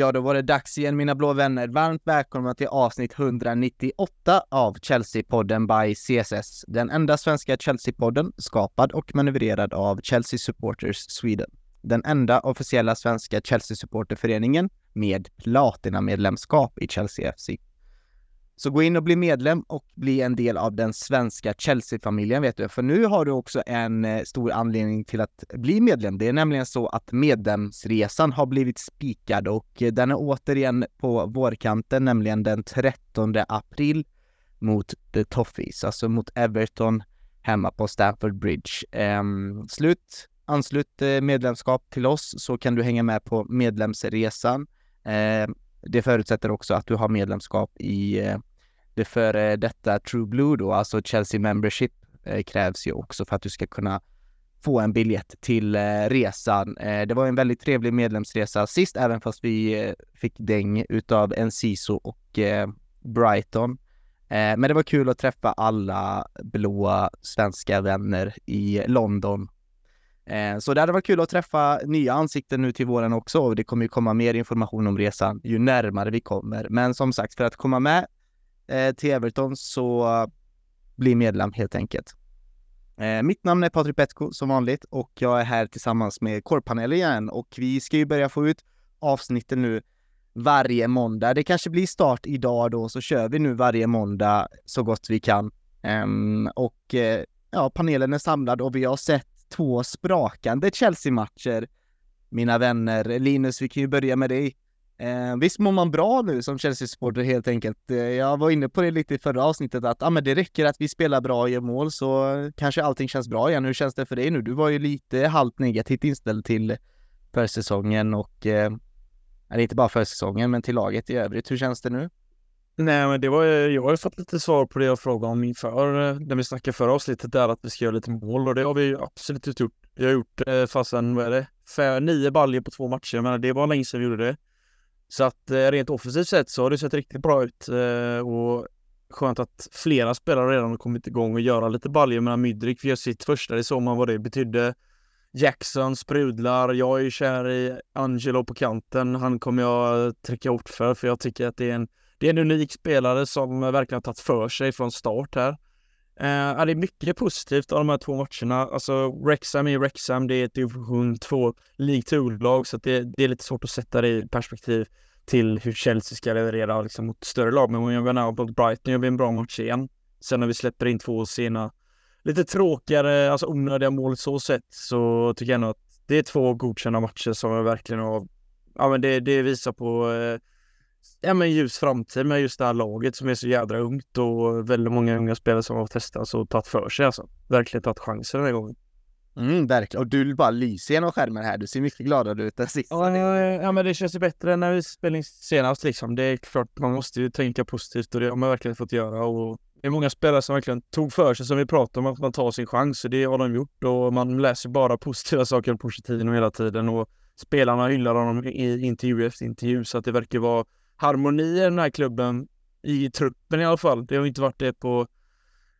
Ja, då var det dags igen mina blå vänner. Varmt välkomna till avsnitt 198 av Chelsea-podden by CSS. Den enda svenska Chelsea-podden skapad och manövrerad av Chelsea Supporters Sweden. Den enda officiella svenska Chelsea-supporterföreningen med platina-medlemskap i Chelsea FC. Så gå in och bli medlem och bli en del av den svenska Chelsea-familjen vet du. För nu har du också en eh, stor anledning till att bli medlem. Det är nämligen så att medlemsresan har blivit spikad och eh, den är återigen på vårkanten, nämligen den 13 april mot The Toffees, alltså mot Everton hemma på Stamford Bridge. Ehm, slut, anslut eh, medlemskap till oss så kan du hänga med på medlemsresan. Ehm, det förutsätter också att du har medlemskap i det före detta True Blue då, alltså Chelsea Membership, eh, krävs ju också för att du ska kunna få en biljett till eh, resan. Eh, det var en väldigt trevlig medlemsresa sist, även fast vi eh, fick däng utav Enciso och eh, Brighton. Eh, men det var kul att träffa alla blåa svenska vänner i London. Eh, så det hade varit kul att träffa nya ansikten nu till våren också och det kommer ju komma mer information om resan ju närmare vi kommer. Men som sagt, för att komma med eh, till Everton så bli medlem helt enkelt. Eh, mitt namn är Patrik Petko som vanligt och jag är här tillsammans med Korpanelen igen och vi ska ju börja få ut avsnitten nu varje måndag. Det kanske blir start idag då, så kör vi nu varje måndag så gott vi kan. Um, och eh, ja, panelen är samlad och vi har sett två sprakande Chelsea-matcher. Mina vänner, Linus, vi kan ju börja med dig. Eh, visst mår man bra nu som Chelsea-supporter helt enkelt. Eh, jag var inne på det lite i förra avsnittet att ah, men det räcker att vi spelar bra och gör mål så kanske allting känns bra igen. Hur känns det för dig nu? Du var ju lite halvt negativt inställd till försäsongen och eh, inte bara försäsongen men till laget i övrigt. Hur känns det nu? Nej, men det var jag har ju fått lite svar på det jag frågade om inför, eh, när vi snackade förra avsnittet där att vi ska göra lite mål och det har vi ju absolut gjort. Vi har gjort eh, fasen, vad är det, För nio baljer på två matcher. Jag menar, det var länge sedan vi gjorde det. Så att eh, rent offensivt sett så har det sett riktigt bra ut eh, och skönt att flera spelare redan har kommit igång och göra lite baljor. medan Mydrik gör sitt första, det såg man vad det betydde. Jackson sprudlar, jag är ju kär i Angelo på kanten. Han kommer jag trycka ort för, för jag tycker att det är en, det är en unik spelare som verkligen har tagit för sig från start här. Eh, det är mycket positivt av de här två matcherna. Alltså Rexham är Rexham, det är ett division 2 League 2-lag så det, det, är lite svårt att sätta det i perspektiv till hur Chelsea ska leverera liksom, mot större lag. Men om jag går mot Brighton gör vi en bra match igen. Sen när vi släpper in två sena, lite tråkigare, alltså onödiga mål så sett så tycker jag ändå att det är två godkända matcher som jag verkligen har, ja men det, det visar på eh, ja, men ljus framtid med just det här laget som är så jädra ungt och väldigt många unga spelare som har testat och tagit för sig alltså. Verkligen tagit chansen den här gången. Mm, verkligen. Och du bara lyser genom skärmen här. Du ser mycket gladare ut än sist. Ja, ja, men det känns ju bättre än när vi spelade senast liksom. Det är klart, man måste ju tänka positivt och det har man verkligen fått göra. Och det är många spelare som verkligen tog för sig, som vi pratade om, att man tar sin chans. Och det har de gjort och man läser bara positiva saker om Pochettino hela tiden. Och spelarna hyllar honom i intervju efter intervju. Så att det verkar vara harmoni i den här klubben, i truppen i alla fall. Det har inte varit det på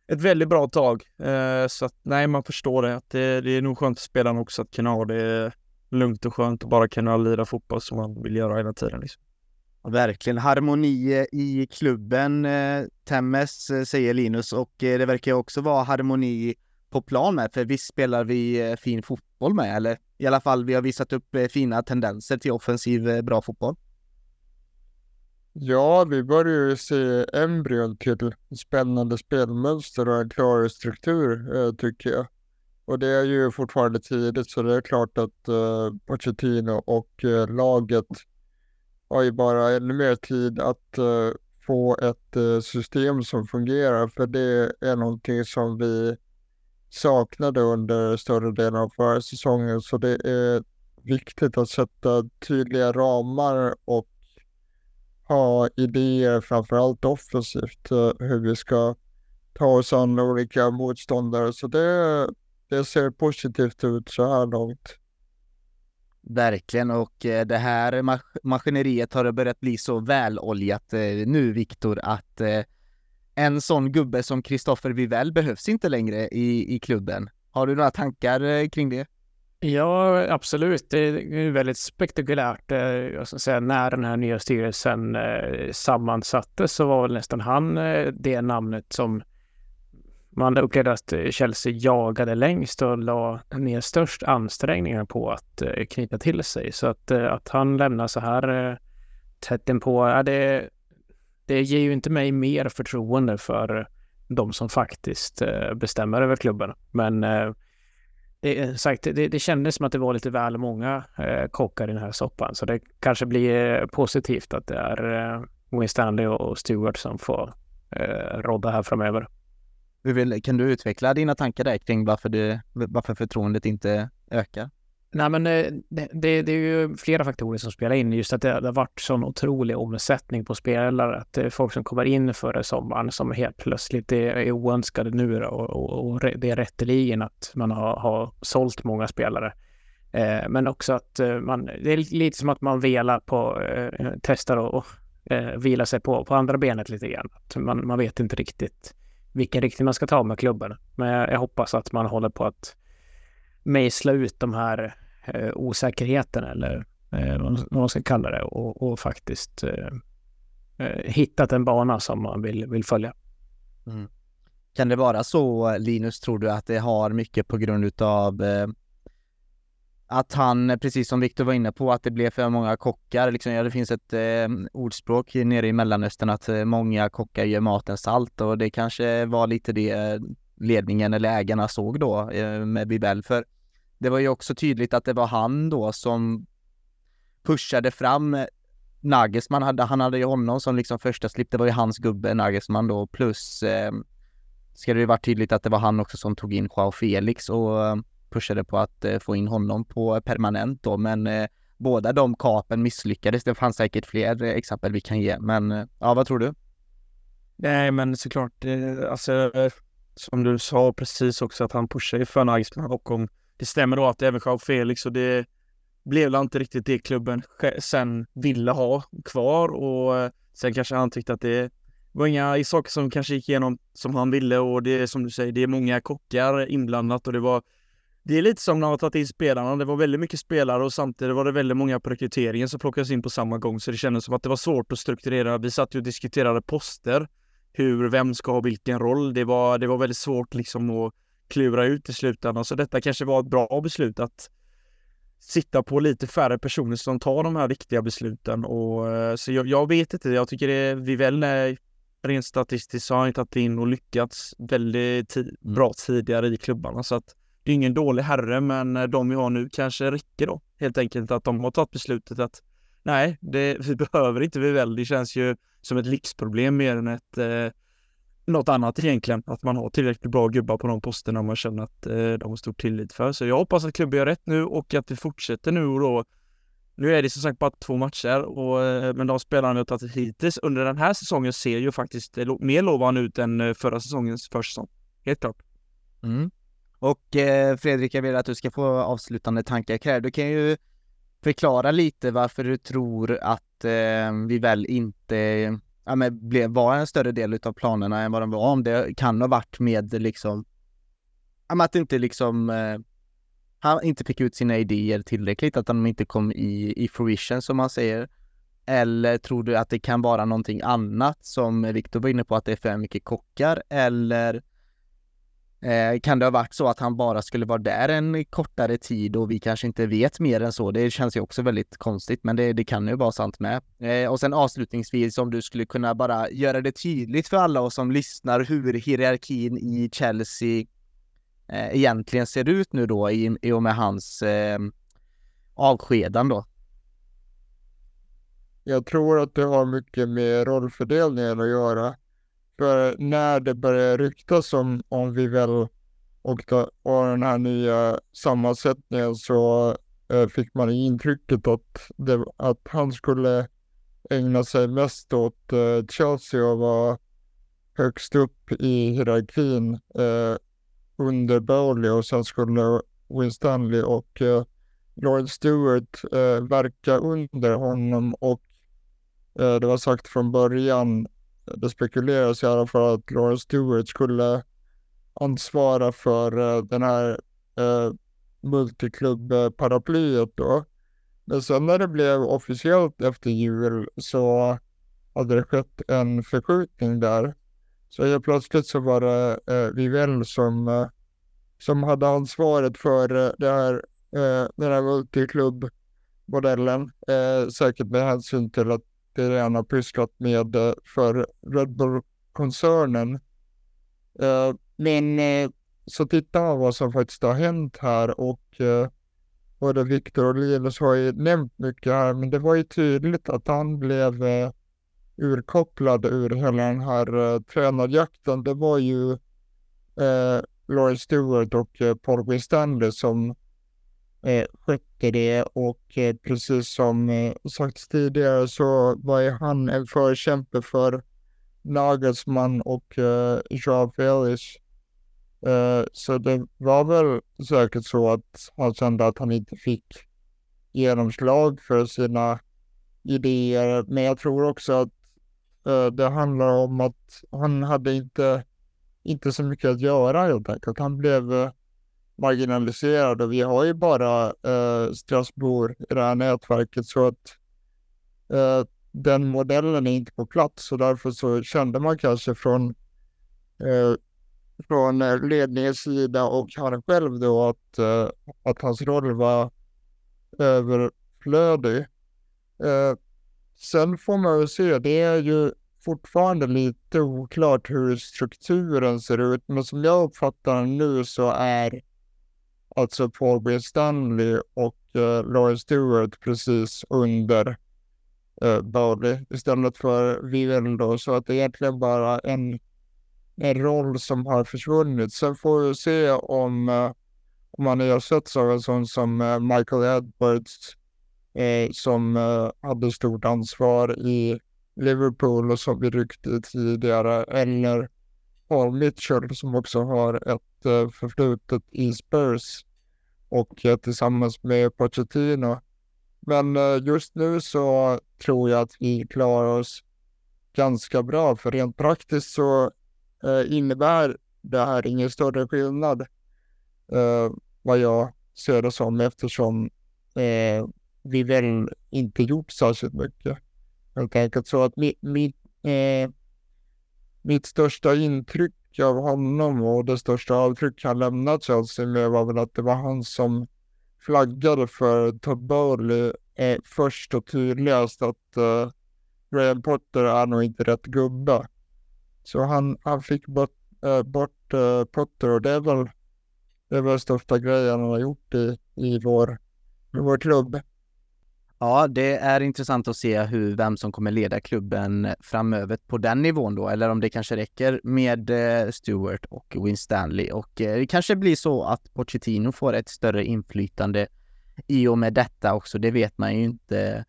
ett väldigt bra tag. Eh, så att nej, man förstår det. Att det, det är nog skönt för spelarna också att kunna ha det lugnt och skönt och bara kunna lira fotboll som man vill göra hela tiden. Liksom. Verkligen harmoni i klubben, eh, Temmes, eh, säger Linus, och eh, det verkar också vara harmoni på plan med, för visst spelar vi eh, fin fotboll med, eller i alla fall vi har visat upp eh, fina tendenser till offensiv bra fotboll. Ja, vi börjar ju se embryon till spännande spelmönster och en klar struktur eh, tycker jag. Och det är ju fortfarande tidigt så det är klart att eh, Pochettino och eh, laget har ju bara ännu mer tid att eh, få ett eh, system som fungerar för det är någonting som vi saknade under större delen av förra säsongen så det är viktigt att sätta tydliga ramar och ha idéer, framförallt offensivt, eh, hur vi ska ta oss an olika motståndare. Så det, det ser positivt ut så här långt. Verkligen, och eh, det här maskineriet har börjat bli så väloljat eh, nu, Viktor, att en sån gubbe som Kristoffer Vivell behövs inte längre i, i klubben. Har du några tankar kring det? Ja, absolut. Det är väldigt spektakulärt. Eh, jag ska säga, när den här nya styrelsen eh, sammansattes så var väl nästan han eh, det namnet som man upplevde att Chelsea jagade längst och la ner störst ansträngningar på att knyta till sig. Så att, att han lämnar så här tätt inpå, ja, det, det ger ju inte mig mer förtroende för de som faktiskt bestämmer över klubben. Men det, eh, sagt, det, det kändes som att det var lite väl många eh, kockar i den här soppan. Så det kanske blir eh, positivt att det är eh, Wayne Stanley och Stewart som får eh, rodda här framöver. Vill, kan du utveckla dina tankar där kring varför, det, varför förtroendet inte ökar? Nej, men eh, det, det, det, är ju flera faktorer som spelar in. Just att det, det har varit sån otrolig omsättning på spelare. Att det är folk som kommer in före sommaren som helt plötsligt är, är oönskade nu då, och, och, och det är rätteligen att man har, har sålt många spelare. Eh, men också att eh, man, det är lite som att man velar på, eh, testar och eh, vilar sig på, på andra benet lite grann. Att man, man vet inte riktigt vilken riktning man ska ta med klubben. Men jag, jag hoppas att man håller på att mejsla ut de här eh, Eh, osäkerheten eller eh, vad man ska kalla det och, och faktiskt eh, eh, hittat en bana som man vill, vill följa. Mm. Kan det vara så Linus, tror du att det har mycket på grund utav eh, att han, precis som Viktor var inne på, att det blev för många kockar. Liksom, ja, det finns ett eh, ordspråk nere i Mellanöstern att eh, många kockar gör maten salt och det kanske var lite det eh, ledningen eller ägarna såg då eh, med Bibel. För det var ju också tydligt att det var han då som pushade fram Nagelsmann. Hade, han hade ju honom som liksom första slip, Det var ju hans gubbe Nagelsmann då plus eh, ska det ju varit tydligt att det var han också som tog in Joao Felix och eh, pushade på att eh, få in honom på permanent då. Men eh, båda de kapen misslyckades. Det fanns säkert fler eh, exempel vi kan ge. Men eh, ja, vad tror du? Nej, men såklart, eh, alltså som du sa precis också att han pushade för Nagelsmann och om det stämmer då att även Jao Felix och det blev inte riktigt det klubben sen ville ha kvar och eh, sen kanske han tyckte att det var inga saker som kanske gick igenom som han ville och det är som du säger, det är många kockar inblandat och det var det är lite som när man tagit in spelarna. Det var väldigt mycket spelare och samtidigt var det väldigt många på rekryteringen som plockades in på samma gång. Så det kändes som att det var svårt att strukturera. Vi satt ju och diskuterade poster. Hur, vem ska ha vilken roll? Det var, det var väldigt svårt liksom att klura ut i slutändan. Så detta kanske var ett bra beslut att sitta på lite färre personer som tar de här viktiga besluten. Och, eh, så jag, jag vet inte, jag tycker det vi väl rent statistiskt har han tagit in och lyckats väldigt ti mm. bra tidigare i klubbarna. Så att det är ingen dålig herre, men eh, de vi har nu kanske räcker då. Helt enkelt att de har tagit beslutet att nej, det, vi behöver inte Vivell. Det känns ju som ett lyxproblem mer än ett eh, något annat egentligen. Att man har tillräckligt bra gubbar på de posterna man känner att eh, de har stor tillit för. Så jag hoppas att klubben gör rätt nu och att det fortsätter nu och då. Nu är det som sagt bara två matcher, och, eh, men de spelarna vi har tagit hittills under den här säsongen ser ju faktiskt eh, mer lovande ut än eh, förra säsongens försäsong. Helt klart. Mm. Och eh, Fredrik, jag vill att du ska få avslutande tankar kring Du kan ju förklara lite varför du tror att eh, vi väl inte ja, men blev, var en större del utav planerna än vad de var. Om det kan ha varit med liksom, ja, men att inte liksom, eh, han inte fick ut sina idéer tillräckligt, att de inte kom i, i fruition som man säger. Eller tror du att det kan vara någonting annat som Viktor var inne på, att det är för mycket kockar? Eller Eh, kan det ha varit så att han bara skulle vara där en kortare tid och vi kanske inte vet mer än så? Det känns ju också väldigt konstigt, men det, det kan ju vara sant med. Eh, och sen avslutningsvis om du skulle kunna bara göra det tydligt för alla oss som lyssnar hur hierarkin i Chelsea eh, egentligen ser ut nu då i, i och med hans eh, avskedan då. Jag tror att det har mycket med rollfördelningen att göra. För när det började ryktas om, om vi väl och, då, och den här nya sammansättningen så eh, fick man intrycket att, det, att han skulle ägna sig mest åt eh, Chelsea och vara högst upp i hierarkin eh, under Bowley och sen skulle Win Stanley och eh, Lloyd Stewart eh, verka under honom och eh, det var sagt från början det spekuleras i alla fall att Lauren Stewart skulle ansvara för uh, den här uh, multiklubb-paraplyet då. Men sen när det blev officiellt efter jul så hade det skett en förskjutning där. Så helt plötsligt så var det eh, Vivell som, eh, som hade ansvaret för eh, det här, eh, den här multiklubbmodellen. Eh, säkert med hänsyn till att det redan har pysslat med eh, för Red Bull-koncernen. Eh, men eh, så tittar man vad som faktiskt har hänt här och eh, både Viktor och Linus har ju nämnt mycket här, men det var ju tydligt att han blev eh, urkopplad ur hela den här eh, tränarjakten. Det var ju eh, Lauren Stewart och eh, Paul Winstanley som eh, skötte det och eh, precis som eh, sagts tidigare så var ju han en förkämpe för Nagelsmann och eh, Jean Felix. Eh, så det var väl säkert så att han kände att han inte fick genomslag för sina idéer. Men jag tror också att eh, det handlar om att han hade inte, inte så mycket att göra helt enkelt. Han blev eh, marginaliserad och vi har ju bara eh, Strasbourg i det här nätverket så att eh, den modellen är inte på plats och därför så kände man kanske från eh, från eh, ledningens sida och han själv då att, eh, att hans roll var överflödig. Eh, sen får man väl se, det är ju fortfarande lite oklart hur strukturen ser ut, men som jag uppfattar den nu så är alltså Paul B. Stanley och eh, Lauren Stewart precis under eh, Bowley istället för Vivel då, så att det är egentligen bara en en roll som har försvunnit. Sen får vi se om, eh, om man ersätts av en sån som eh, Michael Edwards eh, som eh, hade stort ansvar i Liverpool och som vi ryckte tidigare eller Paul Mitchell som också har ett Eh, förflutet i Spurs och eh, tillsammans med Pochettino. Men eh, just nu så tror jag att vi klarar oss ganska bra för rent praktiskt så innebär det här ingen större skillnad vad jag ser det som eftersom vi väl inte gjort särskilt mycket. Helt enkelt så att mitt, mitt, eh, mitt största intryck av honom och det största avtryck han lämnat Chelsea med var väl att det var han som flaggade för Todd Bowley eh, först och tydligast att eh, Graham Potter är nog inte rätt gubbe. Så han, han fick bort, eh, bort eh, Potter och det är väl det är väl största grejen han har gjort i, i, vår, i vår klubb. Ja, det är intressant att se hur, vem som kommer leda klubben framöver på den nivån då, eller om det kanske räcker med eh, Stewart och Win Stanley och eh, det kanske blir så att Pochettino får ett större inflytande i och med detta också. Det vet man ju inte.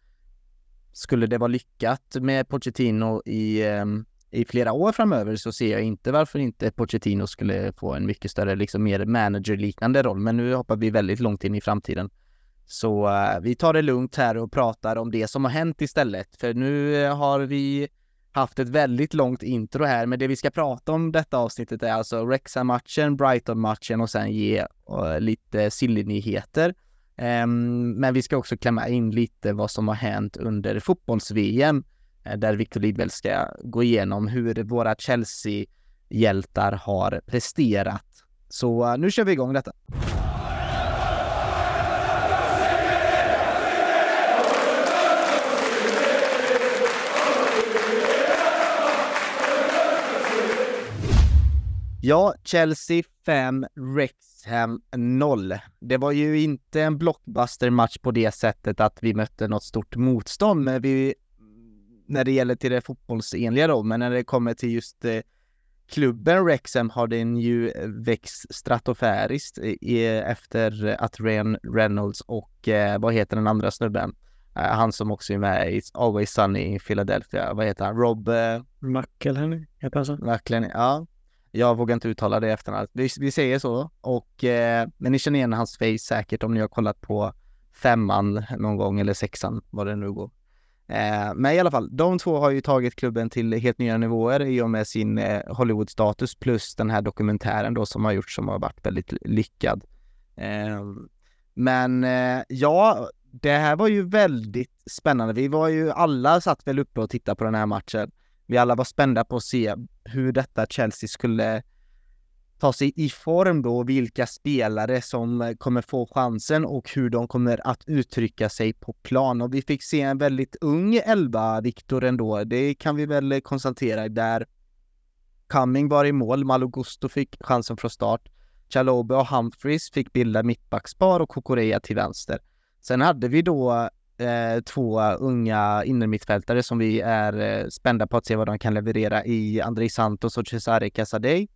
Skulle det vara lyckat med Pochettino i ehm, i flera år framöver så ser jag inte varför inte Pochettino skulle få en mycket större, liksom mer managerliknande roll. Men nu hoppar vi väldigt långt in i framtiden. Så uh, vi tar det lugnt här och pratar om det som har hänt istället. För nu eh, har vi haft ett väldigt långt intro här, men det vi ska prata om detta avsnittet är alltså Wrexham-matchen, Brighton-matchen och sen ge uh, lite silly-nyheter. Um, men vi ska också klämma in lite vad som har hänt under fotbolls-VM där Victor Lidwell ska gå igenom hur våra Chelsea-hjältar har presterat. Så nu kör vi igång detta. Ja, Chelsea 5, Wrexham 0. Det var ju inte en blockbuster-match på det sättet att vi mötte något stort motstånd, men vi när det gäller till det fotbollsenliga då, men när det kommer till just eh, klubben Rexham har den ju eh, växt stratosfäriskt efter att Ryan Reynolds och eh, vad heter den andra snubben? Eh, han som också är med i Always Sunny i Philadelphia, vad heter han? Rob... Eh, McElhenney, heter han så? McElhenney, ja. Jag vågar inte uttala det efternamnet. Vi, vi säger så. Och, eh, men ni känner igen hans face säkert om ni har kollat på femman någon gång eller sexan, vad det nu går. Eh, men i alla fall, de två har ju tagit klubben till helt nya nivåer i och med sin eh, Hollywood-status plus den här dokumentären då som har gjorts som har varit väldigt lyckad. Eh, Men eh, ja, det här var ju väldigt spännande. Vi var ju alla satt väl uppe och tittade på den här matchen. Vi alla var spända på att se hur detta Chelsea skulle ta sig i form då, vilka spelare som eh, kommer få chansen och hur de kommer att uttrycka sig på plan. Och vi fick se en väldigt ung elva, Viktor ändå. Det kan vi väl eh, konstatera där Cumming var i mål, Malogusto fick chansen från start. Chalobe och Humphries fick bilda mittbackspar och Kokorea till vänster. Sen hade vi då eh, två unga innermittfältare som vi är eh, spända på att se vad de kan leverera i Andrei Santos och Cesare Casadei.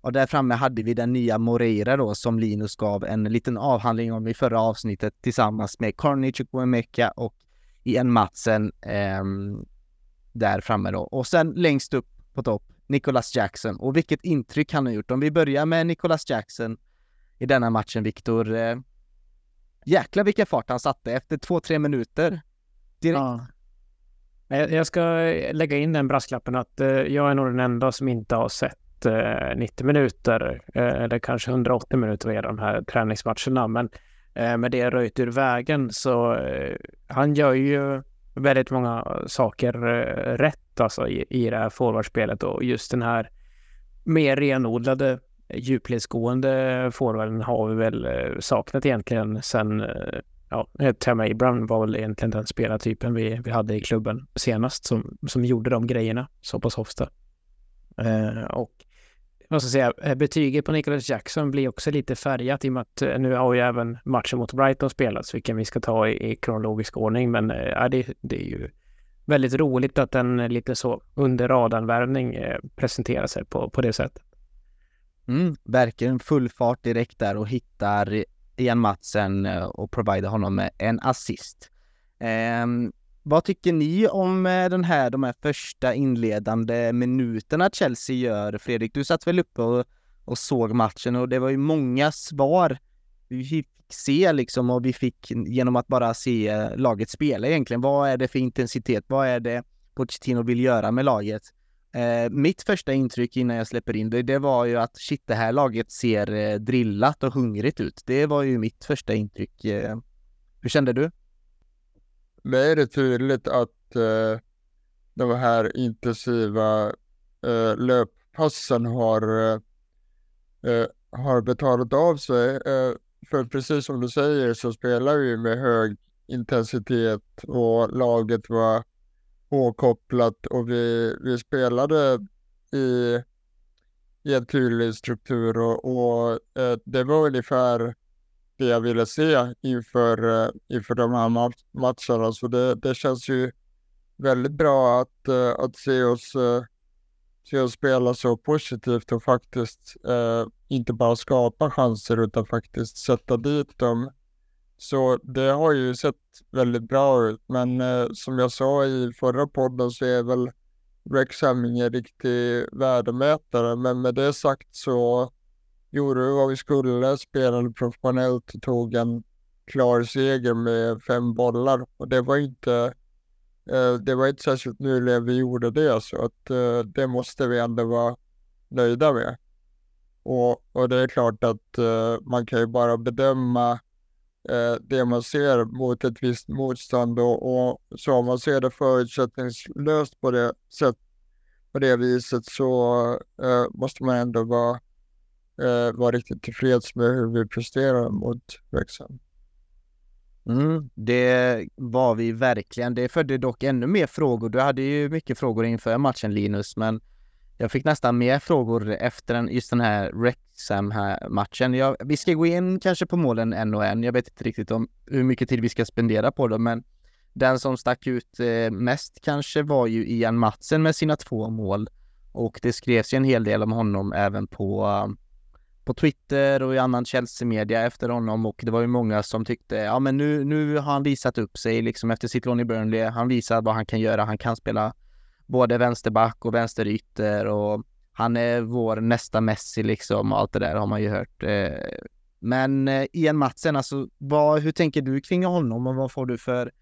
Och där framme hade vi den nya Moreira då som Linus gav en liten avhandling om i förra avsnittet tillsammans med Carney Chukwuemeka och Ian Matsen eh, där framme då. Och sen längst upp på topp Nicholas Jackson och vilket intryck han har gjort. Om vi börjar med Nicholas Jackson i denna matchen, Viktor. Eh, jäkla jäklar vilken fart han satte efter två, tre minuter. Direkt. Ja. Jag ska lägga in den brasklappen att eh, jag är nog den enda som inte har sett eh, 90 minuter eh, eller kanske 180 minuter i de här träningsmatcherna. Men med det röjt ur vägen så han gör ju väldigt många saker rätt alltså i, i det här forwardspelet och just den här mer renodlade djupledsgående forwarden har vi väl eh, saknat egentligen sen eh, ja, eh, Tam Abraham var väl egentligen den spelartypen vi, vi hade i klubben senast som, som gjorde de grejerna så pass ofta. Eh, och jag ska säga, betyget på Nicholas Jackson blir också lite färgat i och med att nu har ju även matchen mot Brighton spelats, vilken vi ska ta i, i kronologisk ordning. Men eh, det, det är ju väldigt roligt att en lite så under radarn-värvning eh, presenterar sig på, på det sättet. Mm, verkligen full fart direkt där och hittar Ian Matsen eh, och provider honom med en assist. Um, vad tycker ni om eh, den här, de här första inledande minuterna Chelsea gör? Fredrik, du satt väl uppe och, och såg matchen och det var ju många svar vi fick se liksom och vi fick genom att bara se eh, laget spela egentligen. Vad är det för intensitet? Vad är det Pochettino vill göra med laget? Eh, mitt första intryck innan jag släpper in det, det var ju att shit, det här laget ser eh, drillat och hungrigt ut. Det var ju mitt första intryck. Eh, hur kände du? mig är det tydligt att eh, de här intensiva eh, löppassen har, eh, eh, har betalat av sig. Eh, för precis som du säger så spelar vi med hög intensitet och laget var påkopplat och vi, vi spelade i, i en tydlig struktur och, och eh, det var ungefär det jag ville se inför, eh, inför de här matcherna. Så det, det känns ju väldigt bra att, eh, att se oss, eh, se oss spela så positivt och faktiskt eh, inte bara skapa chanser utan faktiskt sätta dit dem. Så det har ju sett väldigt bra ut. Men eh, som jag sa i förra podden så är väl Rexham ingen riktig värdemätare. Men med det sagt så gjorde vi vad vi skulle, spelade professionellt och tog en klar seger med fem bollar. Och det var inte, eh, det var inte särskilt nyligen vi gjorde det, så att eh, det måste vi ändå vara nöjda med. Och, och det är klart att eh, man kan ju bara bedöma eh, det man ser mot ett visst motstånd och, och så om man ser det förutsättningslöst på det, sätt, på det viset så eh, måste man ändå vara eh, vara riktigt tillfreds med hur vi presterar mot växeln. Mm, det var vi verkligen. Det födde dock ännu mer frågor. Du hade ju mycket frågor inför matchen Linus, men jag fick nästan mer frågor efter den, just den här Wrexham här matchen. Jag, vi ska gå in kanske på målen en och en. Jag vet inte riktigt om hur mycket tid vi ska spendera på dem, men den som stack ut eh, mest kanske var ju Ian Matsen med sina två mål. Och det skrevs ju en hel del om honom även på på Twitter och i annan Chelsea-media efter honom och det var ju många som tyckte, ja men nu, nu har han visat upp sig liksom efter sitt lån i Burnley. Han visar vad han kan göra. Han kan spela både vänsterback och vänsterytter och han är vår nästa Messi liksom och allt det där har man ju hört. Eh. Men eh, Ian Matsen, alltså vad, hur tänker du kring honom och vad får du för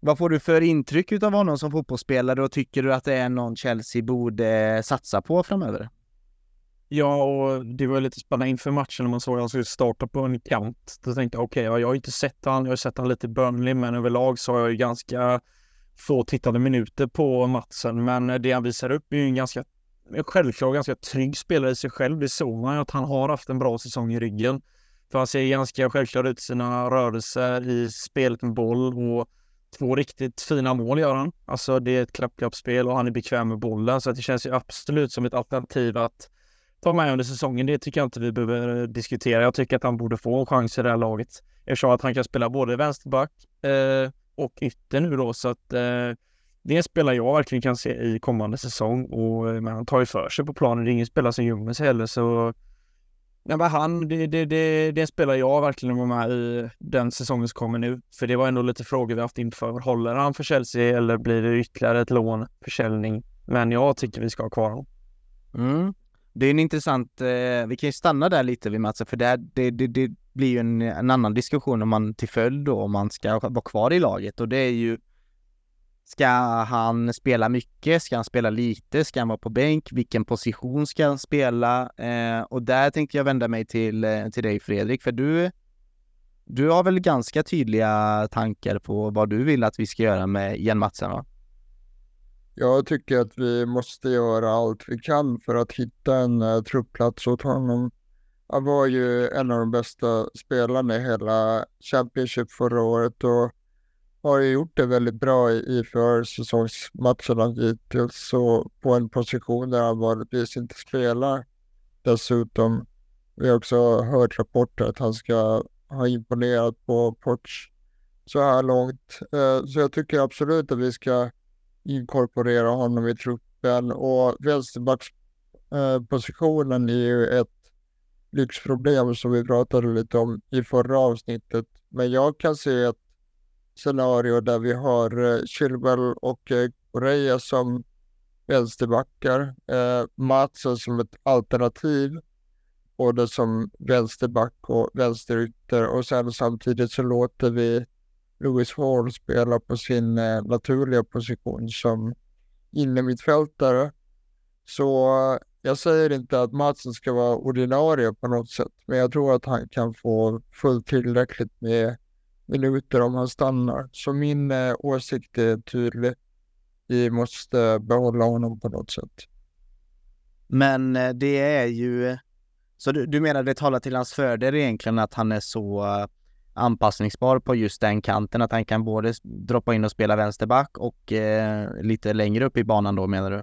vad får du för intryck av honom som fotbollsspelare och tycker du att det är någon Chelsea borde eh, satsa på framöver? Ja, och det var lite spännande inför matchen när man såg att han skulle starta på en kant. Då tänkte jag, okej, okay, jag har inte sett han, jag har sett han lite i Burnley, men överlag så har jag ju ganska få tittade minuter på matchen. Men det han visar upp är ju en ganska självklar ganska trygg spelare i sig själv. Det såg man ju att han har haft en bra säsong i ryggen. För han ser ganska självklar ut i sina rörelser i spelet med boll och två riktigt fina mål gör han. Alltså det är ett klapp-klapp-spel och han är bekväm med bollen så det känns ju absolut som ett alternativ att ta med under säsongen. Det tycker jag inte vi behöver diskutera. Jag tycker att han borde få en chans i det här laget eftersom att han kan spela både vänsterback eh, och ytter nu då så att eh, det är en spelare jag verkligen kan se i kommande säsong och eh, men han tar ju för sig på planen. Det är ingen spelare som gömmer sig heller så Nej, men han, det, det, det, det är en spelare jag verkligen var med i den säsongen som kommer nu. För det var ändå lite frågor vi haft inför. Håller han för Chelsea eller blir det ytterligare ett lån, försäljning? Men jag tycker vi ska ha kvar honom. Mm. Det är en intressant, eh, vi kan ju stanna där lite vid matchen för det, det, det, det blir ju en, en, annan diskussion om man till följd då om man ska vara kvar i laget och det är ju Ska han spela mycket? Ska han spela lite? Ska han vara på bänk? Vilken position ska han spela? Eh, och där tänkte jag vända mig till, eh, till dig Fredrik, för du, du har väl ganska tydliga tankar på vad du vill att vi ska göra med Jan Matsen va? Jag tycker att vi måste göra allt vi kan för att hitta en uh, truppplats åt honom. Han var ju en av de bästa spelarna i hela Championship förra året och har ju gjort det väldigt bra i, i försäsongsmatcherna hittills. Så på en position där han vanligtvis inte spelar. Dessutom, vi har också hört rapporter att han ska ha imponerat på Poch så här långt. Uh, så jag tycker absolut att vi ska inkorporera honom i truppen och vänsterbackspositionen är ju ett lyxproblem som vi pratade lite om i förra avsnittet. Men jag kan se ett scenario där vi har eh, Chilwell och eh, Correa som vänsterbackar, eh, Matsen som ett alternativ, både som vänsterback och vänsterytter och sen samtidigt så låter vi Lewis Hall spelar på sin eh, naturliga position som innermittfältare. Så eh, jag säger inte att Matsen ska vara ordinarie på något sätt, men jag tror att han kan få fullt tillräckligt med minuter om han stannar. Så min eh, åsikt är tydlig. Vi måste behålla honom på något sätt. Men det är ju... Så du, du menar det talar till hans fördel egentligen att han är så anpassningsbar på just den kanten, att han kan både droppa in och spela vänsterback och eh, lite längre upp i banan då menar du?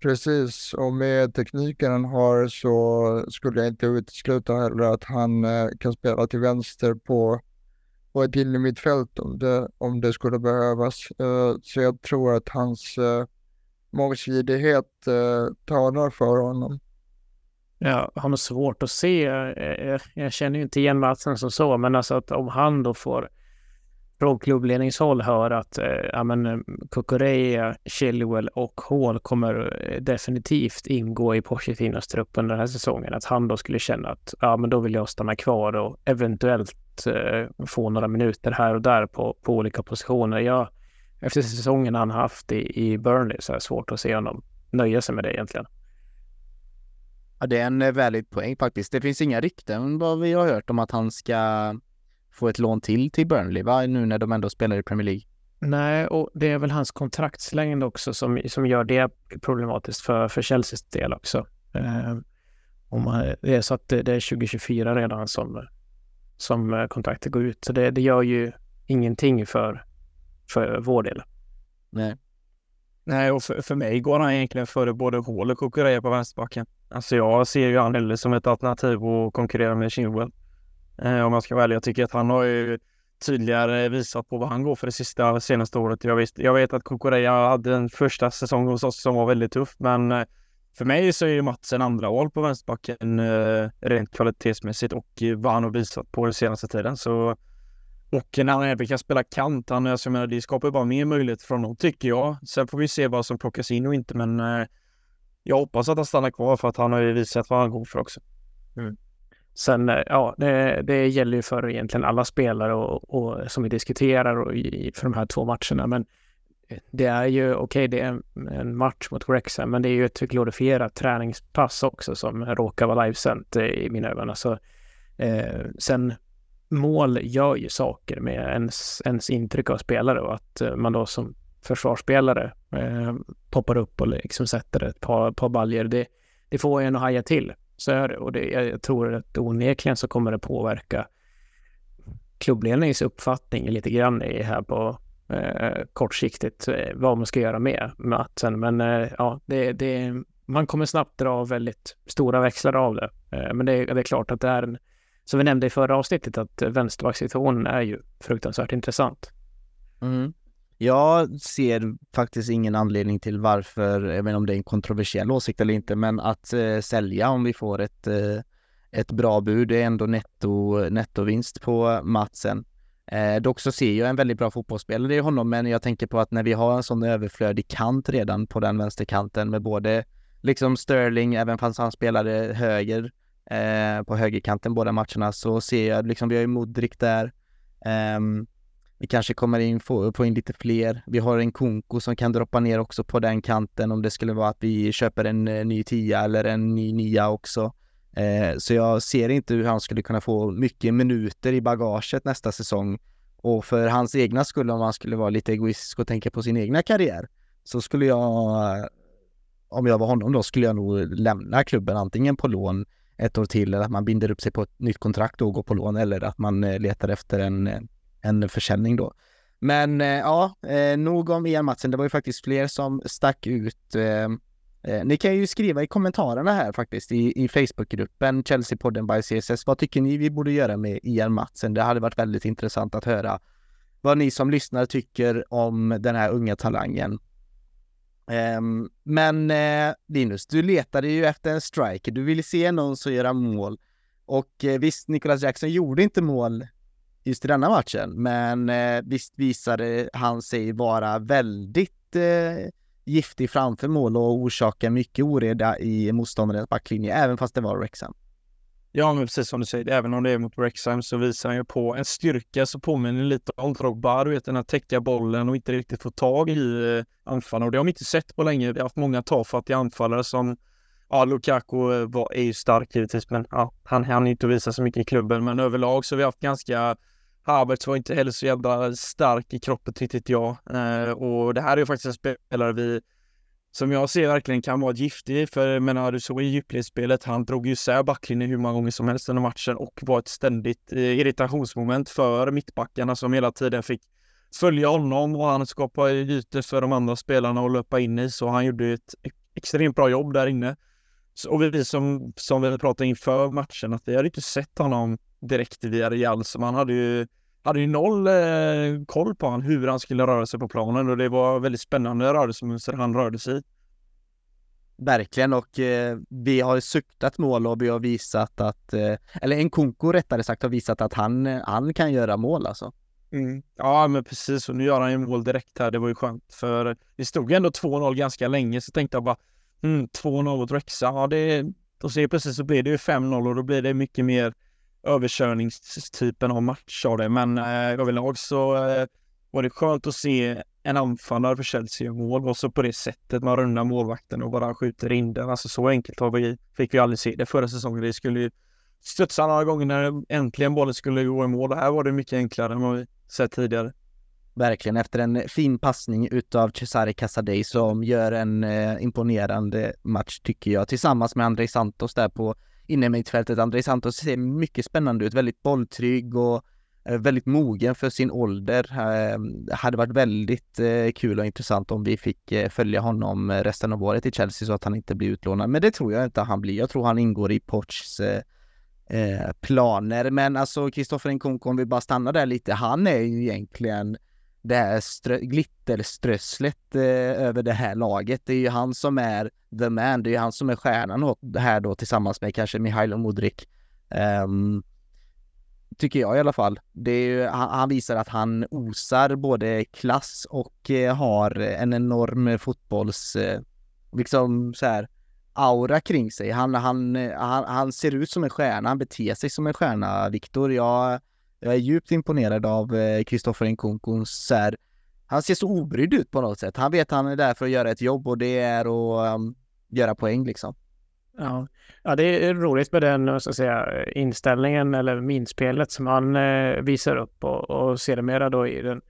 Precis, och med tekniken han har så skulle jag inte utesluta heller att han eh, kan spela till vänster på på ett innermittfält om det, om det skulle behövas. Eh, så jag tror att hans eh, mångsidighet eh, talar för honom. Ja, han har svårt att se. Jag, jag känner ju inte igen Matsen som så, men alltså att om han då får från klubbledningshåll hör att eh, ja, men, eh, Kukureya, Chilwell och Hall kommer definitivt ingå i Pochettinos trupp under den här säsongen. Att han då skulle känna att ja, men då vill jag stanna kvar och eventuellt eh, få några minuter här och där på, på olika positioner. Jag, efter säsongen han haft i, i Burnley så är det svårt att se honom nöja sig med det egentligen. Ja, det är en eh, väldigt poäng faktiskt. Det finns inga rykten vad vi har hört om att han ska få ett lån till till Burnley, va? Nu när de ändå spelar i Premier League. Nej, och det är väl hans kontraktslängd också som, som gör det problematiskt för, för Chelseas del också. Eh, om man, det är så att det, det är 2024 redan som, som eh, kontraktet går ut. Så det, det gör ju ingenting för, för vår del. Nej. Nej, och för, för mig går han egentligen före både Hall och Kukureya på vänsterbacken. Alltså jag ser ju han heller som ett alternativ att konkurrera med Chilwell. Eh, om jag ska vara ärlig. Jag tycker att han har ju tydligare visat på vad han går för det sista senaste året. Jag, visst, jag vet att Kukureya hade en första säsong hos oss som var väldigt tuff, men eh, för mig så är ju Mats en andra val på vänsterbacken eh, rent kvalitetsmässigt och vad han har visat på den senaste tiden. Så, och när han även kan spela kant, han, alltså, jag menar, det skapar bara mer möjligheter för honom tycker jag. Sen får vi se vad som plockas in och inte, men eh, jag hoppas att han stannar kvar för att han har ju visat vad han går för också. Mm. Sen, eh, ja, det, det gäller ju för egentligen alla spelare och, och som vi diskuterar och i, för de här två matcherna. Men det är ju okej, okay, det är en match mot Wrexham, men det är ju ett glorifierat träningspass också som råkar vara livesänt i mina ögon. Alltså, eh, sen mål gör ju saker med ens, ens intryck av spelare och att man då som försvarsspelare eh, poppar upp och liksom sätter ett par, par baljer. Det, det får en att haja till. Så är det. Och det, jag tror att onekligen så kommer det påverka klubbledningens uppfattning lite grann i här på eh, kortsiktigt eh, vad man ska göra med matchen. Men eh, ja, det, det, man kommer snabbt dra väldigt stora växlar av det. Eh, men det, det, är klart att det är en, som vi nämnde i förra avsnittet, att vänsterbackssituationen är ju fruktansvärt intressant. Mm. Jag ser faktiskt ingen anledning till varför, jag vet inte om det är en kontroversiell åsikt eller inte, men att eh, sälja om vi får ett, eh, ett bra bud. Det är ändå netto, nettovinst på matchen. Eh, dock så ser jag en väldigt bra fotbollsspelare i honom, men jag tänker på att när vi har en sån överflödig kant redan på den vänsterkanten med både liksom Sterling, även fast han spelade höger eh, på högerkanten båda matcherna, så ser jag liksom, vi har ju Modric där. Um, vi kanske kommer in, få, få in lite fler. Vi har en Konko som kan droppa ner också på den kanten om det skulle vara att vi köper en eh, ny tia eller en ny nia också. Eh, så jag ser inte hur han skulle kunna få mycket minuter i bagaget nästa säsong. Och för hans egna skull, om han skulle vara lite egoistisk och tänka på sin egna karriär, så skulle jag, eh, om jag var honom då, skulle jag nog lämna klubben antingen på lån ett år till eller att man binder upp sig på ett nytt kontrakt och går på lån eller att man eh, letar efter en eh, en försäljning då. Men eh, ja, eh, nog om EM-matchen. Det var ju faktiskt fler som stack ut. Eh, ni kan ju skriva i kommentarerna här faktiskt i, i Facebookgruppen Chelsea-podden by CSS. Vad tycker ni vi borde göra med EM-matchen? Det hade varit väldigt intressant att höra vad ni som lyssnar tycker om den här unga talangen. Um, men Linus, du letade ju efter en striker. Du ville se någon som göra mål. Och visst, Nicholas Jackson gjorde inte mål just i denna matchen. Men eh, visst visade han sig vara väldigt eh, giftig framför mål och orsaka mycket oreda i motståndarens backlinje, även fast det var Rexham. Ja, men precis som du säger, även om det är mot Rexham så visar han ju på en styrka som påminner lite om Drogba, du vet den här täcka bollen och inte riktigt få tag i eh, anfallarna och det har vi inte sett på länge. Vi har haft många tafatt i anfallare som Ja, Lukaku eh, var, är ju stark givetvis, men ja, han hann inte visa så mycket i klubben. Men överlag så har vi haft ganska Havertz var inte heller så jävla stark i kroppen tyckte jag. Eh, och det här är ju faktiskt en spelare vi som jag ser verkligen kan vara giftig. För jag menar, du såg i djupledsspelet, han drog ju isär backlinjen hur många gånger som helst under matchen och var ett ständigt eh, irritationsmoment för mittbackarna som hela tiden fick följa honom och han skapade ytor för de andra spelarna att löpa in i. Så han gjorde ett extremt bra jobb där inne. Och vi som, som vi pratade inför matchen, att vi hade inte sett honom direkt via Real, så man hade ju hade ju noll eh, koll på han, hur han skulle röra sig på planen och det var väldigt spännande rörelsemönster han rörde sig i. Verkligen och eh, vi har suktat mål och vi har visat att, eh, eller en Konko rättare sagt har visat att han, han kan göra mål alltså. Mm. Ja men precis och nu gör han ju mål direkt här, det var ju skönt för det stod ju ändå 2-0 ganska länge så tänkte jag bara mm, 2-0 mot Rexham. ja det, då ser precis så blir det ju 5-0 och då blir det mycket mer överkörningstypen av match av det. Men eh, överlag så eh, var det skönt att se en anfallare för Chelsea mål och så på det sättet man rundar målvakten och bara skjuter in den. Alltså så enkelt har vi, fick vi aldrig se det förra säsongen. Det skulle ju studsa några gånger när äntligen bollen skulle gå i mål. Det här var det mycket enklare än vad vi sett tidigare. Verkligen, efter en fin passning utav Cesare Casadei som gör en eh, imponerande match tycker jag, tillsammans med Andrei Santos där på innermittfältet. André Andrei Santos ser mycket spännande ut, väldigt bolltrygg och eh, väldigt mogen för sin ålder. Eh, hade varit väldigt eh, kul och intressant om vi fick eh, följa honom eh, resten av året i Chelsea så att han inte blir utlånad. Men det tror jag inte han blir. Jag tror han ingår i Pochs eh, eh, planer. Men alltså Kristoffer Nkunku, om vi bara stannar där lite, han är ju egentligen det här strö, glitterströsslet eh, över det här laget. Det är ju han som är the man, det är ju han som är stjärnan här då tillsammans med kanske Mihailo Modric. Um, tycker jag i alla fall. Det är ju, han, han, visar att han osar både klass och eh, har en enorm fotbolls, eh, liksom så här, aura kring sig. Han, han, eh, han, han ser ut som en stjärna, han beter sig som en stjärna, Viktor. Jag jag är djupt imponerad av Kristoffer eh, han ser så obrydd ut på något sätt. Han vet att han är där för att göra ett jobb och det är att um, göra poäng liksom. Ja. ja, det är roligt med den så att säga, inställningen eller minspelet som han eh, visar upp och, och sedermera då i, den,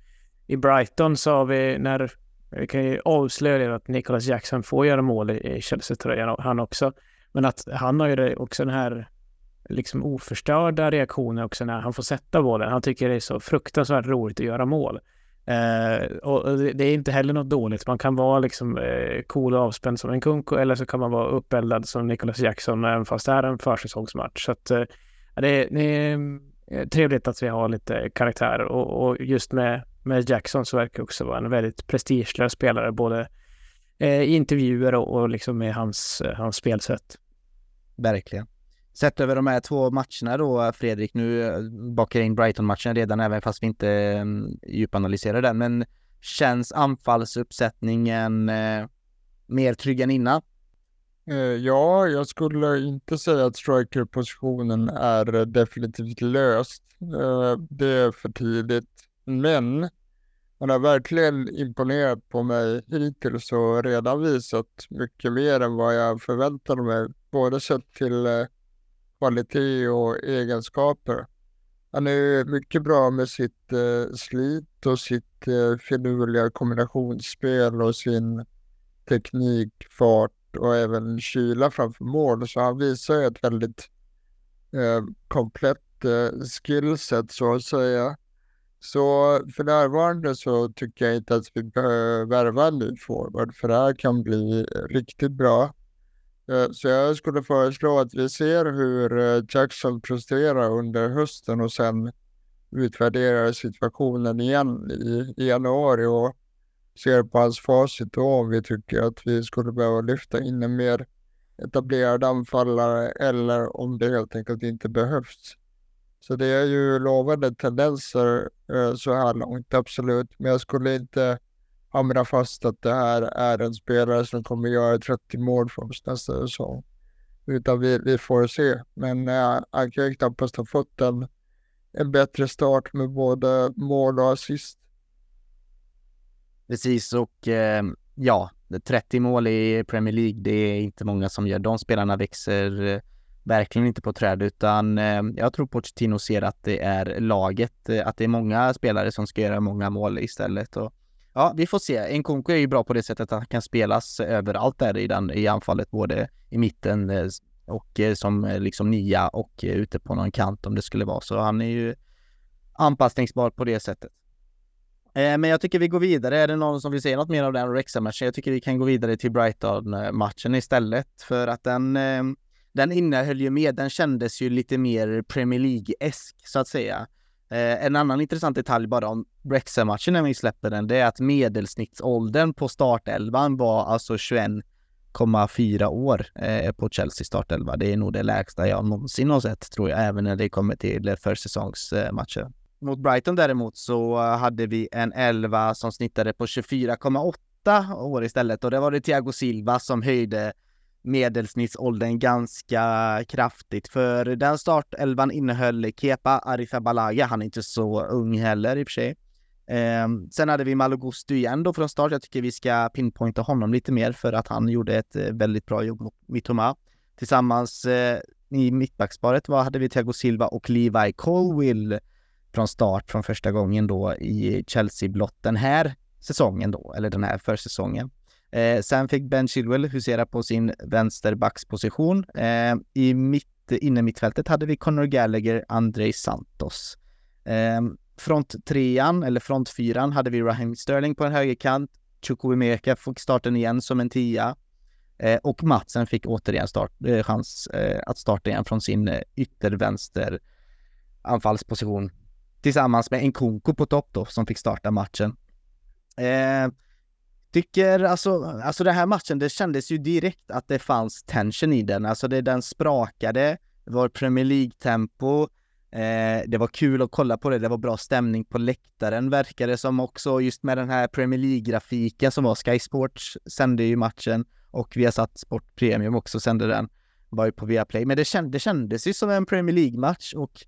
i Brighton så har vi när vi kan ju avslöja att Nicholas Jackson får göra mål i Chelsea-tröjan han också. Men att han har ju också den här liksom oförstörda reaktioner också när han får sätta bollen. Han tycker det är så fruktansvärt roligt att göra mål. Eh, och det är inte heller något dåligt. Man kan vara liksom eh, cool och avspänd som en Kunko eller så kan man vara uppeldad som Nicholas Jackson även fast det är en försäsongsmatch. Så att, eh, det, det, är eh, trevligt att vi har lite karaktär och, och, just med, med Jackson så verkar det också vara en väldigt prestigelös spelare både eh, i intervjuer och, och liksom med hans, eh, hans spelsätt. Verkligen. Sett över de här två matcherna då, Fredrik, nu bakar bakar in Brighton-matchen redan, även fast vi inte mm, djupanalyserar den, men känns anfallsuppsättningen eh, mer trygg än innan? Eh, ja, jag skulle inte säga att strikerpositionen är definitivt löst. Det är för tidigt, men han har verkligen imponerat på mig hittills och redan visat mycket mer än vad jag förväntade mig, både sett till kvalitet och egenskaper. Han är mycket bra med sitt eh, slit och sitt eh, finurliga kombinationsspel och sin teknik, fart och även kyla framför mål. Så han visar ett väldigt eh, komplett eh, skillset så att säga. Så för närvarande så tycker jag inte att vi behöver värva en ny forward för det här kan bli eh, riktigt bra. Eh, så jag skulle föreslå att vi ser hur eh, Jackson presterar under hösten och sen utvärderar situationen igen i, i januari och ser på hans facit då om vi tycker att vi skulle behöva lyfta in en mer etablerad anfallare eller om det helt enkelt inte behövs. Så det är ju lovande tendenser eh, så här långt, absolut. Men jag skulle inte hamra fast att det här är en spelare som kommer göra 30 mål för oss nästa säsong. Utan vi, vi får se. Men eh, han kan ju knappast ha fått en, en bättre start med både mål och assist. Precis och eh, ja, 30 mål i Premier League, det är inte många som gör. De spelarna växer eh, verkligen inte på träd utan eh, jag tror Pochettino ser att det är laget, eh, att det är många spelare som ska göra många mål istället. Och Ja, vi får se. Nkunku är ju bra på det sättet att han kan spelas överallt där i, den, i anfallet, både i mitten eh, och eh, som eh, liksom nia och ute på någon kant om det skulle vara. Så han är ju anpassningsbar på det sättet. Men jag tycker vi går vidare. Är det någon som vill säga något mer av den Rexa-matchen? Jag tycker vi kan gå vidare till Brighton-matchen istället för att den, den innehöll ju mer, den kändes ju lite mer Premier League-esk så att säga. Eh, en annan intressant detalj bara om Brexham-matchen när vi släpper den, det är att medelsnittsåldern på startelvan var alltså 21,4 år eh, på Chelsea startelva. Det är nog det lägsta jag någonsin har sett tror jag, även när det kommer till försäsongsmatcher. Mot Brighton däremot så hade vi en elva som snittade på 24,8 år istället och det var det Thiago Silva som höjde medelsnittsåldern ganska kraftigt. För den startelvan innehöll Kepa Arrizabalaga, han är inte så ung heller i och för sig. Um, sen hade vi Malogustu igen då från start. Jag tycker vi ska pinpointa honom lite mer för att han gjorde ett eh, väldigt bra jobb mot Mitoma. Tillsammans uh, i mittbacksparet var, hade vi Thiago Silva och Levi Colwill från start från första gången då i Chelsea-blott den här säsongen då, eller den här försäsongen. Eh, sen fick Ben Chilwell husera på sin vänsterbacksposition. Eh, I mitt, inne mittfältet hade vi Conor Gallagher, Andrei Santos. Eh, fronttrean, eller frontfyran, hade vi Raheem Sterling på en högerkant. Chukwuemeka fick starten igen som en tia. Eh, och Matsen fick återigen start, eh, chans eh, att starta igen från sin eh, yttervänster anfallsposition. Tillsammans med Nkunku på topp då, som fick starta matchen. Eh, Tycker alltså, alltså den här matchen, det kändes ju direkt att det fanns tension i den. Alltså det, den sprakade, det var Premier League-tempo, eh, det var kul att kolla på det, det var bra stämning på läktaren verkade som också, just med den här Premier League-grafiken som var Sky Sports sände ju matchen och vi har satt Sport Premium också sände den, var ju på Viaplay. Men det, känd, det kändes ju som en Premier League-match och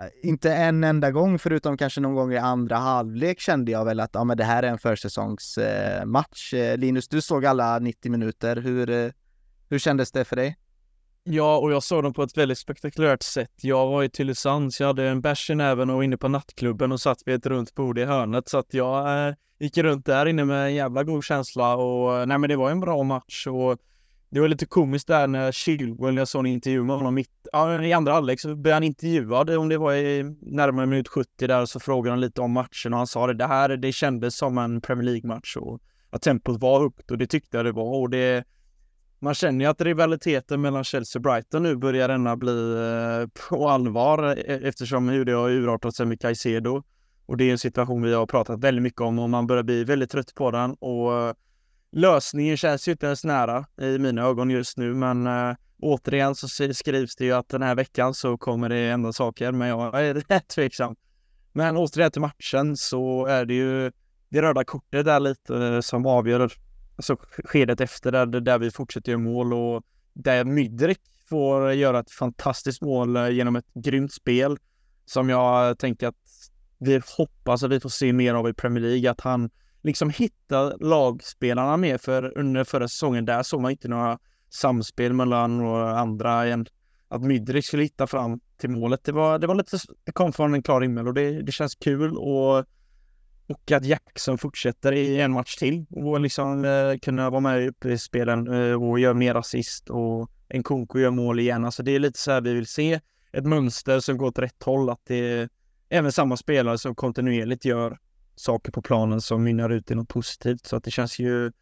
Eh, inte en enda gång förutom kanske någon gång i andra halvlek kände jag väl att ja, men det här är en försäsongsmatch. Eh, eh, Linus, du såg alla 90 minuter. Hur, hur kändes det för dig? Ja, och jag såg dem på ett väldigt spektakulärt sätt. Jag var i Tylösand, så jag hade en bärs i näven och var inne på nattklubben och satt vid ett runt bord i hörnet. Så att jag eh, gick runt där inne med en jävla god känsla och nej men det var en bra match och det var lite komiskt där när Chilwell, jag såg en intervju med honom mitt, ja, i andra halvlek så blev han intervjuad om det var i närmare minut 70 där så frågade han lite om matchen och han sa det, det här det kändes som en Premier League-match och att tempot var högt och det tyckte jag det var och det man känner ju att rivaliteten mellan Chelsea och Brighton nu börjar denna bli eh, på allvar e-, eftersom hur det har urartat sig med Caicedo. Och det är en situation vi har pratat väldigt mycket om och man börjar bli väldigt trött på den och lösningen känns ju inte ens nära i mina ögon just nu, men eh, återigen så skrivs det ju att den här veckan så kommer det hända saker, men jag är rätt tveksam. Men återigen till matchen så är det ju det röda kortet där lite eh, som avgör alltså skedet efter där, där vi fortsätter göra mål och där Mydrik får göra ett fantastiskt mål eh, genom ett grymt spel som jag tänker att vi hoppas att vi får se mer av i Premier League, att han liksom hitta lagspelarna mer för under förra säsongen där såg man inte några samspel mellan några andra än att Mydrik skulle hitta fram till målet. Det var, det var lite, det kom från en klar himmel och det, det känns kul och, och att Jackson fortsätter i en match till och liksom eh, kunna vara med uppe i spelen eh, och göra mer assist och en Kunko gör mål igen. Alltså det är lite så här vi vill se ett mönster som går åt rätt håll, att det är även samma spelare som kontinuerligt gör saker på planen som mynnar ut i något positivt. Så att det känns ju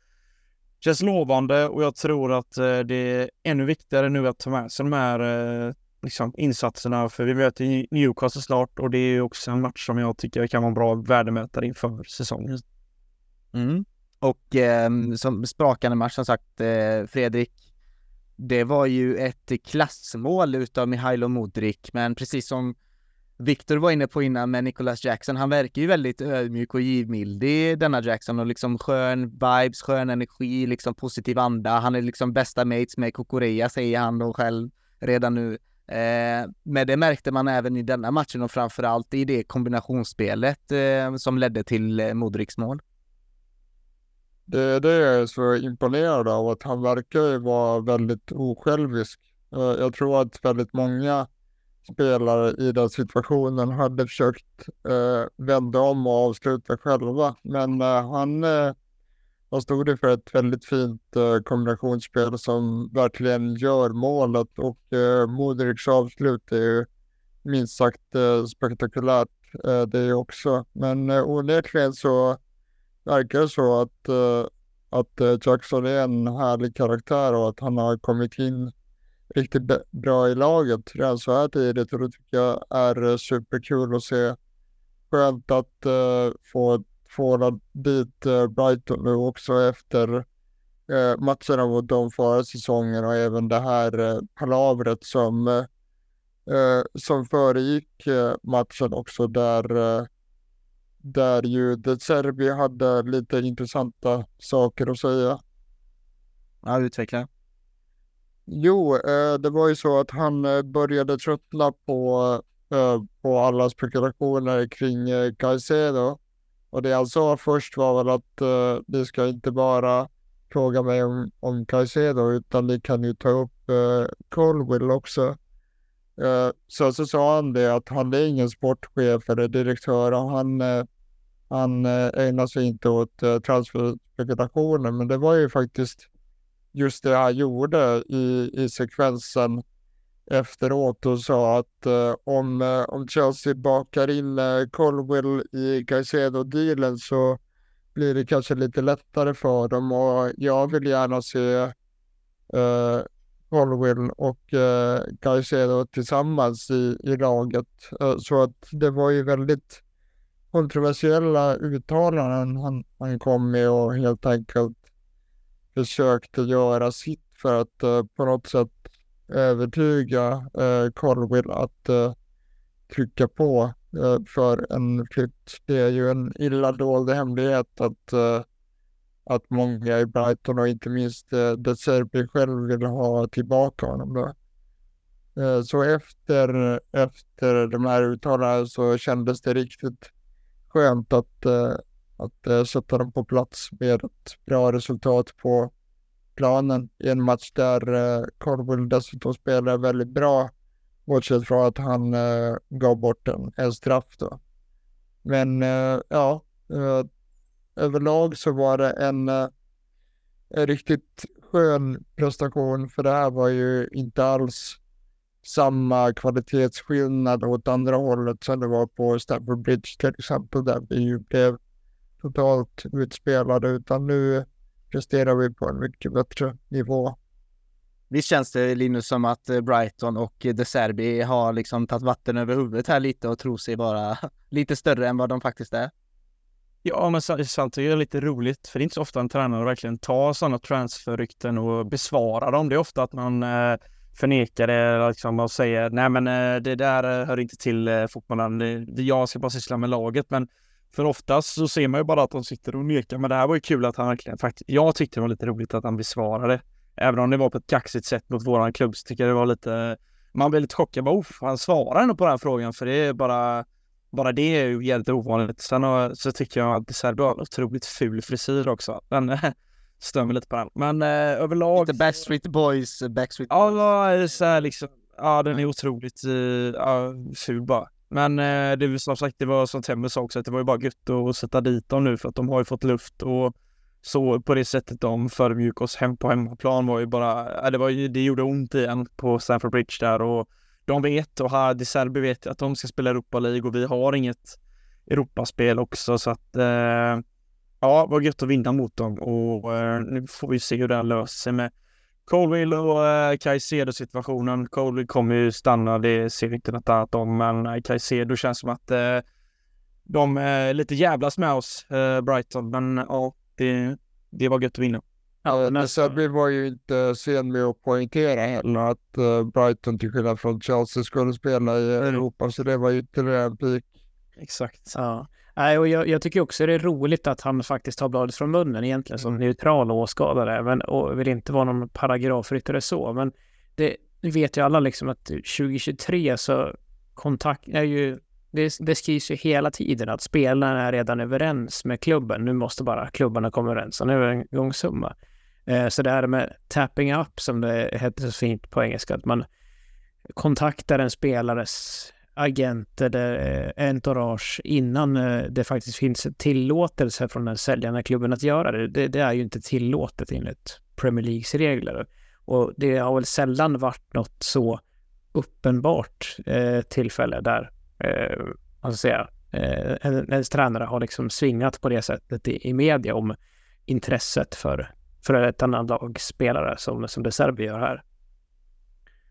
känns lovande och jag tror att eh, det är ännu viktigare nu att ta med sig de här eh, liksom, insatserna för vi möter Newcastle snart och det är också en match som jag tycker kan vara en bra värdemätare inför säsongen. Mm. Och eh, som sprakande match som sagt, eh, Fredrik, det var ju ett klassmål utav Mihailo Modric, men precis som Victor var inne på innan med Nicholas Jackson, han verkar ju väldigt ödmjuk och givmildig denna Jackson och liksom skön vibes, skön energi, liksom positiv anda. Han är liksom bästa mates med Kokorea säger han då själv redan nu. Eh, men det märkte man även i denna matchen och framförallt i det kombinationsspelet eh, som ledde till eh, Modriks mål. Det är det jag är så imponerad av, att han verkar ju vara väldigt osjälvisk. Eh, jag tror att väldigt många spelare i den situationen hade försökt eh, vända om och avsluta själva. Men eh, han, eh, han stod för ett väldigt fint eh, kombinationsspel som verkligen gör målet och eh, Modrics avslut är ju minst sagt eh, spektakulärt eh, det också. Men eh, onekligen så verkar det så att, eh, att eh, Jackson är en härlig karaktär och att han har kommit in riktigt bra i laget redan så här tidigt och det tycker jag är eh, superkul att se. Skönt att uh, få, få dit uh, Brighton nu också efter uh, matcherna mot dem förra säsongen och även det här uh, palavret som, uh, som föregick uh, matchen också där, uh, där ju De Serbi hade lite intressanta saker att säga. Ja, utveckla. Jo, eh, det var ju så att han eh, började tröttna på, eh, på alla spekulationer kring Caicedo. Och det han sa först var väl att ni ska inte bara fråga mig om, om Caicedo utan ni kan ju ta upp Colville också. Sen så, så sa han det att han är ingen sportchef eller direktör och han, han ägnar sig inte åt transferspekulationer men det var ju faktiskt just det han gjorde i, i sekvensen efteråt och sa att eh, om, eh, om Chelsea bakar in eh, Colwell i Caicedo-dealen så blir det kanske lite lättare för dem och jag vill gärna se eh, Colwell och eh, Caicedo tillsammans i, i laget. Eh, så att det var ju väldigt kontroversiella uttalanden han, han kom med och helt enkelt försökte göra sitt för att uh, på något sätt övertyga eh, uh, Colville att uh, trycka på uh, för en flytt. Det är ju en illa dold hemlighet att, att många i Brighton och inte minst uh, De Serbi själv vill ha tillbaka honom. Då. Så efter, efter de här uttalandena så kändes det riktigt skönt att, att eh, sätta dem på plats med ett bra resultat på planen i en match där eh, Cornwall dessutom spelade väldigt bra. Bortsett från att han eh, gav bort en, en straff då. Men eh, ja, eh, överlag så var det en, eh, en riktigt skön prestation för det här var ju inte alls samma kvalitetsskillnad åt andra hållet som det var på Stamford Bridge till exempel där vi ju blev totalt utspelade utan nu presterar vi på en mycket bättre nivå. Visst känns det Linus som att eh, Brighton och De Serbi har liksom tagit vatten över huvudet här lite och tror sig vara lite större än vad de faktiskt är? Ja, men samtidigt är det lite roligt, för det är inte så ofta en tränare verkligen tar sådana transferrykten och besvarar dem. Det är ofta att man eh, förnekar det liksom, och säger nej men eh, det där eh, hör inte till eh, fotbollen. Jag ska bara syssla med laget. Men för oftast så ser man ju bara att de sitter och nekar. Men det här var ju kul att han verkligen faktiskt, jag tyckte det var lite roligt att han besvarade. Även om det var på ett kaxigt sätt mot våran klubb så tycker jag det var lite, man blev lite chockad. Bara, han svarar ändå på den frågan för det är bara, bara det är ju jävligt ovanligt. Sen så tycker jag att Serbi har en otroligt ful frisyr också. Den stör mig lite på den. Men eh, överlag. Lite Backstreet Boys, Backstreet Boys. Ja, så här liksom. Ja, den är otroligt uh, ful bara. Men eh, det var som sagt, det var som Temmer sa också, att det var ju bara gött att sätta dit dem nu för att de har ju fått luft och så på det sättet de förmjukade oss hem på hemmaplan var ju bara, det var ju, det gjorde ont igen på Stamford Bridge där och de vet och här, De Serbi vet att de ska spela Europa League och vi har inget Europaspel också så att eh, ja, var gött att vinna mot dem och eh, nu får vi se hur det här löser sig med Colville och eh, Caicedo situationen. Colville kommer ju stanna, det ser inte något annat om, men eh, Caicedo känns som att eh, de är lite jävlas med oss, eh, Brighton, men ja, det, det var gött att vinna. Ja, nästa... Vi var ju inte sen med att poängtera heller att uh, Brighton till skillnad från Chelsea skulle spela i Europa, så det var ju ytterligare en pik. Exakt. Ja. Nej, och jag, jag, tycker också det är roligt att han faktiskt tar bladet från munnen egentligen som mm. neutral åskådare. Men, och vill inte vara någon paragrafryttare så. Men det, det vet ju alla liksom att 2023 så kontakt är ju det, det skrivs ju hela tiden att spelarna är redan överens med klubben. Nu måste bara klubbarna komma överens om en övergångssumma. Eh, så det här med tapping up som det heter så fint på engelska, att man kontaktar en spelares agent eller eh, entourage innan eh, det faktiskt finns tillåtelse från den säljande klubben att göra det. det. det. är ju inte tillåtet enligt Premier Leagues regler. Och det har väl sällan varit något så uppenbart eh, tillfälle där eh, man ska säga, eh, en, en tränare har liksom svingat på det sättet i, i media om intresset för, för ett annat lags spelare som, som det Serbien gör här.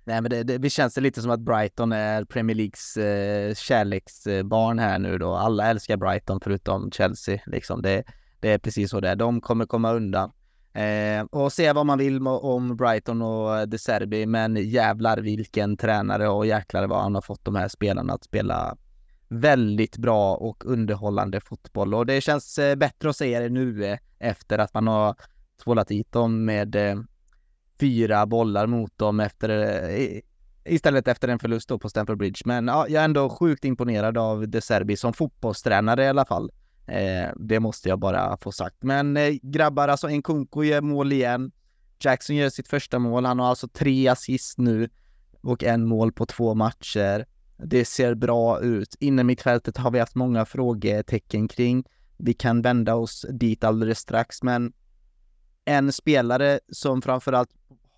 Nej, men det, det, det känns det lite som att Brighton är Premier Leagues eh, kärleksbarn här nu då. Alla älskar Brighton förutom Chelsea. Liksom. Det, det är precis så det är. De kommer komma undan. Eh, och se vad man vill om Brighton och De Serbi, men jävlar vilken tränare och jäklar vad han har fått de här spelarna att spela väldigt bra och underhållande fotboll. Och det känns eh, bättre att säga det nu eh, efter att man har tvålat dit dem med eh, fyra bollar mot dem efter, eh, istället efter en förlust då på Stamford Bridge. Men ja, jag är ändå sjukt imponerad av De Serbi som fotbollstränare i alla fall. Eh, det måste jag bara få sagt. Men eh, grabbar, alltså Nkunku gör mål igen. Jackson gör sitt första mål. Han har alltså tre assist nu och en mål på två matcher. Det ser bra ut. Inne mittfältet har vi haft många frågetecken kring. Vi kan vända oss dit alldeles strax, men en spelare som framförallt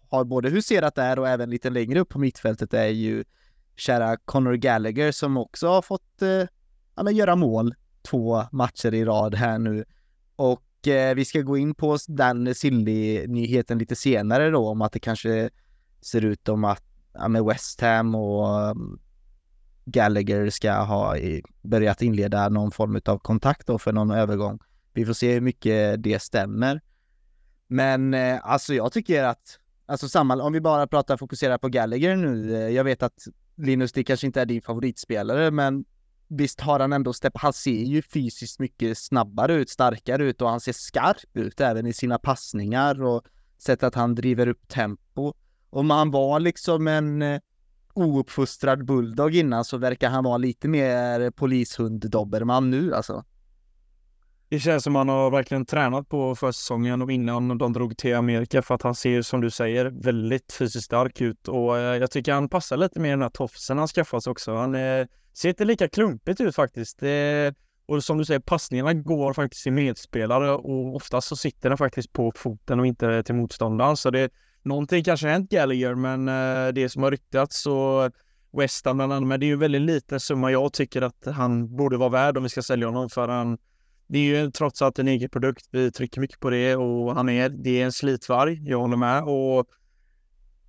har både huserat där och även lite längre upp på mittfältet är ju kära Conor Gallagher som också har fått eh, ja, göra mål två matcher i rad här nu. Och eh, vi ska gå in på den Silly-nyheten lite senare då om att det kanske ser ut om att ja, med West Ham och um, Gallagher ska ha i, börjat inleda någon form av kontakt då för någon övergång. Vi får se hur mycket det stämmer. Men eh, alltså jag tycker att, alltså samma, om vi bara pratar fokuserar på Gallagher nu, eh, jag vet att Linus, det kanske inte är din favoritspelare, men visst har han ändå stepp, han ser ju fysiskt mycket snabbare ut, starkare ut och han ser skarp ut även i sina passningar och sättet att han driver upp tempo. Om han var liksom en, eh, ouppfostrad bulldog innan så verkar han vara lite mer polishund-dobberman nu alltså. Det känns som han har verkligen tränat på försäsongen och innan de drog till Amerika för att han ser som du säger väldigt fysiskt stark ut och eh, jag tycker han passar lite mer i den här tofsen han skaffat sig också. Han eh, ser inte lika klumpigt ut faktiskt. Det, och som du säger, passningarna går faktiskt till medspelare och oftast så sitter den faktiskt på foten och inte till motståndaren. Så det någonting kanske hänt Gallagher, men eh, det som har ryktats så West Ham bland annat, men det är ju väldigt liten summa jag tycker att han borde vara värd om vi ska sälja honom för han det är ju trots allt en egen produkt. Vi trycker mycket på det och han är, det är en slitvarg. Jag håller med och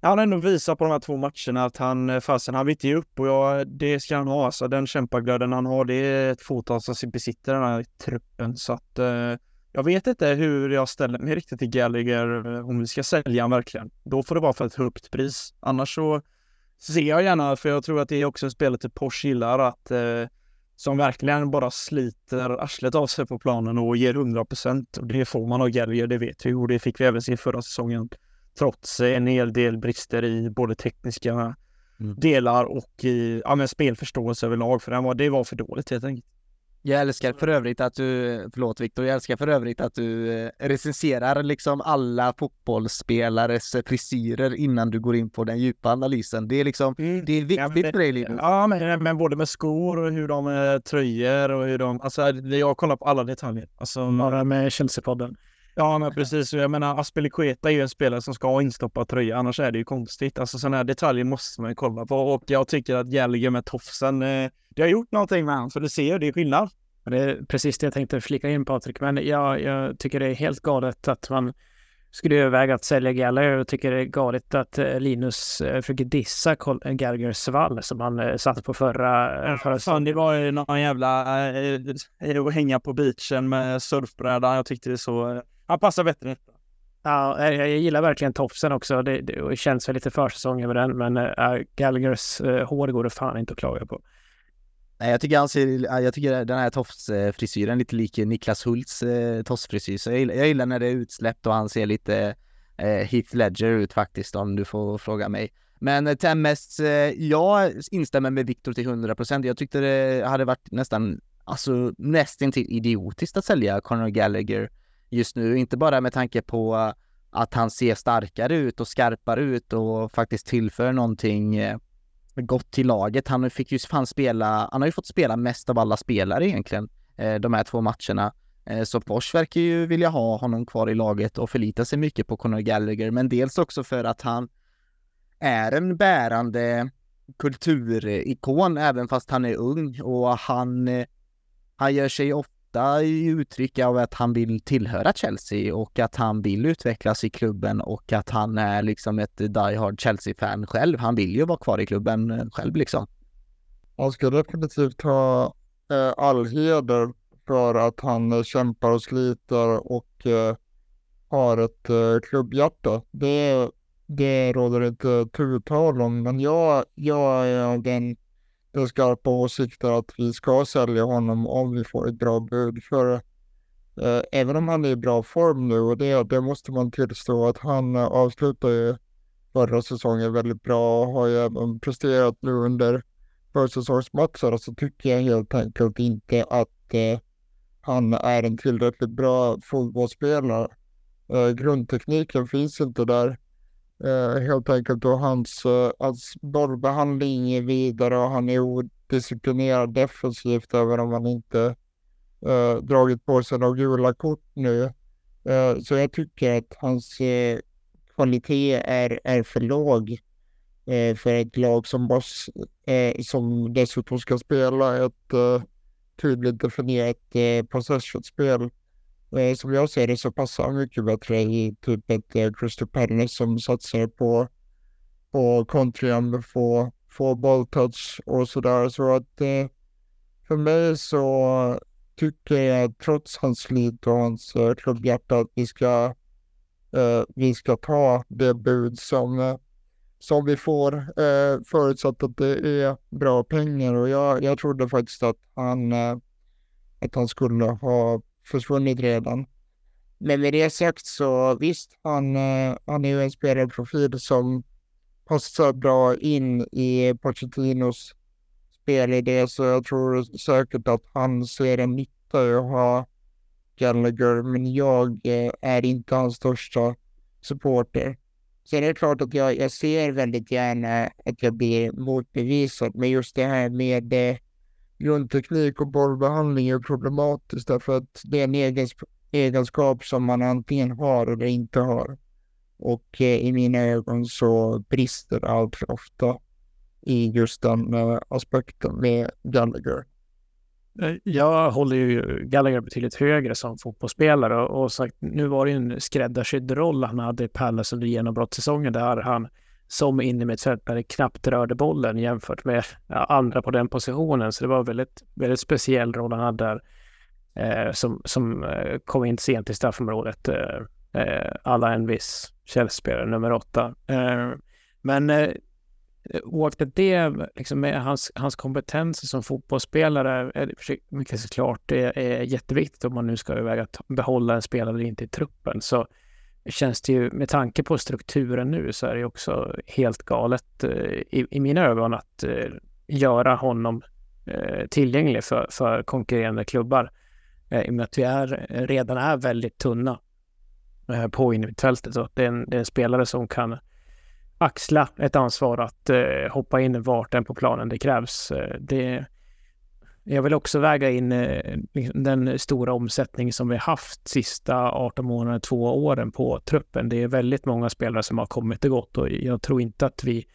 han har ändå visat på de här två matcherna att han, fasen, han vill inte ge upp och jag, det ska han ha. Alltså den kämpaglöden han har, det är ett fåtal som besitter den här truppen. Så att eh, jag vet inte hur jag ställer mig riktigt till Gallagher eh, om vi ska sälja han verkligen. Då får det vara för ett högt pris. Annars så ser jag gärna, för jag tror att det är också en spelare till Porsche gillar att eh, som verkligen bara sliter arslet av sig på planen och ger 100 procent. Och det får man av Gallagher, det vet vi och det fick vi även se förra säsongen. Trots en hel del brister i både tekniska mm. delar och i ja, men spelförståelse överlag, för den var, det var för dåligt helt enkelt. Jag älskar för övrigt att du, förlåt Viktor, jag älskar för övrigt att du eh, recenserar liksom alla fotbollsspelares frisyrer innan du går in på den djupa analysen. Det är liksom, mm. det är viktigt ja, men, för dig Linus. Ja, men, men både med skor och hur de är tröjor och hur de, alltså jag kollar på alla detaljer. Alltså, Bara med Chelsea-podden. Ja, men precis. Jag menar, Aspelikueta är ju en spelare som ska ha instoppad tröja, annars är det ju konstigt. Alltså sådana här detaljer måste man ju kolla på och jag tycker att Gallagher med tofsen, eh, det har gjort någonting med honom, för du ser ju, det är skillnad. Det är precis det jag tänkte flika in Patrik, men jag, jag tycker det är helt galet att man skulle överväga att sälja Gallagher och tycker det är galet att eh, Linus eh, försöker dissa Gallaghers svall som han satte på förra... förra Fan, det var ju någon jävla äh, hänga på beachen med surfbräda. Jag tyckte det så han passar bättre detta. Ja, jag, gillar verkligen tofsen också. Det, det känns väl lite försäsong över den, men äh, Gallaghers äh, hår går det fan inte att klaga på. Nej, jag tycker, han ser, jag tycker den här tofsfrisyren lite lik Niklas Hults eh, tofsfrisyr. Så jag gillar, jag gillar, när det är utsläppt och han ser lite eh, Heath Ledger ut faktiskt om du får fråga mig. Men eh, Temmes, eh, jag instämmer med Viktor till 100%. Jag tyckte det hade varit nästan, alltså nästintill idiotiskt att sälja Conor Gallagher just nu, inte bara med tanke på eh, att han ser starkare ut och skarpare ut och faktiskt tillför någonting eh, gott till laget. Han fick ju fan spela, han har ju fått spela mest av alla spelare egentligen, eh, de här två matcherna. Så Bosch verkar ju vilja ha honom kvar i laget och förlita sig mycket på Conor Gallagher, men dels också för att han är en bärande kulturikon även fast han är ung och han, han gör sig ofta ofta uttryck av att han vill tillhöra Chelsea och att han vill utvecklas i klubben och att han är liksom ett die hard Chelsea-fan själv. Han vill ju vara kvar i klubben eh, själv liksom. Han ska definitivt ha eh, all heder för att han eh, kämpar och sliter och eh, har ett eh, klubbhjärta. Det, det råder inte tutal om, men jag, jag är av den den skarpa åsikter att vi ska sälja honom om vi får ett bra bud. För eh, även om han är i bra form nu och det, det måste man tillstå att han avslutar avslutade förra säsongen väldigt bra och har ju även presterat nu under försäsongsmatcher så tycker jag helt enkelt inte att eh, han är en tillräckligt bra fotbollsspelare. Eh, grundtekniken finns inte där Eh, helt enkelt och hans, eh, hans bollbehandling är vidare och han är odisciplinerad defensivt även om han inte eh, dragit på sig några gula kort nu. Eh, så jag tycker att hans eh, kvalitet är, är för låg eh, för ett lag som, boss, som dessutom ska spela ett tydligt definierat possession-spel. Eh, som jag ser det så passar han mycket bättre i typ ett eh, Crystal Palace som satsar på, på kontringen, få, få bolltouch och sådär. Så att eh, för mig så tycker jag trots hans slit och hans eh, klubbhjärta att vi ska, eh, vi ska ta det bud som, eh, som vi får eh, förutsatt att det är bra pengar. Och jag, jag trodde faktiskt att han, eh, att han skulle ha försvunnit redan. Men med det sagt så visst, han, eh, han är ju en spelarprofil som passar bra in i Pochettinos spelidé så jag tror säkert att han ser en nytta i att ha Gallagher, men jag eh, är inte hans största supporter. Sen är det klart att jag, jag ser väldigt gärna att jag blir motbevisad, men just det här med eh, grundteknik och bollbehandling är problematiskt därför att det är en egenskap som man antingen har eller inte har. Och eh, i mina ögon så brister det allt för ofta i just den eh, aspekten med Gallagher. Eh, jag håller ju Gallagher betydligt högre som fotbollsspelare och, och sagt, nu var det ju en skräddarsydd roll han hade i Palace under genombrottssäsongen där han som innermittfältare knappt rörde bollen jämfört med andra på den positionen. Så det var en väldigt, väldigt speciell roll han hade där eh, som, som eh, kom in sent i straffområdet. Eh, eh, alla en viss källspelare nummer åtta. Eh, men eh, oaktat det, liksom med hans, hans kompetens som fotbollsspelare, är det mycket såklart det är jätteviktigt om man nu ska överväga att behålla en spelare eller inte i truppen. Så känns det ju, med tanke på strukturen nu, så är det också helt galet eh, i, i mina ögon att eh, göra honom eh, tillgänglig för, för konkurrerande klubbar. I och med att vi är, redan är väldigt tunna på innermittfältet. Så det är, en, det är en spelare som kan axla ett ansvar att hoppa in vart än på planen det krävs. Det, jag vill också väga in eh, liksom den stora omsättning som vi haft sista 18 månaderna, två åren på truppen. Det är väldigt många spelare som har kommit och gått och jag tror inte att vi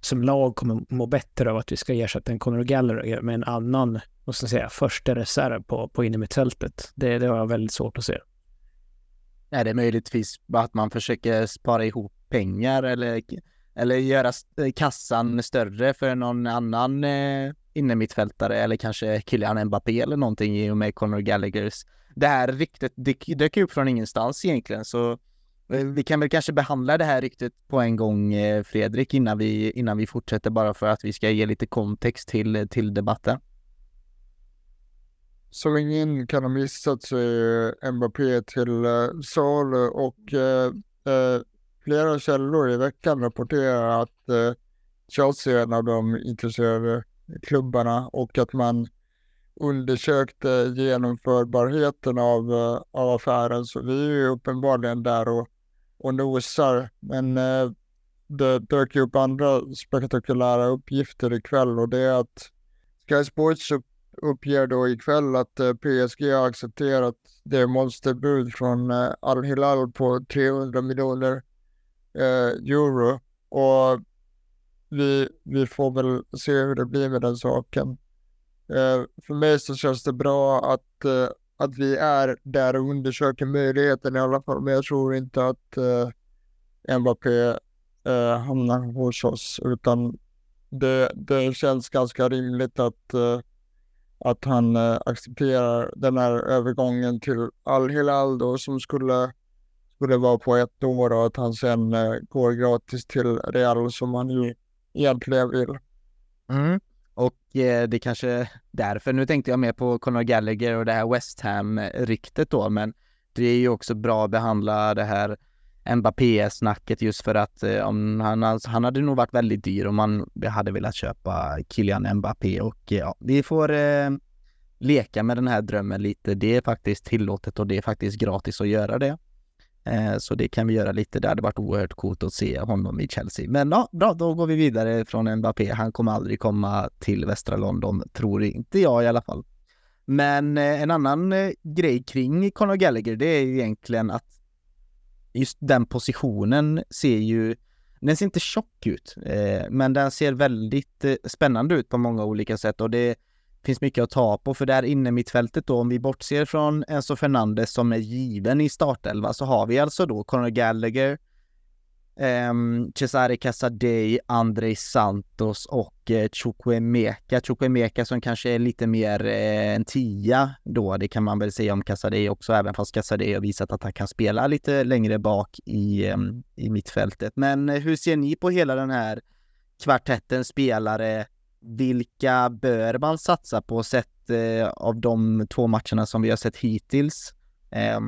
som lag kommer må bättre av att vi ska ersätta en Conor Gallagher med en annan, vad ska jag säga, första reserv på, på innermittfältet. Det, det har jag väldigt svårt att se. Är det möjligtvis att man försöker spara ihop pengar eller, eller göra kassan större för någon annan eh, innermittfältare eller kanske Kylian Mbappé eller någonting i och med Conor Gallaghers. Det här ryktet dök upp från ingenstans egentligen så eh, vi kan väl kanske behandla det här ryktet på en gång eh, Fredrik innan vi, innan vi fortsätter bara för att vi ska ge lite kontext till, till debatten. Som ingen kan ha missat så är Mbappé till uh, salu och eh, flera källor i veckan rapporterar att eh, Chelsea är en av de intresserade klubbarna och att man undersökte genomförbarheten av, eh, av affären. Så vi är ju uppenbarligen där och, och nosar. Men eh, det dök upp andra spektakulära uppgifter ikväll och det är att Sky Sports uppger då ikväll att eh, PSG har accepterat det monsterbud från Al-Hilal på 300 miljoner euro. Och vi, vi får väl se hur det blir med den saken. Eh, för mig så känns det bra att, eh, att vi är där och undersöker möjligheten i alla fall. Men jag tror inte att eh, Mbappé eh, hamnar hos oss. Utan det, det känns ganska rimligt att, eh, att han eh, accepterar den här övergången till Al-Hilal då som skulle skulle vara på ett år och att han sen eh, går gratis till Real som han ju egentligen vill. Mm. Och eh, det kanske därför, nu tänkte jag mer på Conor Gallagher och det här West Ham-ryktet då, men det är ju också bra att behandla det här Mbappé-snacket just för att eh, om han, han hade nog varit väldigt dyr om man hade velat köpa Kylian Mbappé och eh, ja, vi får eh, leka med den här drömmen lite. Det är faktiskt tillåtet och det är faktiskt gratis att göra det. Eh, så det kan vi göra lite. Det hade varit oerhört coolt att se honom i Chelsea. Men ja, bra, då går vi vidare från Mbappé. Han kommer aldrig komma till västra London, tror inte jag i alla fall. Men eh, en annan eh, grej kring Conor Gallagher, det är ju egentligen att just den positionen ser ju, den ser inte tjock ut, men den ser väldigt spännande ut på många olika sätt och det finns mycket att ta på, för där inne mittfältet då, om vi bortser från Enzo Fernandes som är given i startelva, så har vi alltså då Conor Gallagher, um, Cesare Casadei, Andrei Santos och eh, Chukwemeka. Chukwemeka som kanske är lite mer eh, en tia då, det kan man väl säga om Casadei också, även fast Casadei har visat att han kan spela lite längre bak i, um, i mittfältet. Men eh, hur ser ni på hela den här kvartetten spelare vilka bör man satsa på sett eh, av de två matcherna som vi har sett hittills? Eh,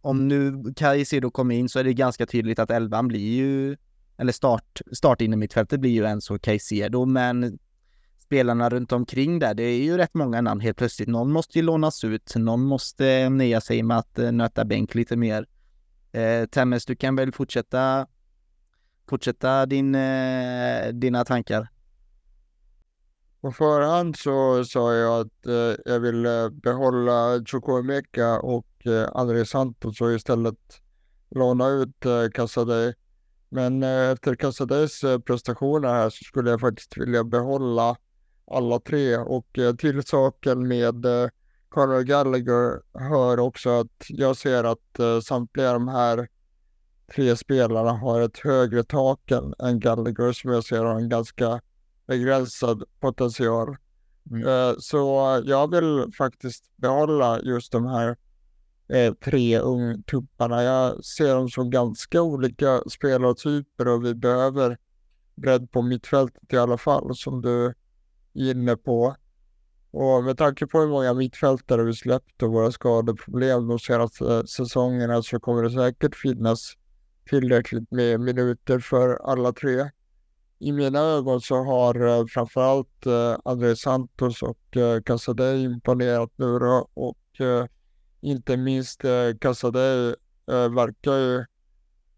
om nu Caicedo kommer in så är det ganska tydligt att elvan blir ju eller start, start in i mittfältet blir ju Enzo Caicedo, men spelarna runt omkring där, det är ju rätt många namn helt plötsligt. Någon måste ju lånas ut, någon måste nöja sig med att eh, nöta bänk lite mer. Eh, Temmes, du kan väl fortsätta fortsätta din, eh, dina tankar? På förhand så sa jag att eh, jag ville behålla Chukwuemeka och eh, André Santos och istället låna ut eh, Casadei. Men eh, efter Casadeis eh, prestationer här så skulle jag faktiskt vilja behålla alla tre och eh, till saken med eh, Conor Gallagher hör också att jag ser att eh, samtliga de här tre spelarna har ett högre tak än Gallagher som jag ser har en ganska begränsad potential. Mm. Eh, så jag vill faktiskt behålla just de här eh, tre ungtupparna. Jag ser dem som ganska olika spelartyper och vi behöver bredd på mittfältet i alla fall som du är inne på. Och med tanke på hur många mittfältare vi släppt och våra skadeproblem de senaste säsongerna så kommer det säkert finnas tillräckligt med minuter för alla tre. I mina ögon så har uh, framförallt eh, André Santos och uh, Casadei imponerat nu då och inte minst uh, Casadei verkar ju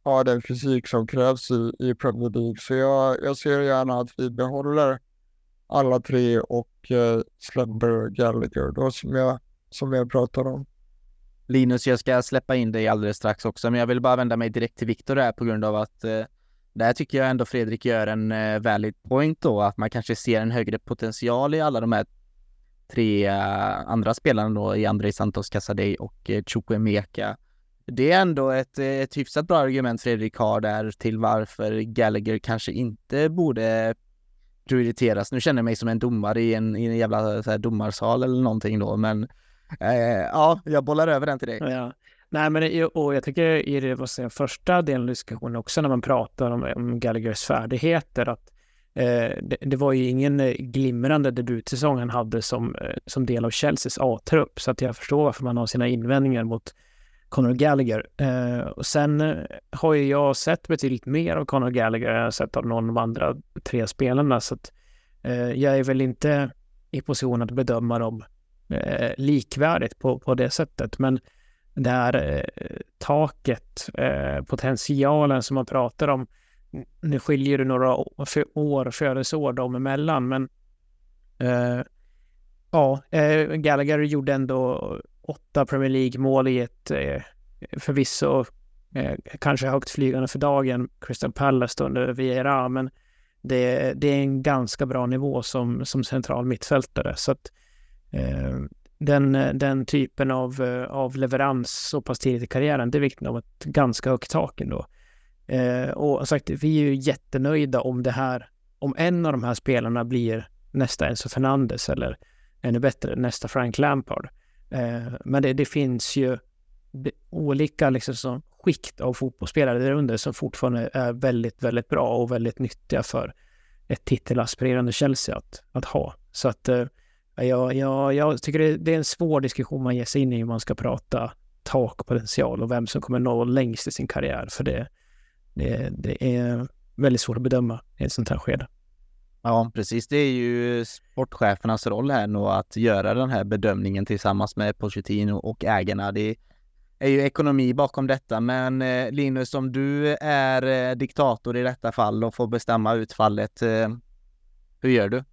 ha den fysik som krävs i, i Premier League. Så jag, jag ser gärna att vi behåller alla tre och eh, släpper Gallagher då som jag, som jag pratade om. Linus, jag ska släppa in dig alldeles strax också, men jag vill bara vända mig direkt till Viktor här på grund av att eh, där tycker jag ändå Fredrik gör en eh, valid point då, att man kanske ser en högre potential i alla de här tre eh, andra spelarna då, i Andrei Santos Casadei och eh, Chukwemeka. Det är ändå ett, eh, ett hyfsat bra argument Fredrik har där till varför Gallagher kanske inte borde prioriteras. Nu känner jag mig som en domare i en, i en jävla så här, domarsal eller någonting då, men Eh, ja, jag bollar över den till dig. Ja. Nej, men och jag tycker i det vad säger, första delen av diskussionen också när man pratar om, om Gallaghers färdigheter att eh, det, det, var ju ingen eh, glimrande debutsäsong han hade som, eh, som del av Chelseas A-trupp så att jag förstår varför man har sina invändningar mot Conor Gallagher. Eh, och sen eh, har ju jag sett betydligt mer av Conor Gallagher än jag har sett av någon av de andra tre spelarna så att jag är väl inte i position att bedöma dem eh, likvärdigt på, på det sättet. Men det här eh, taket, eh, potentialen som man pratar om, nu skiljer det några år, födelseår dem emellan, men eh, ja, eh, Gallagher gjorde ändå åtta Premier League-mål i ett eh, förvisso eh, kanske högt flygande för dagen, Crystal Palace under Vieira, men det, det, är en ganska bra nivå som, som central mittfältare. Så att den, den typen av, eh, av leverans så pass tidigt i karriären, det är viktigt av ett ganska högt tak ändå. Eh, och sagt, vi är ju jättenöjda om det här, om en av de här spelarna blir nästa Enzo Fernandes eller ännu bättre nästa Frank Lampard. Eh, men det, det, finns ju olika liksom, som skikt av fotbollsspelare där under som fortfarande är väldigt, väldigt bra och väldigt nyttiga för ett titelaspirerande Chelsea att, att ha. Så att eh, jag, jag, jag tycker det, det är en svår diskussion man ger sig in i om man ska prata takpotential och vem som kommer nå längst i sin karriär. För det, det, det är väldigt svårt att bedöma i ett sånt här skede. Ja, precis. Det är ju sportchefernas roll här nu att göra den här bedömningen tillsammans med Pochettino och ägarna. Det är ju ekonomi bakom detta, men eh, Linus, om du är eh, diktator i detta fall och får bestämma utfallet, eh, hur gör du?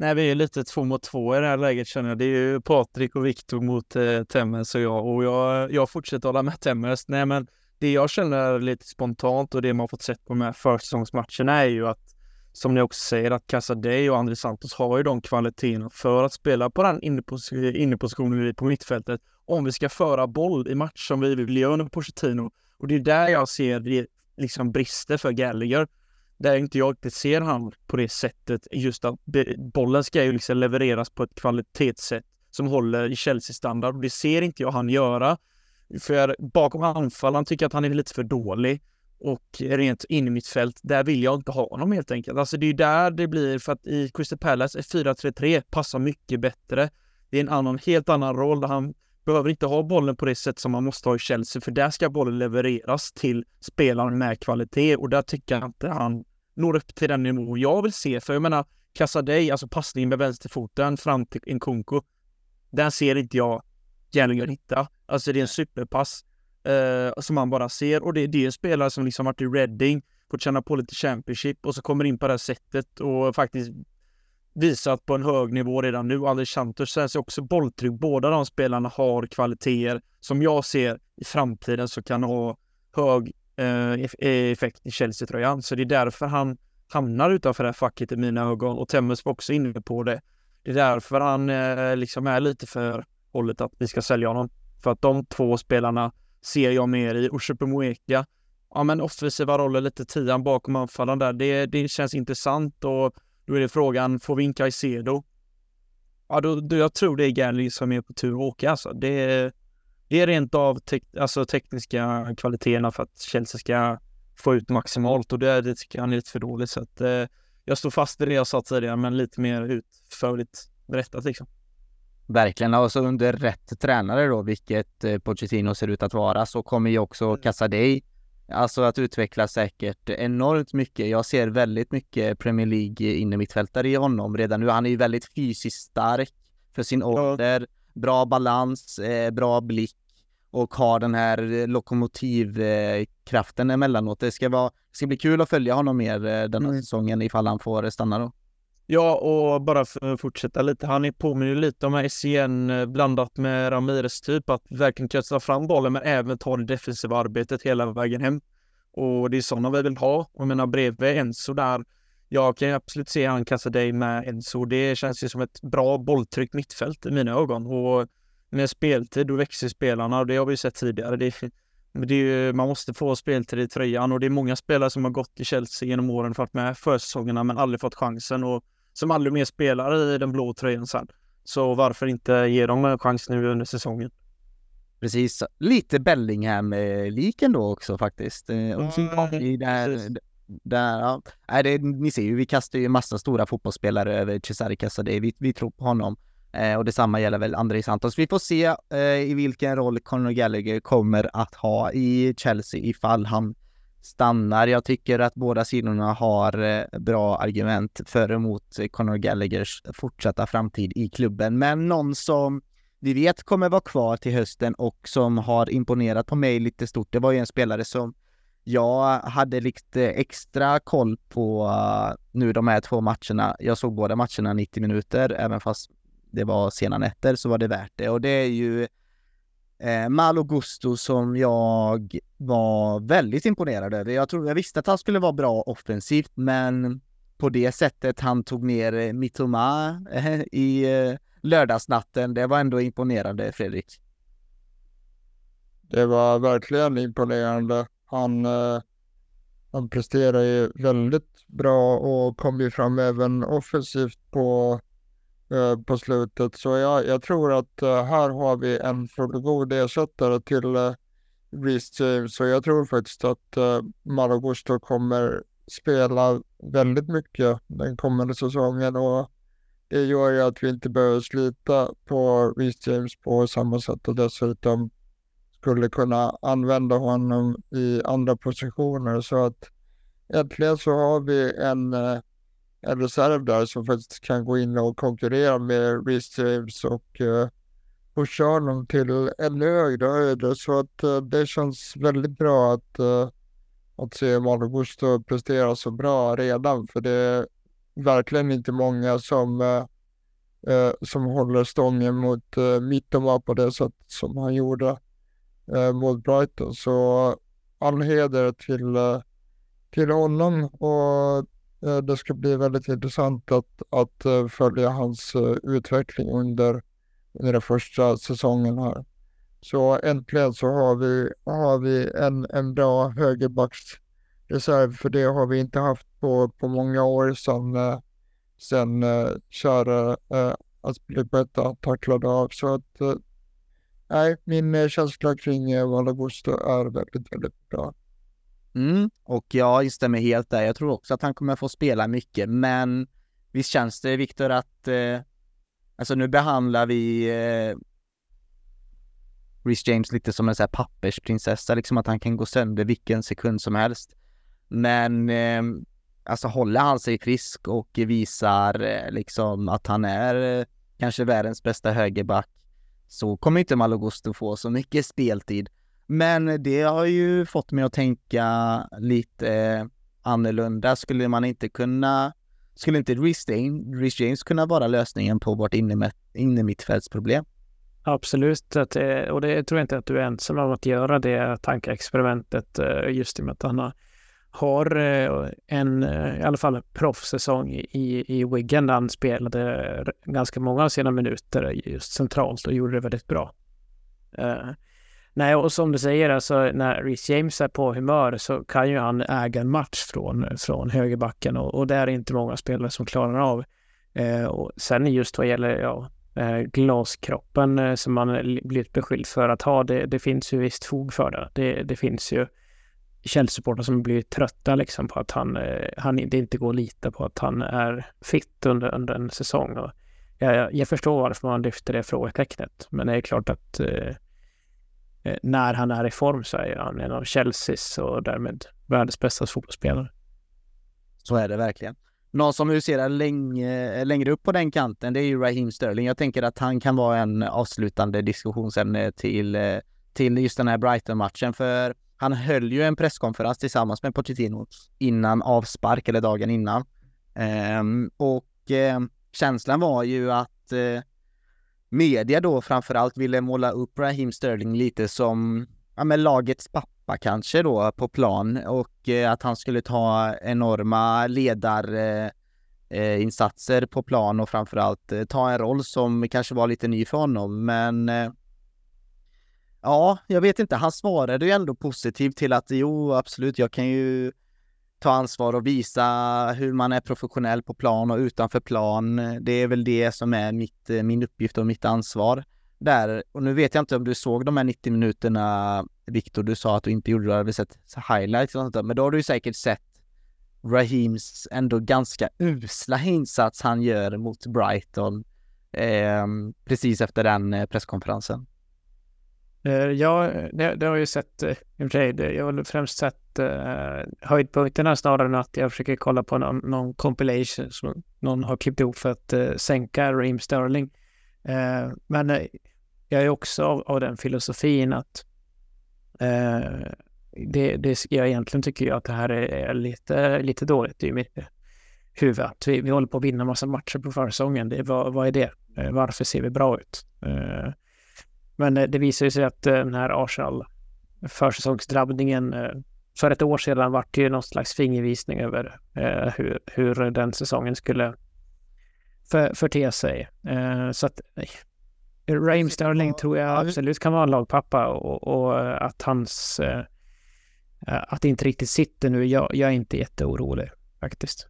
Nej, vi är lite två mot två i det här läget känner jag. Det är ju Patrik och Viktor mot eh, Temmes och jag och jag, jag fortsätter hålla med Temmes. Nej, men det jag känner lite spontant och det man fått sett på de här försäsongsmatcherna är ju att som ni också säger att Casadei och André Santos har ju de kvaliteterna för att spela på den innepositionen vi på mittfältet om vi ska föra boll i match som vi vill göra under Pochettino. Och det är där jag ser det liksom brister för Gallagher där inte jag inte ser han på det sättet. Just att bollen ska ju liksom levereras på ett kvalitetssätt som håller i Chelsea-standard och det ser inte jag han göra. För bakom anfallaren tycker jag att han är lite för dålig och rent in i mitt fält, där vill jag inte ha honom helt enkelt. Alltså det är där det blir för att i Crystal Palace är 4-3-3 passar mycket bättre. Det är en annan, helt annan roll där han behöver inte ha bollen på det sätt som man måste ha i Chelsea, för där ska bollen levereras till spelaren med kvalitet och där tycker jag inte han når upp till den nivå jag vill se. För jag menar, Casadei, alltså passningen med vänsterfoten fram till Nkunku, där ser inte jag Gallagher hitta. Alltså det är en superpass eh, som man bara ser och det, det är en spelare som liksom varit i Reading, fått känna på lite Championship och så kommer in på det här sättet och faktiskt visat på en hög nivå redan nu. Anders Santos känns också bolltrygg. Båda de spelarna har kvaliteter som jag ser i framtiden så kan ha hög Eh, eh, effekt i Chelsea-tröjan. Så det är därför han hamnar utanför det här facket i mina ögon och Temmes var också inne på det. Det är därför han eh, liksom är lite för hållet att vi ska sälja honom. För att de två spelarna ser jag mer i. Och Chupemueka, ja men offensiva roller, lite tian bakom anfallaren där. Det, det känns intressant och då är det frågan, får vi in Caicedo? Ja, då, då, jag tror det är Gally som är på tur att åka alltså. Det, det är rent av te alltså, tekniska kvaliteterna för att Chelsea ska få ut maximalt och det, det tycker han är lite för dåligt. Så att, eh, jag står fast vid det jag sa tidigare, men lite mer utförligt berättat liksom. Verkligen, och så under rätt tränare då, vilket eh, Pochettino ser ut att vara, så kommer ju också mm. Casadei alltså att utveckla säkert enormt mycket. Jag ser väldigt mycket Premier League inne mittfältare i honom redan nu. Han är ju väldigt fysiskt stark för sin ålder, bra balans, eh, bra blick och har den här lokomotivkraften emellanåt. Det ska, vara, det ska bli kul att följa honom mer eh, denna mm. säsongen ifall han får stanna då. Ja, och bara fortsätta lite. Han är påminner lite om SCN e blandat med Ramirez typ, att verkligen kötsa fram bollen men även ta det defensiva arbetet hela vägen hem. Och det är sådana vi vill ha. Och jag menar bredvid Enzo där, jag kan absolut se han kasta dig med Enzo. Det känns ju som ett bra bolltryck mittfält i mina ögon. Och med speltid, då växer spelarna och det har vi sett tidigare. Det är, det är, man måste få speltid i tröjan och det är många spelare som har gått i Chelsea genom åren för att med försäsongerna men aldrig fått chansen. Och som aldrig mer spelar i den blå tröjan sen. Så varför inte ge dem en chans nu under säsongen? Precis, lite Bellingham-liken då också faktiskt. Mm, där, där, ja. Nej, det, ni ser ju, vi kastar ju massa stora fotbollsspelare över Cesare Casadei. Vi, vi tror på honom. Eh, och detsamma gäller väl André Santos. Vi får se eh, i vilken roll Conor Gallagher kommer att ha i Chelsea ifall han stannar. Jag tycker att båda sidorna har eh, bra argument för och emot Conor Gallaghers fortsatta framtid i klubben. Men någon som vi vet kommer vara kvar till hösten och som har imponerat på mig lite stort, det var ju en spelare som jag hade lite extra koll på uh, nu de här två matcherna. Jag såg båda matcherna 90 minuter, även fast det var sena nätter så var det värt det. Och det är ju Eh, Malo Gusto som jag var väldigt imponerad över. Jag, tror, jag visste att han skulle vara bra offensivt, men på det sättet han tog ner eh, Mitoma eh, i eh, lördagsnatten, det var ändå imponerande, Fredrik. Det var verkligen imponerande. Han, eh, han presterade ju väldigt bra och kom ju fram även offensivt på Eh, på slutet. Så jag, jag tror att eh, här har vi en fullgod ersättare till uh, Reece James. Så jag tror faktiskt att eh, uh, Malagusto kommer spela väldigt mycket den kommande säsongen. Och det gör ju att vi inte behöver slita på Reece James på samma sätt och dessutom skulle kunna använda honom i andra positioner. Så att äntligen så har vi en en reserv där som faktiskt kan gå in och konkurrera med Rhys James och uh, pusha honom till ännu högre höjder. Så att eh, det känns väldigt bra att, eh, att se Malo Gusto prestera så bra redan. För det är verkligen inte många som, eh, eh som håller stången mot eh, Mittoma på det sätt som han gjorde eh, mot Brighton. Så all heder till, till honom. och Eh, det ska bli väldigt intressant att, att eh, följa hans eh, utveckling under, under den första säsongen här. Så äntligen så har vi, har vi en, en bra högerbacksreserv för det har vi inte haft på, på många år sedan, sedan kära äh, Aspilicueta tacklade av. Så att nej, min känsla kring Valagusto är väldigt, väldigt bra. Mm, och jag instämmer helt där. Jag tror också att han kommer få spela mycket, men visst känns det Viktor att, eh, alltså nu behandlar vi eh, Rhys James lite som en så här pappersprinsessa, liksom att han kan gå sönder vilken sekund som helst. Men eh, alltså håller han sig frisk och visar eh, liksom att han är eh, kanske världens bästa högerback så kommer inte Malogusto få så mycket speltid. Men det har ju fått mig att tänka lite eh, annorlunda. Skulle man inte kunna, skulle inte Rhys James kunna vara lösningen på vårt innermittfältsproblem? Absolut, att, eh, och det tror jag inte att du är ensam om att göra det tankeexperimentet eh, just i och med att han har en, i alla fall proffssäsong i, i Wigan där han spelade ganska många av sina minuter just centralt och gjorde det väldigt bra. Nej, och som du säger, alltså när Reece James är på humör så kan ju han äga en match från, från högerbacken och, och det är inte många spelare som klarar av. Eh, och sen just vad gäller ja, uh, glaskroppen eh, som man blivit beskylld för att ha, det, det finns ju visst fog för det. Det, det finns ju källsupportrar som blir trötta liksom på att han, eh, han det inte går att lita på att han är fit under, under en säsong. Och jag, jag förstår varför man lyfter det frågetecknet, men det är klart att eh, Eh, när han är i form så är han en av Chelseas och därmed världens bästa fotbollsspelare. Så är det verkligen. Någon som huserar länge, eh, längre upp på den kanten, det är ju Raheem Sterling. Jag tänker att han kan vara en avslutande diskussionsämne till, eh, till just den här Brighton-matchen, för han höll ju en presskonferens tillsammans med Pochettino innan avspark eller dagen innan. Um, och um, känslan var ju att uh, media då framförallt ville måla upp Raheem Sterling lite som ja, men lagets pappa kanske då på plan och eh, att han skulle ta enorma ledarinsatser eh, eh på plan och framförallt eh, ta en roll som kanske var lite ny för honom. Men eh, Ja, jag vet inte. Han svarade ju ändå positivt till att jo, absolut, jag kan ju ta ansvar och visa hur man är professionell på plan och utanför plan. Det är väl det som är mitt, eh, min uppgift och mitt ansvar där. Och nu vet jag inte om du såg de här 90 minuterna, Viktor, du sa att du inte gjorde det, du hade sett highlights och sånt där, men då har du ju säkert sett Rahims ändå ganska usla insats han gör mot Brighton eh, precis efter den eh, presskonferensen. Eh, ja, det, det har jag ju sett eh, i och för sig. Jag har främst sett uh, höjdpunkterna snarare än att jag försöker kolla på någon, någon compilation som någon har klippt ihop för att uh, sänka Raheem Sterling. Uh, men uh, jag är också av, av den filosofin att det, det, jag egentligen tycker jag att det här är, är lite, lite dåligt i mitt huvud. Att vi, vi håller på att vinna massa matcher på försäsongen. Det, vad, vad är det? varför ser vi bra ut? Men eh, det visar sig att eh, den här Arsenal försäsongsdrabbningen eh, för ett år sedan vart ju någon slags fingervisning över hur, hur den säsongen skulle för, förte sig. så att Raheem Sterling tror jag absolut kan vara en lagpappa och, och att hans att det inte riktigt sitter nu. Jag, jag är inte jätteorolig faktiskt.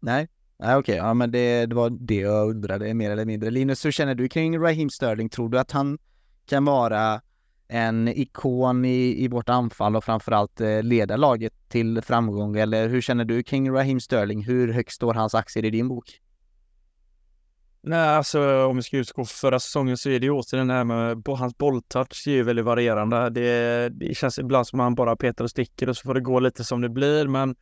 Nej, Nej okej, okay. ja men det, det var det jag undrade mer eller mindre. Linus, hur känner du kring Raheem Sterling? Tror du att han kan vara en ikon i, i vårt anfall och framförallt eh, leda laget till framgång? Eller hur känner du kring Raheem Sterling? Hur högt står hans aktier i din bok? Nej, alltså om vi ska utgå förra säsongen så är det ju återigen det här med hans bolltouch är ju väldigt varierande. Det, det känns ibland som att han bara petar och sticker och så får det gå lite som det blir. Men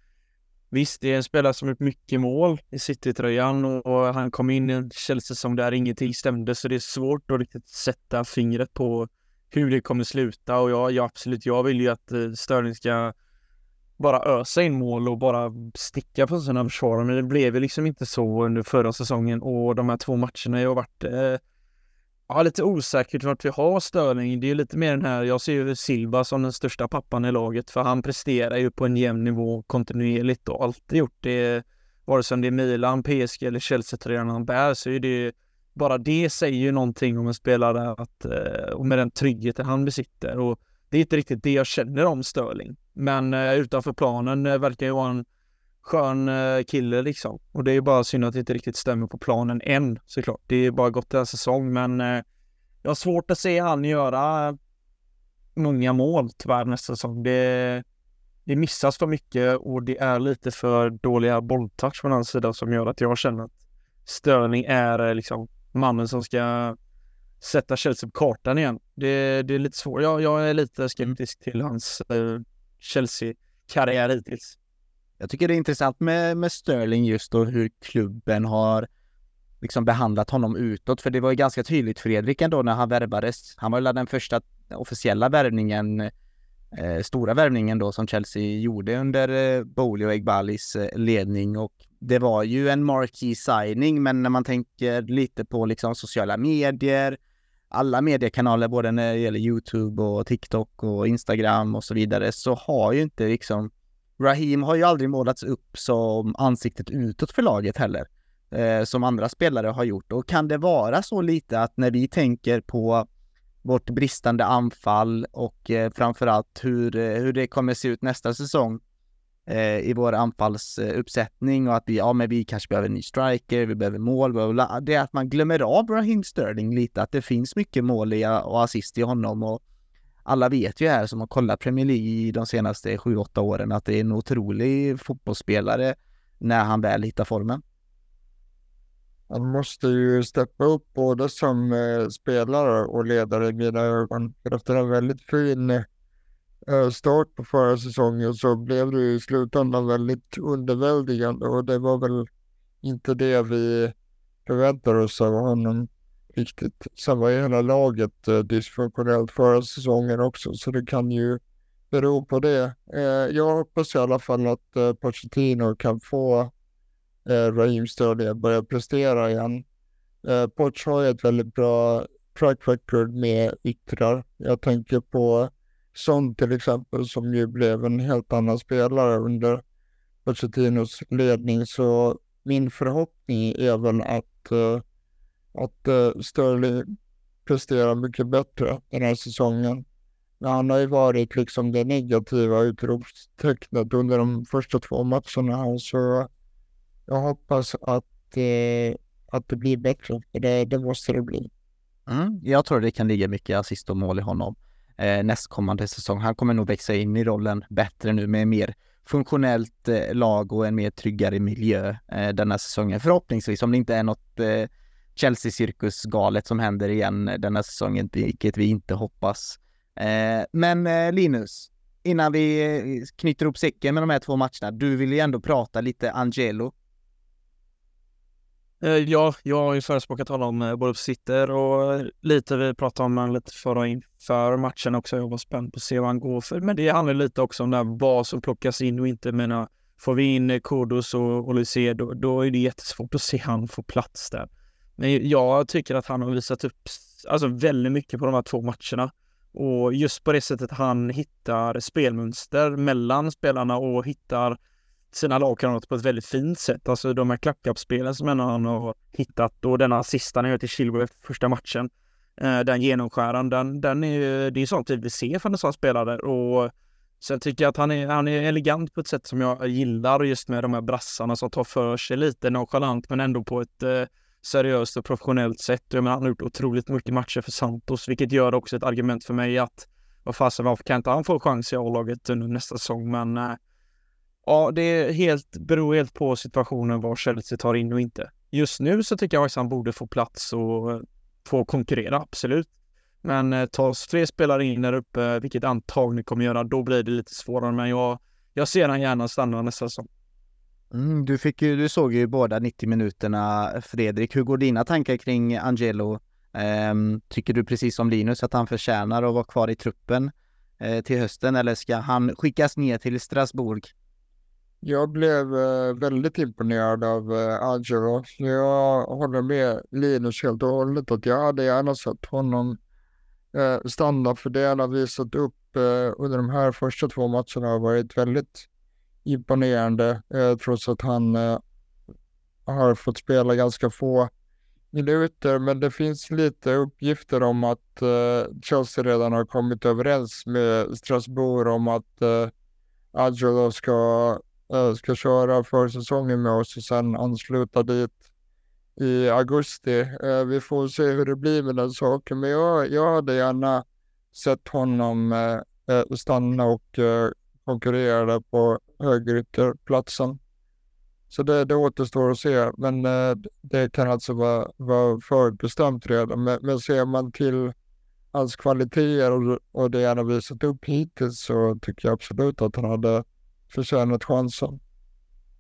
visst, det är en spelare som gjort mycket mål i City-tröjan och, och han kom in i en Chelsea-säsong där ingenting stämde så det är svårt att riktigt sätta fingret på hur det kommer sluta. Och jag, jag absolut, jag vill ju att eh, Sterling ska bara ösa in mål och bara sticka på sina försvarare men det blev ju liksom inte så under förra säsongen och de här två matcherna har varit eh, Ja, lite osäkert vart vi har Störling. Det är ju lite mer den här, jag ser ju Silva som den största pappan i laget för han presterar ju på en jämn nivå kontinuerligt och alltid gjort det. Vare sig det är Milan, PSG eller Chelsea-tröjan han bär så är det bara det säger ju någonting om en spelare att, eh, och med den tryggheten han besitter och det är inte riktigt det jag känner om Störling. Men eh, utanför planen eh, verkar ju vara en skön eh, kille liksom. Och det är bara synd att det inte riktigt stämmer på planen än såklart. Det är bara gått en säsong men eh, jag har svårt att se han göra många mål tyvärr nästa säsong. Det, det missas för mycket och det är lite för dåliga bolltouch från hans sida som gör att jag känner att Störning är eh, liksom mannen som ska sätta Chelsea på kartan igen. Det, det är lite svårt. Jag, jag är lite skeptisk till hans eh, Chelsea-karriär hittills. Jag tycker det är intressant med, med Sterling just och hur klubben har liksom behandlat honom utåt. För det var ju ganska tydligt Fredrik ändå när han värvades. Han var väl den första officiella värvningen, eh, stora värvningen då som Chelsea gjorde under eh, Bowley och Egbalis eh, ledning och det var ju en marquee signing men när man tänker lite på liksom sociala medier, alla mediekanaler både när det gäller Youtube och TikTok och Instagram och så vidare så har ju inte liksom Raheem har ju aldrig målats upp som ansiktet utåt för laget heller eh, som andra spelare har gjort. Och kan det vara så lite att när vi tänker på vårt bristande anfall och eh, framförallt hur, eh, hur det kommer se ut nästa säsong eh, i vår anfallsuppsättning och att vi, ja men vi kanske behöver en ny striker, vi behöver mål, bla, bla, det är att man glömmer av Raheem Sterling lite, att det finns mycket mål eh, och assist i honom och alla vet ju här som har kollat Premier League de senaste 7-8 åren att det är en otrolig fotbollsspelare när han väl hittar formen. Han måste ju steppa upp både som eh, spelare och ledare i mina ögon. Efter en väldigt fin eh, start på förra säsongen så blev det i slutändan väldigt underväldigande och det var väl inte det vi förväntade oss av honom riktigt. Sen var ju hela laget eh, dysfunktionellt förra säsongen också så det kan ju bero på det. Eh, jag hoppas i alla fall att eh, Pochettino kan få eh, Raheem Sterling börja prestera igen. Eh, Poch har ju ett väldigt bra track record med yttrar. Jag tänker på Son till exempel som ju blev en helt annan spelare under Pochettinos ledning. Så min förhoppning är väl att, eh, att uh, Sterling presterar mycket bättre den här säsongen. Men han har ju varit liksom det negativa utropstecknet under de första två matcherna. Så jag hoppas att, eh, att det blir bättre, för det, det måste det bli. Mm, jag tror det kan ligga mycket assist och mål i honom eh, nästkommande säsong. Han kommer nog växa in i rollen bättre nu med mer funktionellt eh, lag och en mer tryggare miljö eh, denna säsongen. Förhoppningsvis, om det inte är något eh, Chelsea-cirkus galet som händer igen denna säsongen, vilket vi inte hoppas. Eh, men eh, Linus, innan vi eh, knyter ihop säcken med de här två matcherna, du vill ju ändå prata lite Angelo ja, jag har ju förespråkat honom både på sitter och lite vi pratade om honom lite förra inför matchen också. Jag var spänd på att se vad han går för. Men det handlar lite också om där vad som plockas in och inte. Menar, får vi in Kodos och Olysee, då, då är det jättesvårt att se han få plats där. Men jag tycker att han har visat upp alltså väldigt mycket på de här två matcherna. Och just på det sättet han hittar spelmönster mellan spelarna och hittar sina lagkamrater på ett väldigt fint sätt. Alltså de här klappkappspelen som han har hittat och denna sista han gör till Chilwell första matchen. Eh, den genomskäran, den, den är, det är sånt vi vill se från en sån spelare och sen tycker jag att han är, han är elegant på ett sätt som jag gillar just med de här brassarna som tar för sig lite nonchalant men ändå på ett eh, seriöst och professionellt sätt. Jag menar, han har gjort otroligt mycket matcher för Santos, vilket gör också ett argument för mig att vad fasen, varför kan inte han få chans i A-laget under nästa säsong? Men äh, Ja, det är helt, beror helt på situationen vad Chelsea tar in och inte. Just nu så tycker jag att han borde få plats och eh, få konkurrera, absolut. Men eh, tas fler spelare in där uppe, vilket antagligen kommer göra, då blir det lite svårare. Men jag, jag ser han gärna stanna nästa säsong. Mm, du, fick ju, du såg ju båda 90 minuterna, Fredrik. Hur går dina tankar kring Angelo? Ehm, tycker du precis som Linus att han förtjänar att vara kvar i truppen eh, till hösten eller ska han skickas ner till Strasbourg? Jag blev eh, väldigt imponerad av eh, Angelo. Jag håller med Linus helt och hållet att jag hade gärna sett honom eh, stanna för det han har visat upp eh, under de här första två matcherna har varit väldigt imponerande eh, trots att han eh, har fått spela ganska få minuter. Men det finns lite uppgifter om att eh, Chelsea redan har kommit överens med Strasbourg om att eh, Angelo ska eh, ska köra försäsongen med oss och sen ansluta dit i augusti. Eh, vi får se hur det blir med den saken, men jag, jag hade gärna sett honom eh, eh stanna och eh, konkurrera på högerytterplatsen. Så det, det återstår att se, men eh, det kan alltså vara, vara förutbestämt redan. Men, men ser man till hans kvaliteter och, och det han har visat upp hittills så tycker jag absolut att han hade förtjänat chansen.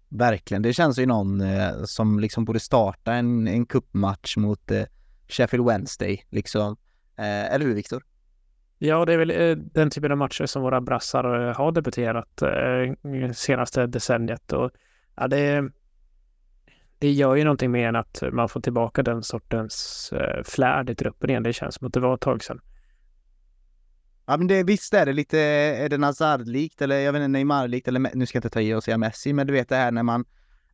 Verkligen, det känns ju någon eh, som liksom borde starta en, en cupmatch mot eh, Sheffield Wednesday, liksom. Eh, eller hur Viktor? Ja, det är väl eh, den typen av matcher som våra brassar eh, har debuterat eh, senaste decenniet. Och, ja, det, det gör ju någonting mer än att man får tillbaka den sortens eh, flärd i truppen igen. Det känns som att det var ett tag sedan. Ja men det, visst är det lite Eden Hazard-likt eller jag vet inte Neymar-likt eller nu ska jag inte ta i och säga Messi men du vet det här när man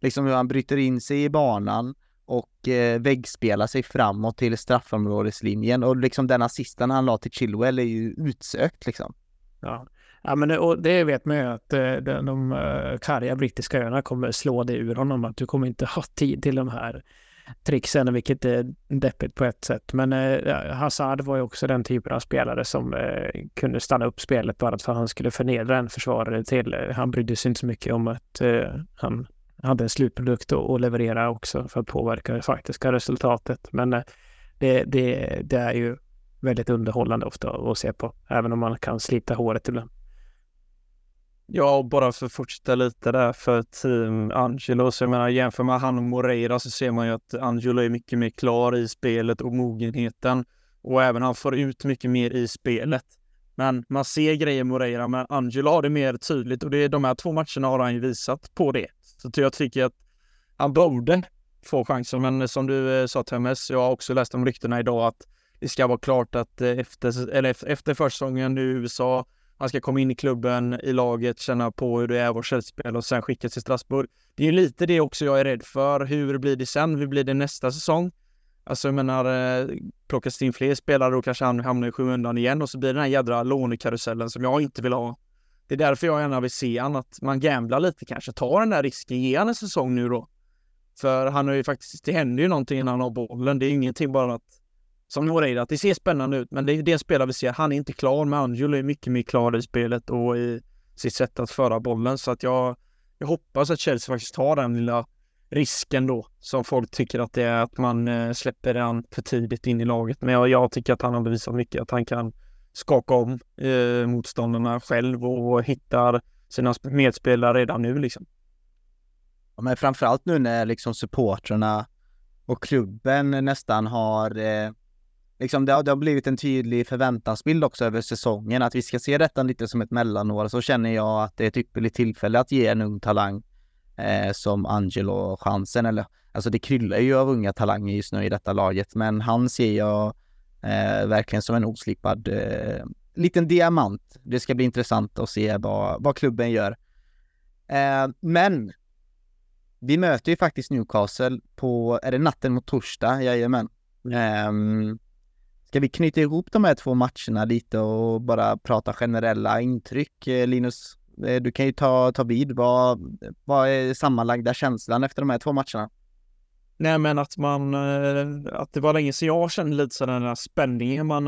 liksom hur han bryter in sig i banan och eh, väggspelar sig framåt till straffområdeslinjen och liksom den assisten han la till Chilwell är ju utsökt liksom. Ja, ja men det, och det vet man ju att eh, de, de eh, karga brittiska öarna kommer slå det ur honom att du kommer inte ha tid till de här tricksen, vilket är deppigt på ett sätt. Men eh, Hazard var ju också den typen av spelare som eh, kunde stanna upp spelet bara för att han skulle förnedra en försvarare till. Eh, han brydde sig inte så mycket om att eh, han hade en slutprodukt att leverera också för att påverka det faktiska resultatet. Men eh, det, det, det är ju väldigt underhållande ofta att se på, även om man kan slita håret ibland. Ja, och bara för att fortsätta lite där för team Angelo, så jag menar jämför med han och Moreira så ser man ju att Angelo är mycket mer klar i spelet och mogenheten och även han får ut mycket mer i spelet. Men man ser grejer Moreira, men Angelo har det mer tydligt och det är de här två matcherna har han ju visat på det. Så jag tycker att han borde få chansen, men som du eh, sa Temmes, jag har också läst om ryktena idag att det ska vara klart att eh, efter, eller efter försäsongen nu i USA han ska komma in i klubben, i laget, känna på hur det är att vara Chelsea-spelare och sen skickas till Strasbourg. Det är ju lite det också jag är rädd för. Hur blir det sen? Hur blir det nästa säsong? Alltså jag menar, eh, plockas det in fler spelare då kanske han hamnar i skymundan igen och så blir det den här jädra lånekarusellen som jag inte vill ha. Det är därför jag gärna vill se han, att man gamblar lite kanske, tar den där risken, ge han en säsong nu då. För han har ju faktiskt, det händer ju någonting när han har bollen. Det är ingenting bara att som Noreira, att det ser spännande ut, men det är det spelare vi ser. Han är inte klar, men Angelo är mycket mer klar i spelet och i sitt sätt att föra bollen. Så att jag, jag hoppas att Chelsea faktiskt tar den lilla risken då, som folk tycker att det är att man eh, släpper den för tidigt in i laget. Men jag, jag tycker att han har bevisat mycket, att han kan skaka om eh, motståndarna själv och hittar sina medspelare redan nu liksom. Ja, men framförallt nu när liksom supportrarna och klubben nästan har eh, liksom det, har, det har blivit en tydlig förväntansbild också över säsongen, att vi ska se detta lite som ett mellanår. Så känner jag att det är ett ypperligt tillfälle att ge en ung talang eh, som Angelo chansen. Eller, alltså det kryllar ju av unga talanger just nu i detta laget, men han ser jag eh, verkligen som en oslipad eh, liten diamant. Det ska bli intressant att se vad, vad klubben gör. Eh, men vi möter ju faktiskt Newcastle på, är det natten mot torsdag? Jajamän. Eh, Ska vi knyta ihop de här två matcherna lite och bara prata generella intryck? Eh, Linus, eh, du kan ju ta, ta vid. Vad, vad är sammanlagda känslan efter de här två matcherna? Nej, men att man, eh, att det var länge sedan jag kände lite sådär den här spänningen. Man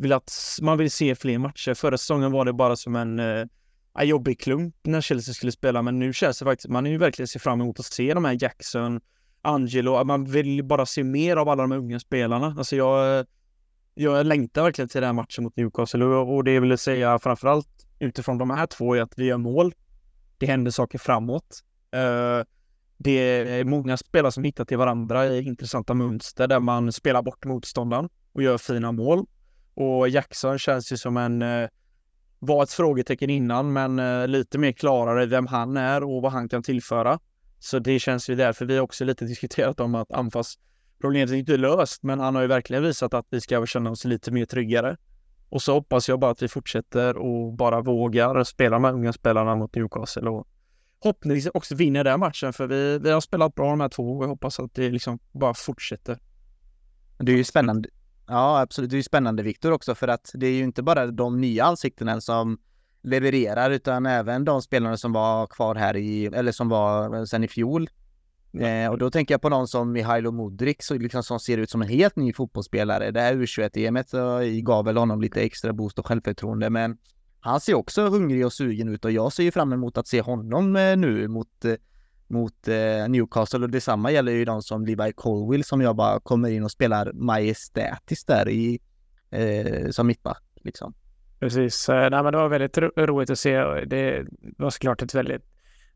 vill att, man vill se fler matcher. Förra säsongen var det bara som en eh, en jobbig klump när Chelsea skulle spela, men nu känns det faktiskt, man är ju verkligen ser fram emot att se de här Jackson, Angelo, man vill bara se mer av alla de unga spelarna. Alltså jag, jag längtar verkligen till den här matchen mot Newcastle och det vill jag säga framförallt utifrån de här två är att vi gör mål. Det händer saker framåt. Uh, det är många spelare som hittar till varandra i intressanta mönster där man spelar bort motståndaren och gör fina mål. Och Jackson känns ju som en, eh, var ett frågetecken innan, men eh, lite mer klarare vem han är och vad han kan tillföra. Så det känns ju därför vi också lite diskuterat om att anfallsproblemet inte är inte löst, men han har ju verkligen visat att vi ska känna oss lite mer tryggare. Och så hoppas jag bara att vi fortsätter och bara vågar spela med unga spelarna mot Newcastle och hoppningsvis också vinner den matchen för vi, vi har spelat bra de här två och jag hoppas att det liksom bara fortsätter. Det är ju spännande. Ja, absolut. Det är ju spännande Viktor också för att det är ju inte bara de nya ansiktena som levererar utan även de spelarna som var kvar här i, eller som var sen i fjol Eh, och då tänker jag på någon som Mihailo Modric så liksom, som ser ut som en helt ny fotbollsspelare. Det här U21-EMet gav väl honom lite extra boost och självförtroende men han ser också hungrig och sugen ut och jag ser ju fram emot att se honom eh, nu mot, eh, mot eh, Newcastle och detsamma gäller ju de som Levi Colwill som jag bara kommer in och spelar majestätiskt där i eh, som mittback liksom. Precis, Nej, men det var väldigt ro roligt att se. Det var såklart ett väldigt,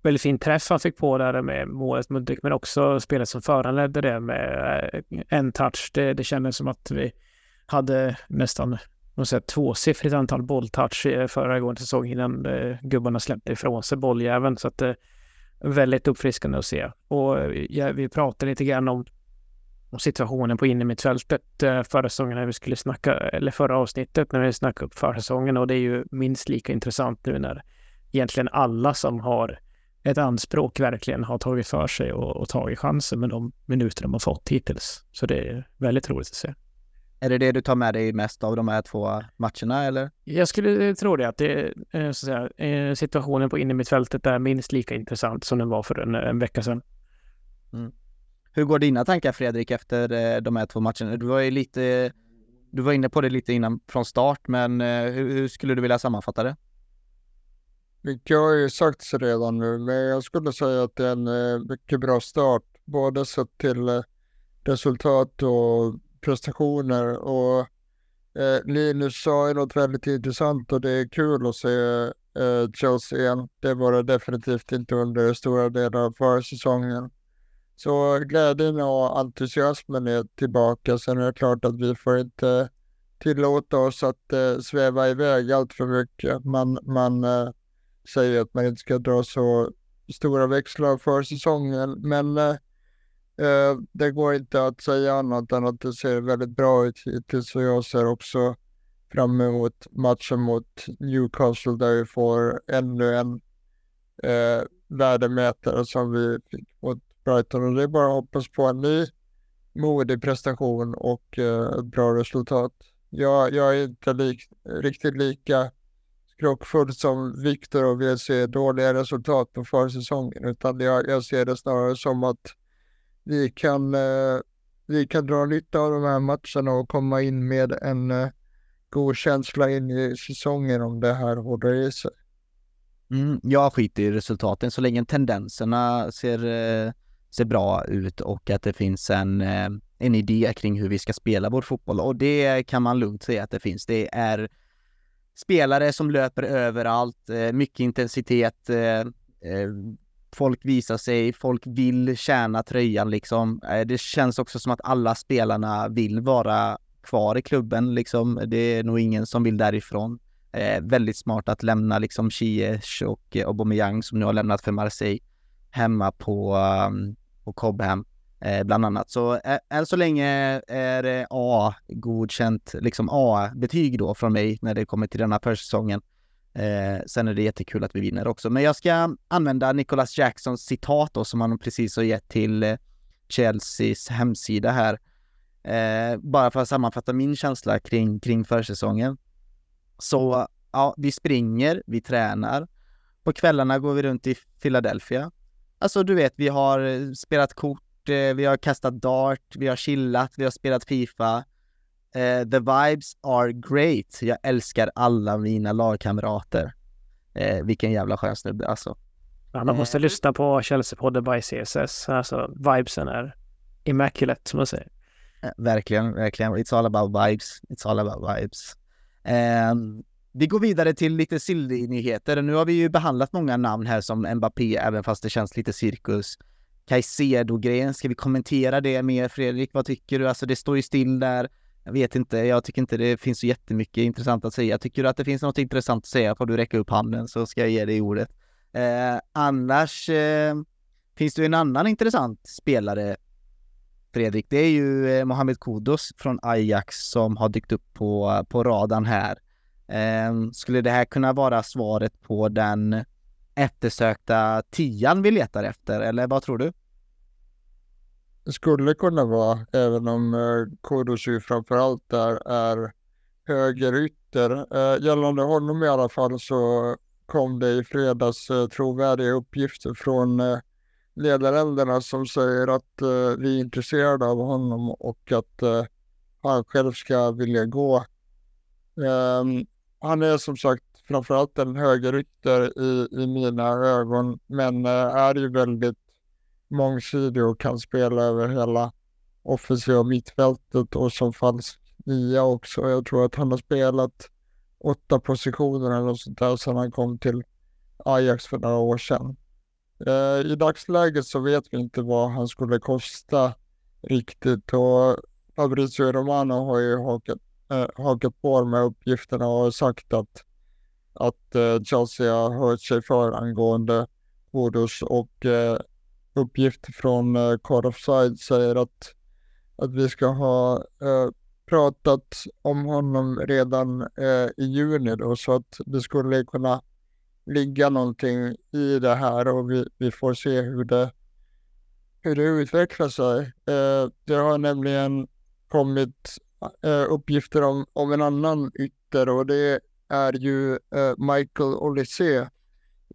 väldigt fin träff han fick på där med målet mot Dyck, men också spelet som föranledde det med en touch. Det, det kändes som att vi hade nästan säga, tvåsiffrigt antal bolltouch eh, förra gången säsongen innan eh, gubbarna släppte ifrån sig bolljäveln. Så att det är väldigt uppfriskande att se. Och eh, ja, vi pratade lite grann om, om situationen på innermittfältet eh, förra säsongen när vi skulle snacka, eller förra avsnittet när vi snackade upp försäsongen och det är ju minst lika intressant nu när egentligen alla som har ett anspråk verkligen har tagit för sig och, och tagit chansen med de minuter de har fått hittills. Så det är väldigt roligt att se. Är det det du tar med dig mest av de här två matcherna eller? Jag skulle tro det, att det är så att säga, situationen på innermittfältet är minst lika intressant som den var för en, en vecka sedan. Mm. Hur går dina tankar Fredrik efter eh, de här två matcherna? Du var ju lite, du var inne på det lite innan från start, men eh, hur, hur skulle du vilja sammanfatta det? Mycket har ju sagts redan nu, men jag skulle säga att det är en eh, mycket bra start, både sett till resultat och prestationer och eh, Linus sa ju något väldigt intressant och det är kul att se eh, Chelsea igen. Det var det definitivt inte under stora delar av försäsongen. Så glädjen och entusiasmen är tillbaka. Sen är det klart att vi får inte tillåta oss att eh, sväva iväg allt för mycket. Man, man eh, säger att man inte ska dra så stora växlar för säsongen, men eh, Eh, Eh, det går inte att säga annat än att det ser väldigt bra ut hittills och jag ser också fram emot matchen mot Newcastle där vi får ännu en eh, värdemätare som vi fick mot Brighton och det är bara att hoppas på en ny modig prestation och eh, bra resultat. Jag, jag är inte lik, riktigt lika skrockfull som Viktor och vill se dåliga resultat på försäsongen utan jag, jag ser det snarare som att vi kan, eh, vi kan dra nytta av de här matcherna och komma in med en eh, god känsla in i säsongen om det här håller i sig. Mm, jag skiter i resultaten så länge tendenserna ser, eh, ser bra ut och att det finns en, eh, en idé kring hur vi ska spela vår fotboll och det kan man lugnt säga att det finns. Det är spelare som löper överallt, eh, mycket intensitet, eh, eh, folk visar sig, folk vill tjäna tröjan liksom. Eh, det känns också som att alla spelarna vill vara kvar i klubben liksom. Det är nog ingen som vill därifrån. Eh, väldigt smart att lämna liksom Ziyech och eh, Aubameyang som nu har lämnat för Marseille hemma på, um, på Cobham eh, bland annat. Så eh, än så länge är det A godkänt, liksom A-betyg då från mig när det kommer till denna försäsongen. Eh, Eh, sen är det jättekul att vi vinner också. Men jag ska använda Nicholas Jacksons citat då, som han precis har gett till eh, Chelseas hemsida här. Eh, bara för att sammanfatta min känsla kring, kring försäsongen. Så ja, vi springer, vi tränar. På kvällarna går vi runt i Philadelphia. Alltså du vet, vi har eh, spelat kort, eh, vi har kastat dart, vi har chillat, vi har spelat Fifa. Uh, the vibes are great. Jag älskar alla mina lagkamrater. Uh, vilken jävla skön snubbe alltså. Ja, man måste uh, lyssna på Chelsea-podden by CSS. Alltså vibesen är immaculate som man säger. verkligen, verkligen. It's all about vibes. It's all about vibes. Um, vi går vidare till lite silly-nyheter. Nu har vi ju behandlat många namn här som Mbappé, även fast det känns lite cirkus. Caicedo-grejen, ska vi kommentera det mer Fredrik? Vad tycker du? Alltså det står ju still där. Jag vet inte, jag tycker inte det finns så jättemycket intressant att säga. Tycker du att det finns något intressant att säga får du räcka upp handen så ska jag ge dig ordet. Eh, annars eh, finns det en annan intressant spelare, Fredrik. Det är ju eh, Mohamed Kudos från Ajax som har dykt upp på, på radarn här. Eh, skulle det här kunna vara svaret på den eftersökta tian vi letar efter, eller vad tror du? Skulle kunna vara, även om eh, Kodosy framförallt är, är högerytter. Eh, gällande honom i alla fall så kom det i fredags eh, trovärdiga uppgifter från eh, ledarländerna som säger att vi är intresserade av honom och att han själv ska vilja gå. Ehm, han är som sagt framförallt en högerytter i, i mina ögon, men är ju väldigt mångsidig och kan spela över hela offensiva mittfältet och som falsk nia också. Jag tror att han har spelat åtta positioner eller något sånt där sedan han kom till Ajax för några år sedan. Eh, I dagsläget så vet vi inte vad han skulle kosta riktigt och Fabrizio Romano har ju hakat, äh, hakat på med uppgifterna och sagt att, att äh, Chelsea har hört sig för angående Bodos och äh, uppgift från eh, äh, Card Offside säger att, att vi ska ha äh, pratat om honom redan äh, i juni då så att det skulle kunna ligga någonting i det här och vi, vi får se hur det, hur det utvecklar sig. Eh, det har nämligen kommit eh, uppgifter om, om en annan ytter och det är ju Michael Olysée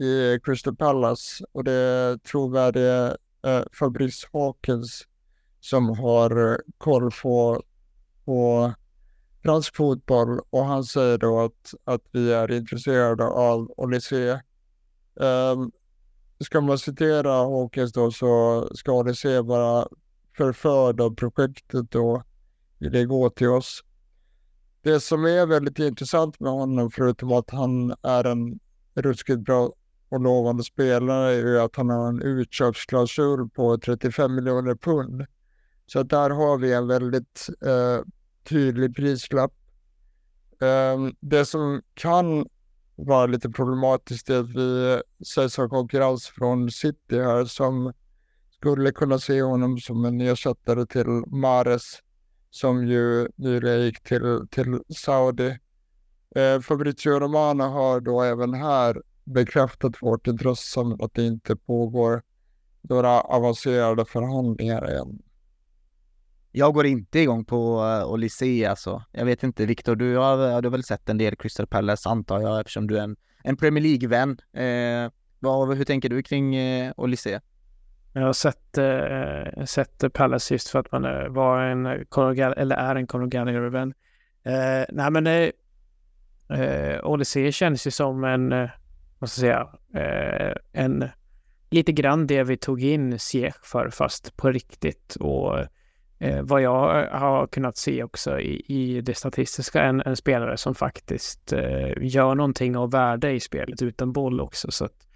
i Crystal Palace och det är trovärdige eh, Fabrice Hawkins som har eh, koll på, på fransk fotboll och han säger då att, att vi är intresserade av Olysée. Um, ehm, ska man citera Hawkins då så ska Olysée vara förförd av projektet då det går till oss. Det som är väldigt intressant med honom, förutom att han är en ruskigt bra och lovande spelare, är ju att han har en utköpsklausul på 35 miljoner pund. Så där har vi en väldigt eh, tydlig prislapp. Eh, det som kan vara lite problematiskt är att vi eh, sägs ha konkurrens från City här som skulle kunna se honom som en ersättare till Mares som ju nyligen gick till, till Saudi. Eh, Fabrizio Romano har då även här bekräftat vårt intresse som att det inte pågår några avancerade förhandlingar än. Jag går inte igång på uh, Olysée alltså. Jag vet inte, Viktor, du har, du har väl sett en del Crystal Palace antar jag eftersom du är en, en Premier League-vän. Eh, vad, hur tänker du kring eh, Olysée? Jag har sett, eh, sett Palace just för att man eh, var en Conor eller är en Conor Gallagher-vän. Eh, nej men eh, eh, Odyssey känns ju som en, eh, vad ska jag säga, eh, en lite grann det vi tog in Siech för fast på riktigt och eh, vad jag har kunnat se också i, i det statistiska, en, en spelare som faktiskt eh, gör någonting av värde i spelet utan boll också. Så att,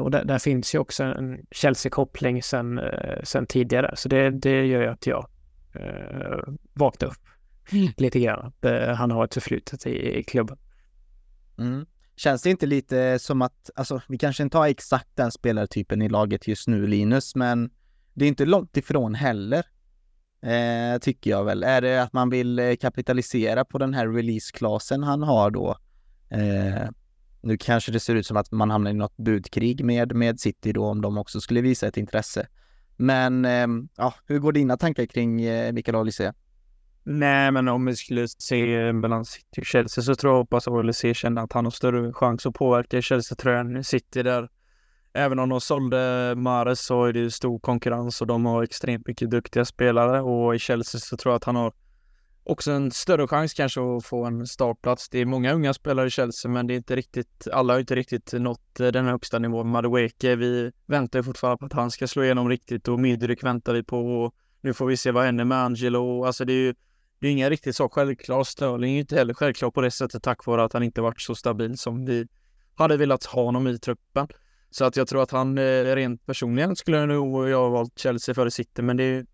och där, där, finns ju också en Chelsea-koppling sen, sen tidigare. Så det, det gör ju att jag eh, vaknar upp mm. lite grann. Han har ett förflutet i, i klubben. Mm. Känns det inte lite som att, alltså vi kanske inte har exakt den spelartypen i laget just nu Linus, men det är inte långt ifrån heller. Eh, tycker jag väl. Är det att man vill eh, kapitalisera på den här releaseklasen han har då? Eh, nu kanske det ser ut som att man hamnar i något budkrig med, med City då om de också skulle visa ett intresse. Men eh, ja, hur går dina tankar kring eh, Mikael Olise? Nej, men om vi skulle se mellan City och Chelsea så tror jag hoppas att Olise känner att han har större chans att påverka Chelsea-tröjan City där. Även om de sålde Mares så är det stor konkurrens och de har extremt mycket duktiga spelare och i Chelsea så tror jag att han har också en större chans kanske att få en startplats. Det är många unga spelare i Chelsea, men det är inte riktigt, alla har inte riktigt nått eh, den högsta nivån. Madueke, vi väntar fortfarande på att han ska slå igenom riktigt och Midrik väntar vi på. Och nu får vi se vad händer med Angelo. Alltså det är ju det är ingen riktigt så självklar. Sterling är inte heller självklar på det sättet tack vare att han inte varit så stabil som vi hade velat ha honom i truppen. Så att jag tror att han eh, rent personligen skulle nog jag ha valt Chelsea före City, men det är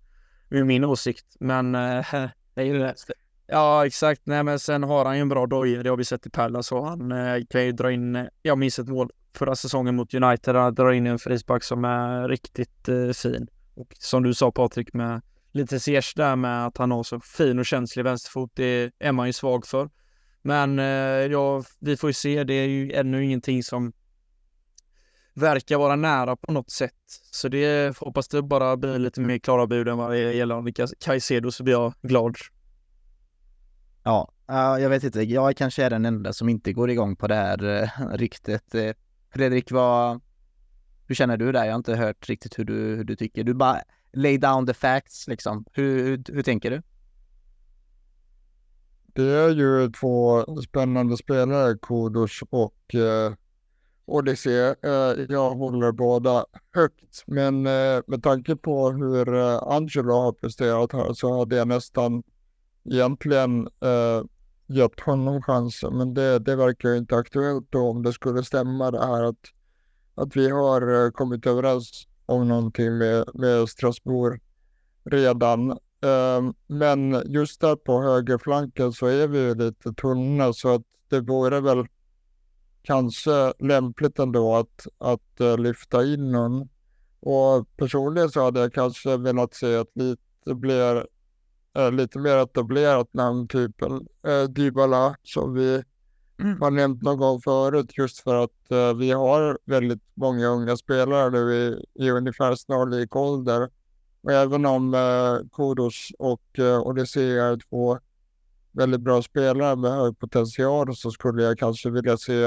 ju min åsikt. Men äh, Det är ju det. Ja, exakt. Nej, men sen har han ju en bra doja. Det har vi sett i Pärla så han äh, kan ju dra in. Jag minns ett mål förra säsongen mot United. Han drar in en frispark som är riktigt äh, fin. Och som du sa Patrik med lite Ziyech där med att han har så fin och känslig vänsterfot. Det är man ju svag för. Men eh, ja, vi får ju se. Det är ju ännu ingenting som verkar vara nära på något sätt. Så det hoppas det bara blir lite mer klara bud än vad det gäller Caicedo så blir jag glad. Ja, eh, jag vet inte. Jag kanske är den enda som inte går igång på det här eh, ryktet. Fredrik, vad, hur känner du där? Jag har inte hört riktigt hur du, hur du tycker. Du bara lay down the facts liksom. Hur, hur, hur tänker du? Det är ju två spännande spelare, Kodos och eh, Odyssey. Eh, jag håller båda högt, men eh, med tanke på hur eh, Angelo har presterat här så hade jag nästan egentligen eh, gett honom chansen. Men det, det verkar inte aktuellt då om det skulle stämma det här att, att vi har eh, kommit överens om någonting med, med Strasbourg redan. Eh, men just där på högerflanken så är vi ju lite tunna så att det vore väl kanske lämpligt ändå att, att uh, lyfta in någon. Och personligen så hade jag kanske velat se ett lite, blir, eh, lite mer etablerat namn, typ eh, Dybala, som vi mm. har nämnt någon gång förut, just för att uh, vi har väldigt många unga spelare nu i, i ungefär snarlik ålder. Och även om uh, Kodos och uh, Odyssey är två väldigt bra spelare med hög potential så skulle jag kanske vilja se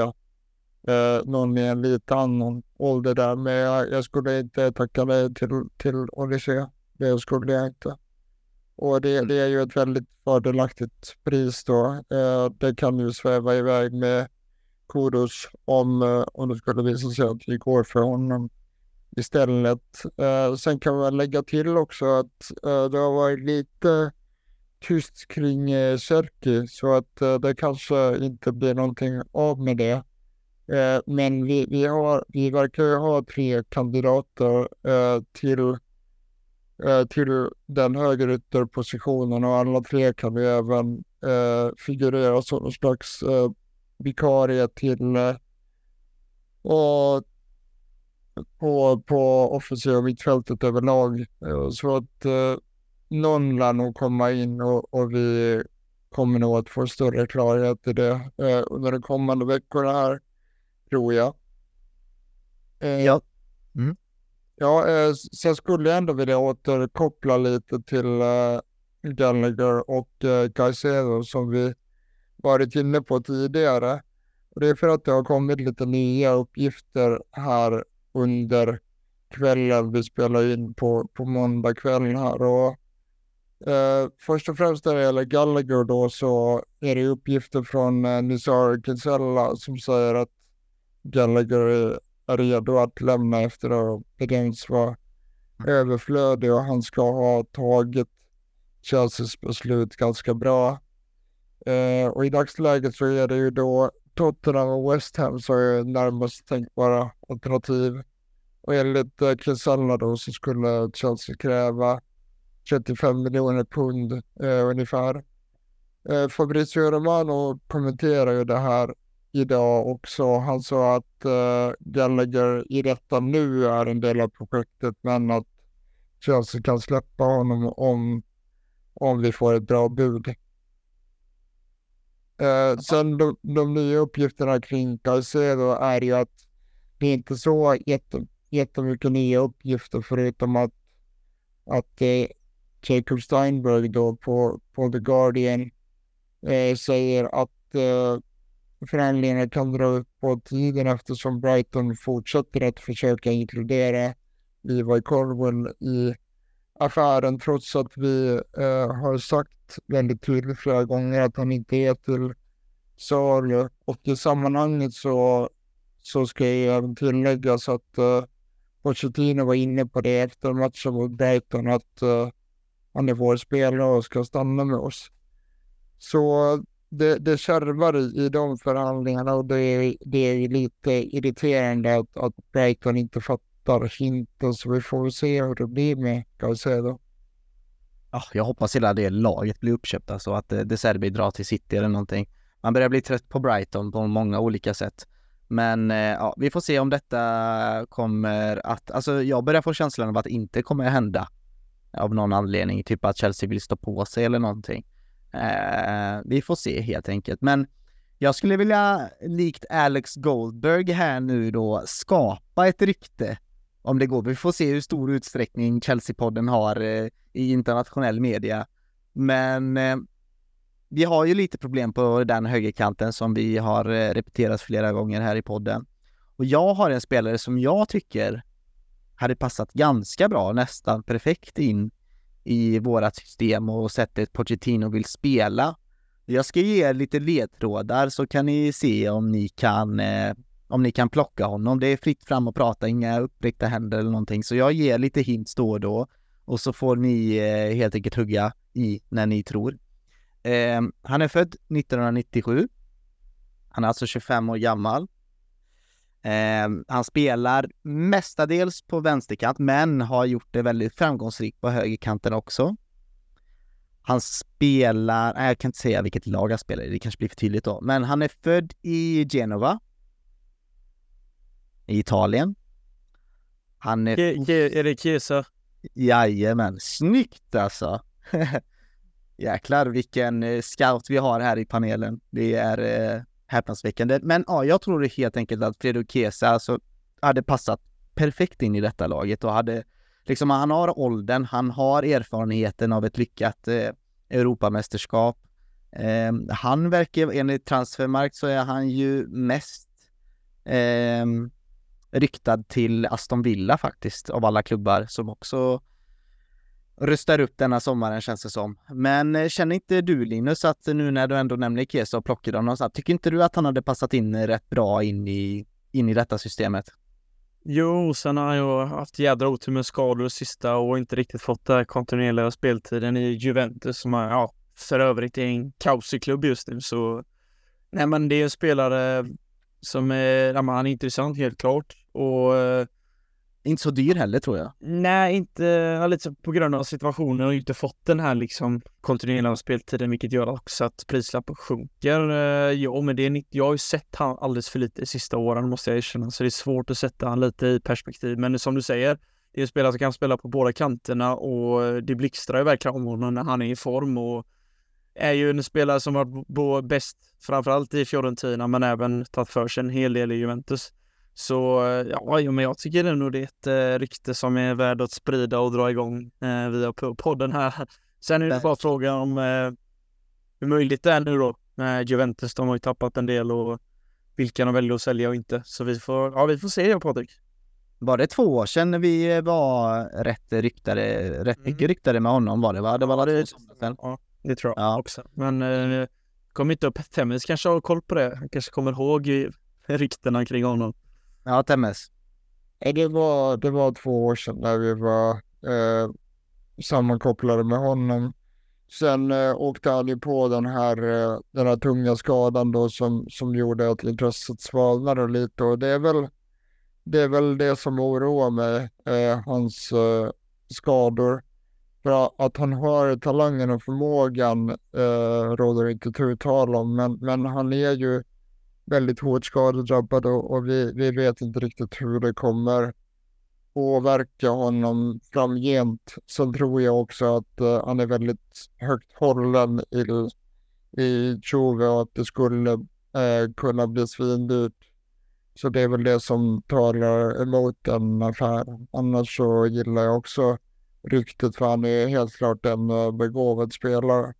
eh, någon med en lite annan ålder där. Men jag, jag skulle inte tacka nej till, till Odyssey. Det skulle jag inte. Och det, det är ju ett väldigt fördelaktigt pris då. Eh, det kan ju sväva iväg med Kudos om, eh, om det skulle visa sig att vi går för honom istället. Eh, sen kan man lägga till också att eh, det har varit lite tyst kring eh, Serki så att eh, det kanske inte blir någonting av med det. Eh, men vi, vi, har, vi verkar ju ha tre kandidater eh, till, eh, till den högerytterpositionen och alla tre kan ju även eh, figurera som någon slags eh, vikarie till eh, och på, på offensiva mittfältet överlag. Så att eh, någon lär nog komma in och, och vi kommer nog att få större klarhet i det eh, under de kommande veckorna här tror jag. Eh, ja. Mm. Ja, eh, sen skulle jag ändå vilja återkoppla lite till eh, Gallagher och eh, Caicedo som vi varit inne på tidigare. Och det är för att det har kommit lite nya uppgifter här under kvällen vi spelar in på, på måndag kväll här. Och, eh, först och främst när det gäller Gallagher då så är det uppgifter från eh, Nizar Kinsella som säger att Gallagher är redo att lämna efter att ha bedömts vara mm. överflödig och han ska ha tagit Chelseas beslut ganska bra. Eh, och i dagsläget så är det ju då Tottenham och West Ham som är närmast tänkbara alternativ. Och enligt eh, Kinsella då så skulle Chelsea kräva 35 miljoner pund eh, ungefär. Eh, Fabrizio Romano kommenterar ju det här idag också. Han sa att uh, Gallagher i detta nu är en del av projektet men att Chelsea kan släppa honom om, om vi får ett bra bud. Uh, sen de, de nya uppgifterna kring Caicedo är ju att det är inte så jätte, jättemycket nya uppgifter förutom att, att eh, Jacob Steinberg då på, på The Guardian eh, säger att eh, Förändringarna kan dra ut på tiden eftersom Brighton fortsätter att försöka inkludera Levi Colwell i affären trots att vi eh, har sagt väldigt tydligt flera gånger att han inte är till salu. Och i sammanhanget så, så ska jag även tilläggas att eh, Pochettino var inne på det efter matchen mot Brighton att eh, han är vår spelare och ska stanna med oss. Så det, det kärvar i, i de förhandlingarna och det är, det är lite irriterande att, att Brighton inte fattar hinten så vi får se hur det blir med Caicedo. Ja, jag hoppas hela det laget blir uppköpt, alltså. att eh, De Serbi drar till City eller någonting. Man börjar bli trött på Brighton på många olika sätt. Men eh, ja, vi får se om detta kommer att, alltså jag börjar få känslan av att det inte kommer att hända av någon anledning, typ att Chelsea vill stå på sig eller någonting. Eh, vi får se helt enkelt. Men jag skulle vilja, likt Alex Goldberg här nu då, skapa ett rykte om det går. Vi får se hur stor utsträckning Chelsea-podden har eh, i internationell media. Men eh, vi har ju lite problem på den högerkanten som vi har eh, repeterat flera gånger här i podden. Och jag har en spelare som jag tycker hade passat ganska bra, nästan perfekt in i vårat system och sättet Pochettino vill spela. Jag ska ge er lite ledtrådar så kan ni se om ni kan, eh, om ni kan plocka honom. Det är fritt fram att prata, inga uppräckta händer eller någonting. Så jag ger lite hints då och då och så får ni eh, helt enkelt hugga i när ni tror. Eh, han är född 1997. Han är alltså 25 år gammal. Eh, han spelar mestadels på vänsterkant, men har gjort det väldigt framgångsrikt på högerkanten också. Han spelar, nej, jag kan inte säga vilket lag han spelar i, det kanske blir för tydligt då, men han är född i Genova. I Italien. Han är... Ke- Ke- är det Chiesa? Jajamän, snyggt alltså! Jäklar vilken eh, scout vi har här i panelen. Det är eh, häpnadsväckande. Men ja, jag tror helt enkelt att Fredo Chiesa alltså, hade passat perfekt in i detta laget och hade liksom, han har åldern, han har erfarenheten av ett lyckat eh, Europamästerskap. Eh, han verkar, enligt Transfermarkt så är han ju mest eh, ryktad till Aston Villa faktiskt, av alla klubbar som också rustar upp denna sommaren känns det som. Men eh, känner inte du Linus att nu när du ändå nämner Kesa och plockar och någonstans, tycker inte du att han hade passat in rätt bra in i, in i detta systemet? Jo, sen har han ju haft jädra otur med skador sista och inte riktigt fått den kontinuerliga speltiden i Juventus som är, ja, för övrigt är en kaosig klubb just nu så nej men det är en spelare som är, ja, men han är intressant helt klart och eh, inte så dyr heller tror jag. Nej, inte ja, lite på grund av situationen och inte fått den här liksom kontinuerliga speltiden, vilket gör också att prislappen sjunker. Eh, jo, men det är inte, jag har ju sett han alldeles för lite de sista åren måste jag erkänna, så det är svårt att sätta han lite i perspektiv. Men som du säger, det är en spelare som kan spela på båda kanterna och det blixtrar ju verkligen om honom när han är i form och är ju en spelare som varit bäst, framförallt i Fiorentina, men även tagit för sig en hel del i Juventus. Så eh, ja, jo, men jag tycker ändå det är ett eh, rykte som är värd att sprida och dra igång eh, via po- podden här. Sen är det bara frågan om eh, hur möjligt det är nu då. Eh, Juventus, de har ju tappat en del och vilka de väljer att sälja och inte. Så vi får, ja, vi får se jag Patrik. Var det två år sedan vi var rätt ryktade, rätt Mm. mycket ryktade med honom var det va? Det var det somrar sedan. Ja, det tror jag Ja. också. Men eh, kom inte upp. Temmis kanske har koll på det. Han kanske kommer ihåg ryktena kring honom. Ja, Temmes. Det var, det var två år sedan när vi var eh, sammankopplade med honom. Sen eh, åkte han ju på den här, eh, den här tunga skadan då som, som gjorde att intresset svalnade lite och det är väl det, är väl det som oroar mig, eh, hans eh, skador. För att han har talangen och förmågan eh, råder inte tu tal om, men, men han är ju väldigt hårt skadedrabbad och, och vi, vi vet inte riktigt hur det kommer påverka honom framgent. Sen tror jag också att uh, han är väldigt högt hållen i, i Tjove och att det skulle uh, kunna bli svindyrt. Så det är väl det som talar emot den affären. Annars så gillar jag också ryktet för han är helt klart en eh, begåvad spelare.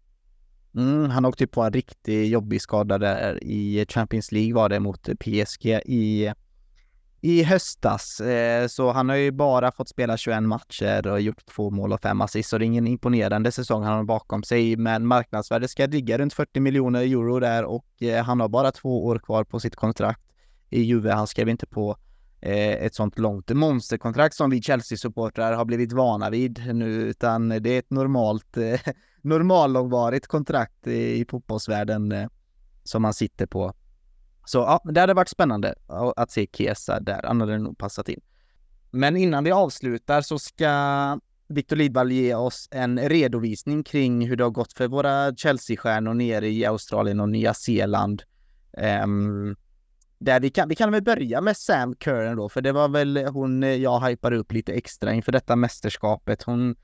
Mm, han åkte ju på en riktigt jobbig skada där i Champions League var det mot PSG i, i höstas. Eh, så han har ju bara fått spela 21 matcher och gjort två mål och fem assist. Så det är ingen imponerande säsong han har bakom sig. Men marknadsvärdet ska ligga runt 40 miljoner euro där och eh, han har bara två år kvar på sitt kontrakt i Juve. Han skrev inte på Eh, ett sånt långt monsterkontrakt som vi Chelsea-supportrar har blivit vana vid nu, utan det är ett normalt eh, normallångvarigt kontrakt i, i fotbollsvärlden eh, som man sitter på. Så ja, det hade varit spännande att se Kesa där, han hade nog passat in. Men innan vi avslutar så ska Victor Lidvall ge oss en redovisning kring hur det har gått för våra Chelsea-stjärnor nere i Australien och Nya Zeeland. Um, där vi kan, vi kan väl börja med Sam Curran då, för det var väl hon eh, jag hypade upp lite extra inför detta mästerskapet. Hon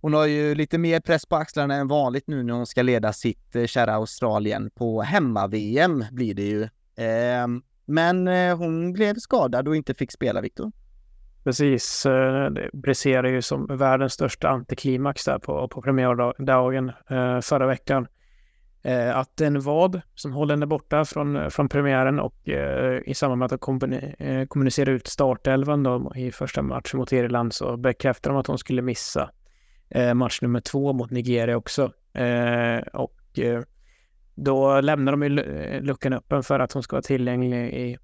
hon har ju lite mer press på axlarna än vanligt nu när hon ska leda sitt eh, kära Australien på hemma-VM blir det ju. Ehm, eh, men hon blev skadad och inte fick spela, Viktor. Precis, eh, det briserade ju som världens största antiklimax där på, på premiärdagen förra veckan. Eh, att en vad som håller henne borta från, eh, från premiären och eh, i samband med att de eh, kommunicerar kommunicerade ut startelvan då i första matchen mot Irland så bekräftade de att hon skulle missa eh, match nummer två mot Nigeria också. Eh, och eh, då lämnar de ju eh, luckan öppen för att hon ska vara tillgänglig i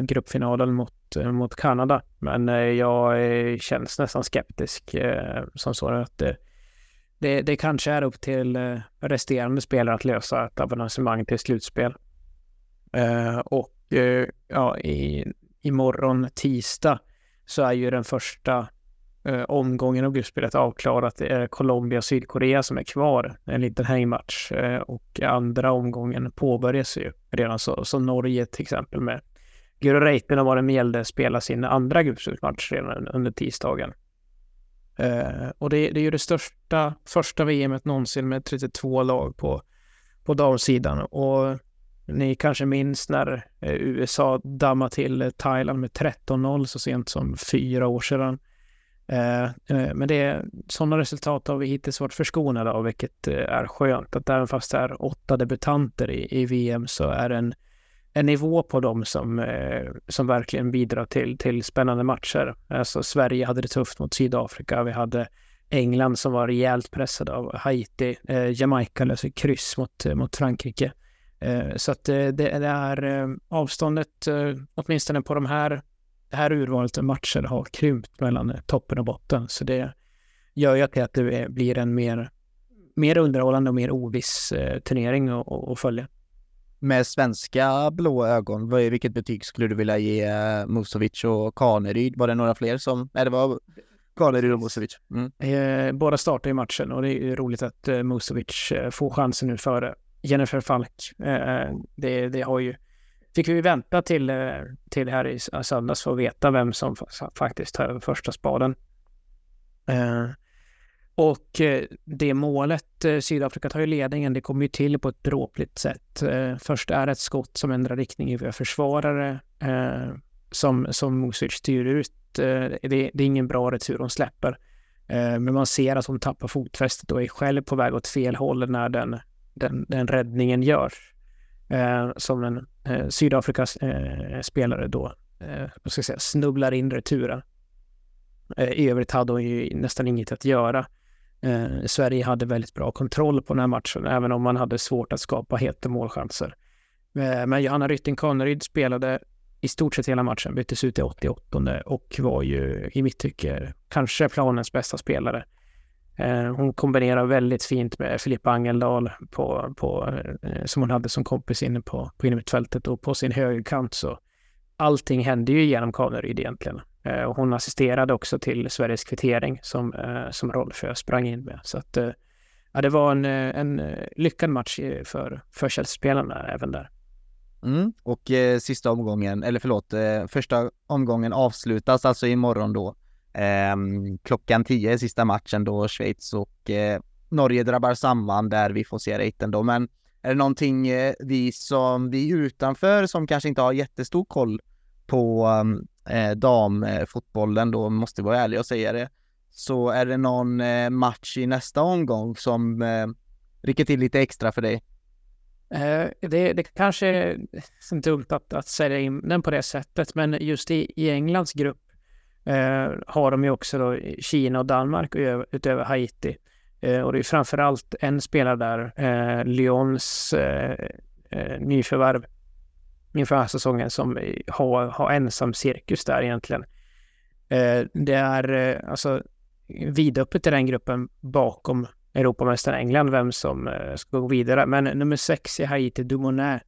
gruppfinalen mot, mot Kanada. Men jag känns nästan skeptisk som så att det, det, kanske är upp till eh, resterande spelare att lösa ett avancemang till slutspel. Eh, och eh, ja, i, imorgon tisdag så är ju den första eh, omgången av gruppspelet avklarat. Det är Colombia och Sydkorea som är kvar. En liten hängmatch eh, och andra omgången påbörjas ju redan så. Så Norge till exempel med Guro Reiten och vad det gällde spela sin andra gruppspelsmatch redan under tisdagen. Eh, och det, det, är ju det största första VMet någonsin med 32 lag på, på damsidan. Och ni kanske minns när eh, USA dammade till eh, Thailand med 13-0 så sent som fyra år sedan. Eh, eh, men det, sådana resultat har vi hittills varit förskonade av, vilket eh, är skönt. Att även fast det är åtta debutanter i, i VM så är det en, en nivå på dem som, eh, som verkligen bidrar till, till spännande matcher. Alltså Sverige hade det tufft mot Sydafrika. Vi hade England som var rejält pressade av Haiti. Eh, Jamaica löser kryss mot, eh, mot Frankrike. Eh, så att det, det är eh, avståndet, eh, åtminstone på de här, det här urvalet av matcher har krympt mellan toppen och botten. Så det gör ju att det blir en mer, mer underhållande och mer oviss turnering att följa. Med svenska blå ögon, vilket betyg skulle du vilja ge eh, Musovic och Kaneryd? Var det några fler som, nej det var Kaneryd och Musovic. Mm. Eh, båda startar i matchen och det är roligt att eh, Musovic får chansen nu före Jennifer Falk. Det, det har ju fick vi vänta till, till här i söndags för att veta vem som faktiskt tar första spaden. Och eh, det målet, eh, Sydafrika tar ju ledningen, det kommer ju till på ett dråpligt sätt. Eh, först är det ett skott som ändrar riktning i försvarare som, som Music styr ut. Det, det är ingen bra retur hon släpper. Men man ser att hon tappar fotfästet och är själv på väg åt fel håll när den den, den räddningen görs. Som en Sydafrikas spelare då vad ska säga, snubblar in returen. I övrigt hade hon ju nästan inget att göra. Eh, Sverige hade väldigt bra kontroll på den här matchen, även om man hade svårt att skapa heta målchanser. Eh, men Johanna Rytting Kaneryd spelade i stort sett hela matchen, byttes ut i 88 och var ju i mitt tycke kanske planens bästa spelare. Eh, hon kombinerar väldigt fint med Filippa Angeldal på, på, eh, som hon hade som kompis inne på, på innermittfältet och på sin högerkant så allting hände ju genom Kaneryd egentligen. Eh, och hon assisterade också till Sveriges kvittering som, eh, som Rolfö sprang in med. Så att eh, ja, det var en, en lyckad match för, för Chelsea-spelarna även där. Mm. Och eh, sista omgången, eller förlåt, eh, första omgången avslutas alltså imorgon då Eh, klockan 10 sista matchen då Schweiz och eh, Norge drabbar samman där vi får se rejten då. Men är det någonting eh, vi som vi utanför som kanske inte har jättestor koll på ehm, eh, damfotbollen eh, då, måste vara ärlig och säga det, så är det någon eh, match i nästa omgång som eh, rycker till lite extra för dig? Eh, det, det kanske är dumt att, att sälja in den på det sättet, men just i, i Englands grupp eh, har de ju också då Kina och Danmark utöver Haiti. Eh, och det är framför allt en spelare där, eh, Lyons eh, eh, nyförvärv inför här säsongen som har, har ensam cirkus där egentligen. Eh, det är eh, alltså vidöppet i den gruppen bakom Europamästaren England vem som eh, ska gå vidare. Men nummer sex i Haiti, Dumonet,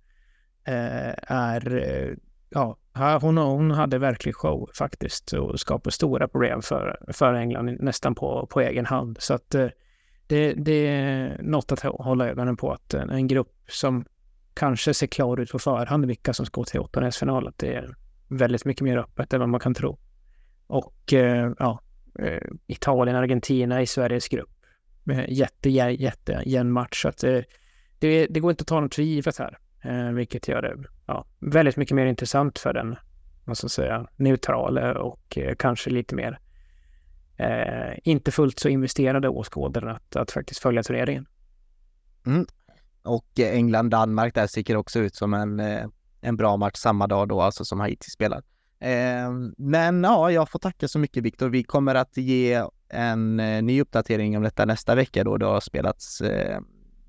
är ja, hon, hon hade verklig show faktiskt och skapade stora problem för, för England nästan på, på egen hand. Så att det, det är något att hålla ögonen på att en grupp som kanske ser klar ut på förhand vilka som ska gå till åttondelsfinal, att det är väldigt mycket mer öppet än vad man kan tro. Och eh, ja, eh, Italien, Argentina i Sveriges grupp. Jätte, jätte, jämn match. Så att det, det, det går inte att ta något för givet här. Eh, vilket gör det ja, väldigt mycket mer intressant för den vad ska säga, neutrala och eh, kanske lite mer eh, inte fullt så investerade åskådaren att, att faktiskt följa turneringen. Mm. Och England-Danmark där sticker också ut som en, eh, en bra match samma dag då, alltså som Haiti spelar. Eh, men ja, jag får tacka så mycket Viktor. Vi kommer att ge en eh, ny uppdatering om detta nästa vecka då det har spelats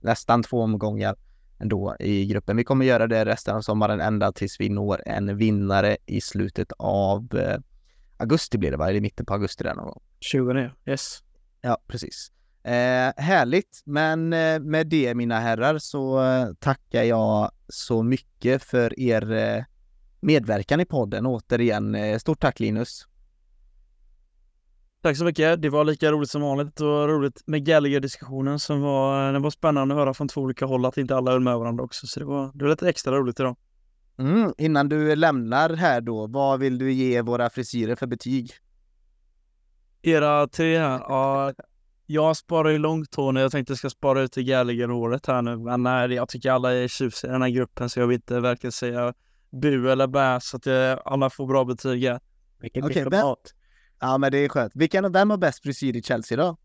nästan två omgångar ändå i gruppen. Vi kommer göra det resten av sommaren ända tills vi når en vinnare i slutet av eh, augusti blir det va? Eller i mitten på augusti där någon gång. 20 yes. Ja, precis. Eh, härligt, men eh, med det mina herrar så eh, tackar jag så mycket för er medverkan i podden återigen. Stort tack Linus! Tack så mycket. Det var lika roligt som vanligt och roligt med Gallagher-diskussionen som var, det var spännande att höra från två olika håll att inte alla höll med varandra också. Så det var, det var lite extra roligt idag. Mm, innan du lämnar här då, vad vill du ge våra frisyrer för betyg? Era tre här, ja, jag sparar ju långt hår när jag tänkte jag ska spara ut till Gallagher-håret här nu. Men nej, jag tycker alla är tjusiga i den här gruppen så jag vill inte verkligen säga bu eller bä så att jag, alla får bra betyg här. Vilken Okej, diplomat. Ja, men det är skönt. Vilken, vem har bäst frisyr i Chelsea då?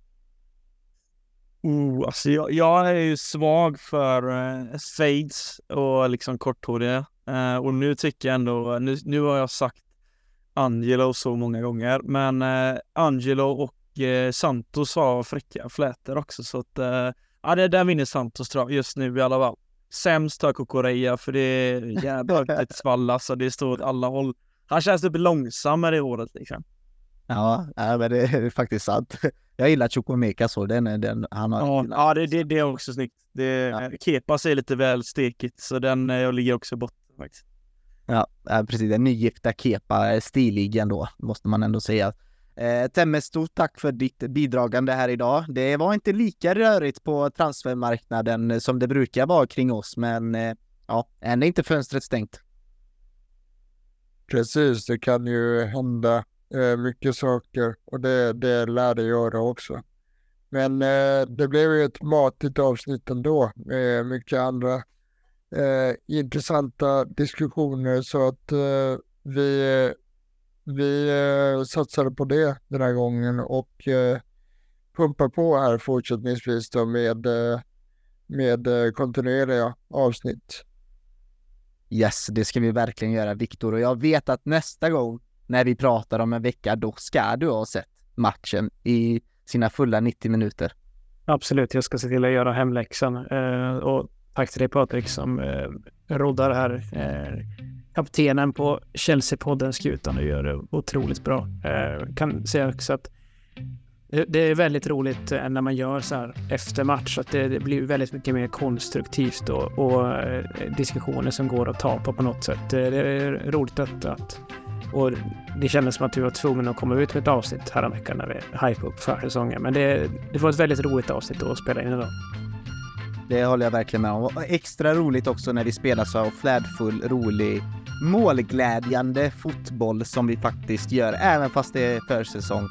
Oh, alltså jag, jag är ju svag för uh, fades och liksom korthåriga. Uh, och nu tycker jag ändå, nu, nu har jag sagt Angelo så många gånger, men uh, Angelo och Santos har fräcka flätor också så att uh, ja, det där vinner Santos tror jag just nu i alla fall. Sämst har Kokoreja för det är jävligt ett svall alltså, det står åt alla håll. Han känns typ långsammare i håret liksom. Ja, ja men det är faktiskt sant. Jag gillar Chukwemeka så, den, den han har. Ja, ja det, det, det är också snyggt. Det, Ja. Kepas är lite väl stekigt så den eh, jag ligger också botten faktiskt. Ja, precis. Den nygifta Kepa stilig ändå, måste man ändå säga. Eh, Temme, stort tack för ditt bidragande här idag. Det var inte lika rörigt på transfermarknaden som det brukar vara kring oss, men eh, ja, än är inte fönstret stängt. Precis, det kan ju hända eh, mycket saker och det, det lär det göra också. Men eh, det blev ju ett matigt avsnitt ändå med mycket andra eh, intressanta diskussioner så att eh, vi, vi eh, satsade på det den här gången och eh, pumpar på här fortsättningsvis då med, eh, med eh, kontinuerliga avsnitt. Yes, det ska vi verkligen göra Viktor och jag vet att nästa gång när vi pratar om en vecka, då ska du ha sett matchen i sina fulla 90 minuter. Absolut, jag ska se till att göra hemläxan. Eh, och tack till dig Patrik som eh, roddar här. Eh, kaptenen på Chelsea-podden Skutan och gör det otroligt bra. Eh, kan säga också att det, är väldigt roligt eh, när man gör så här efter match. Att det, blir väldigt mycket mer konstruktivt och, och diskussioner som går att ta på på något sätt. Det, det är roligt att, att och det kändes som att vi var tvungna att komma ut med ett avsnitt häromveckan när vi hypade upp försäsongen. Men det, det var ett väldigt roligt avsnitt att spela in idag. Det håller jag verkligen med om. Och extra roligt också när vi spelar så flärdfull, rolig, målglädjande fotboll som vi faktiskt gör. Även fast det är försäsong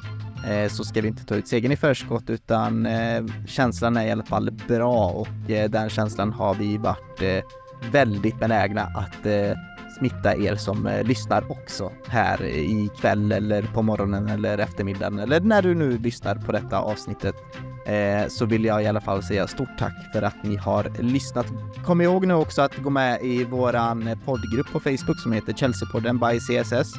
eh, så ska vi inte ta ut segern i förskott utan eh, känslan är i alla fall bra och eh, den känslan har vi varit eh, väldigt benägna att eh, smitta er som eh, lyssnar också här i kväll eller på morgonen eller eftermiddagen eller när du nu lyssnar på detta avsnittet eh, så vill jag i alla fall säga stort tack för att ni har lyssnat. Kom ihåg nu också att gå med i våran poddgrupp på Facebook som heter Chelseapodden by CSS.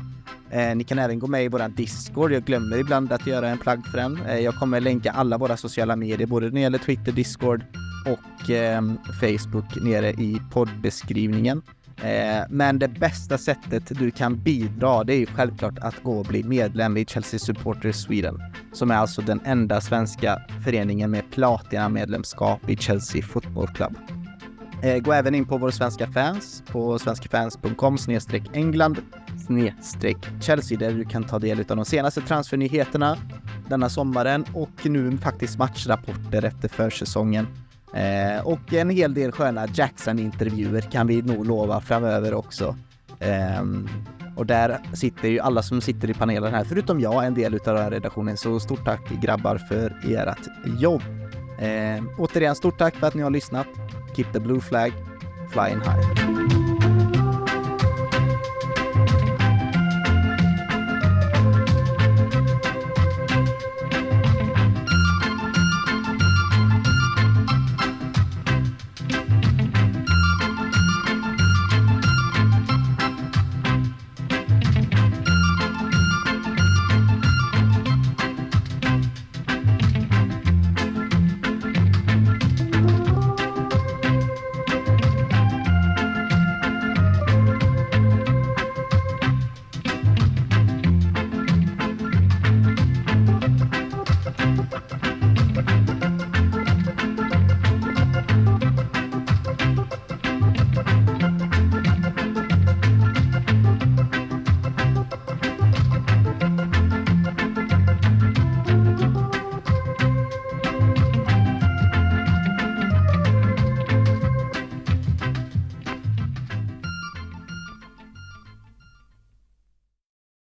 Eh, ni kan även gå med i våran Discord. Jag glömmer ibland att göra en plagg för den. Eh, jag kommer länka alla våra sociala medier, både när det gäller Twitter, Discord och ehm, Facebook nere i poddbeskrivningen. Eh, men det bästa sättet du kan bidra, det är ju självklart att gå och bli medlem i Chelsea Supporters Sweden, som är alltså den enda svenska föreningen med platina-medlemskap i Chelsea Football Club. Eh, gå även in på vår svenska fans på svenskafans.com England Chelsea där du kan ta del av de senaste transfernyheterna denna sommaren och nu faktiskt matchrapporter efter försäsongen. Eh, och en hel del sköna Jackson-intervjuer kan vi nog lova framöver också. Eh, och där sitter ju alla som sitter i panelen här, förutom jag, en del utav den här redaktionen. Så stort tack grabbar för ert jobb. Eh, återigen, stort tack för att ni har lyssnat. Keep the blue flag flying high.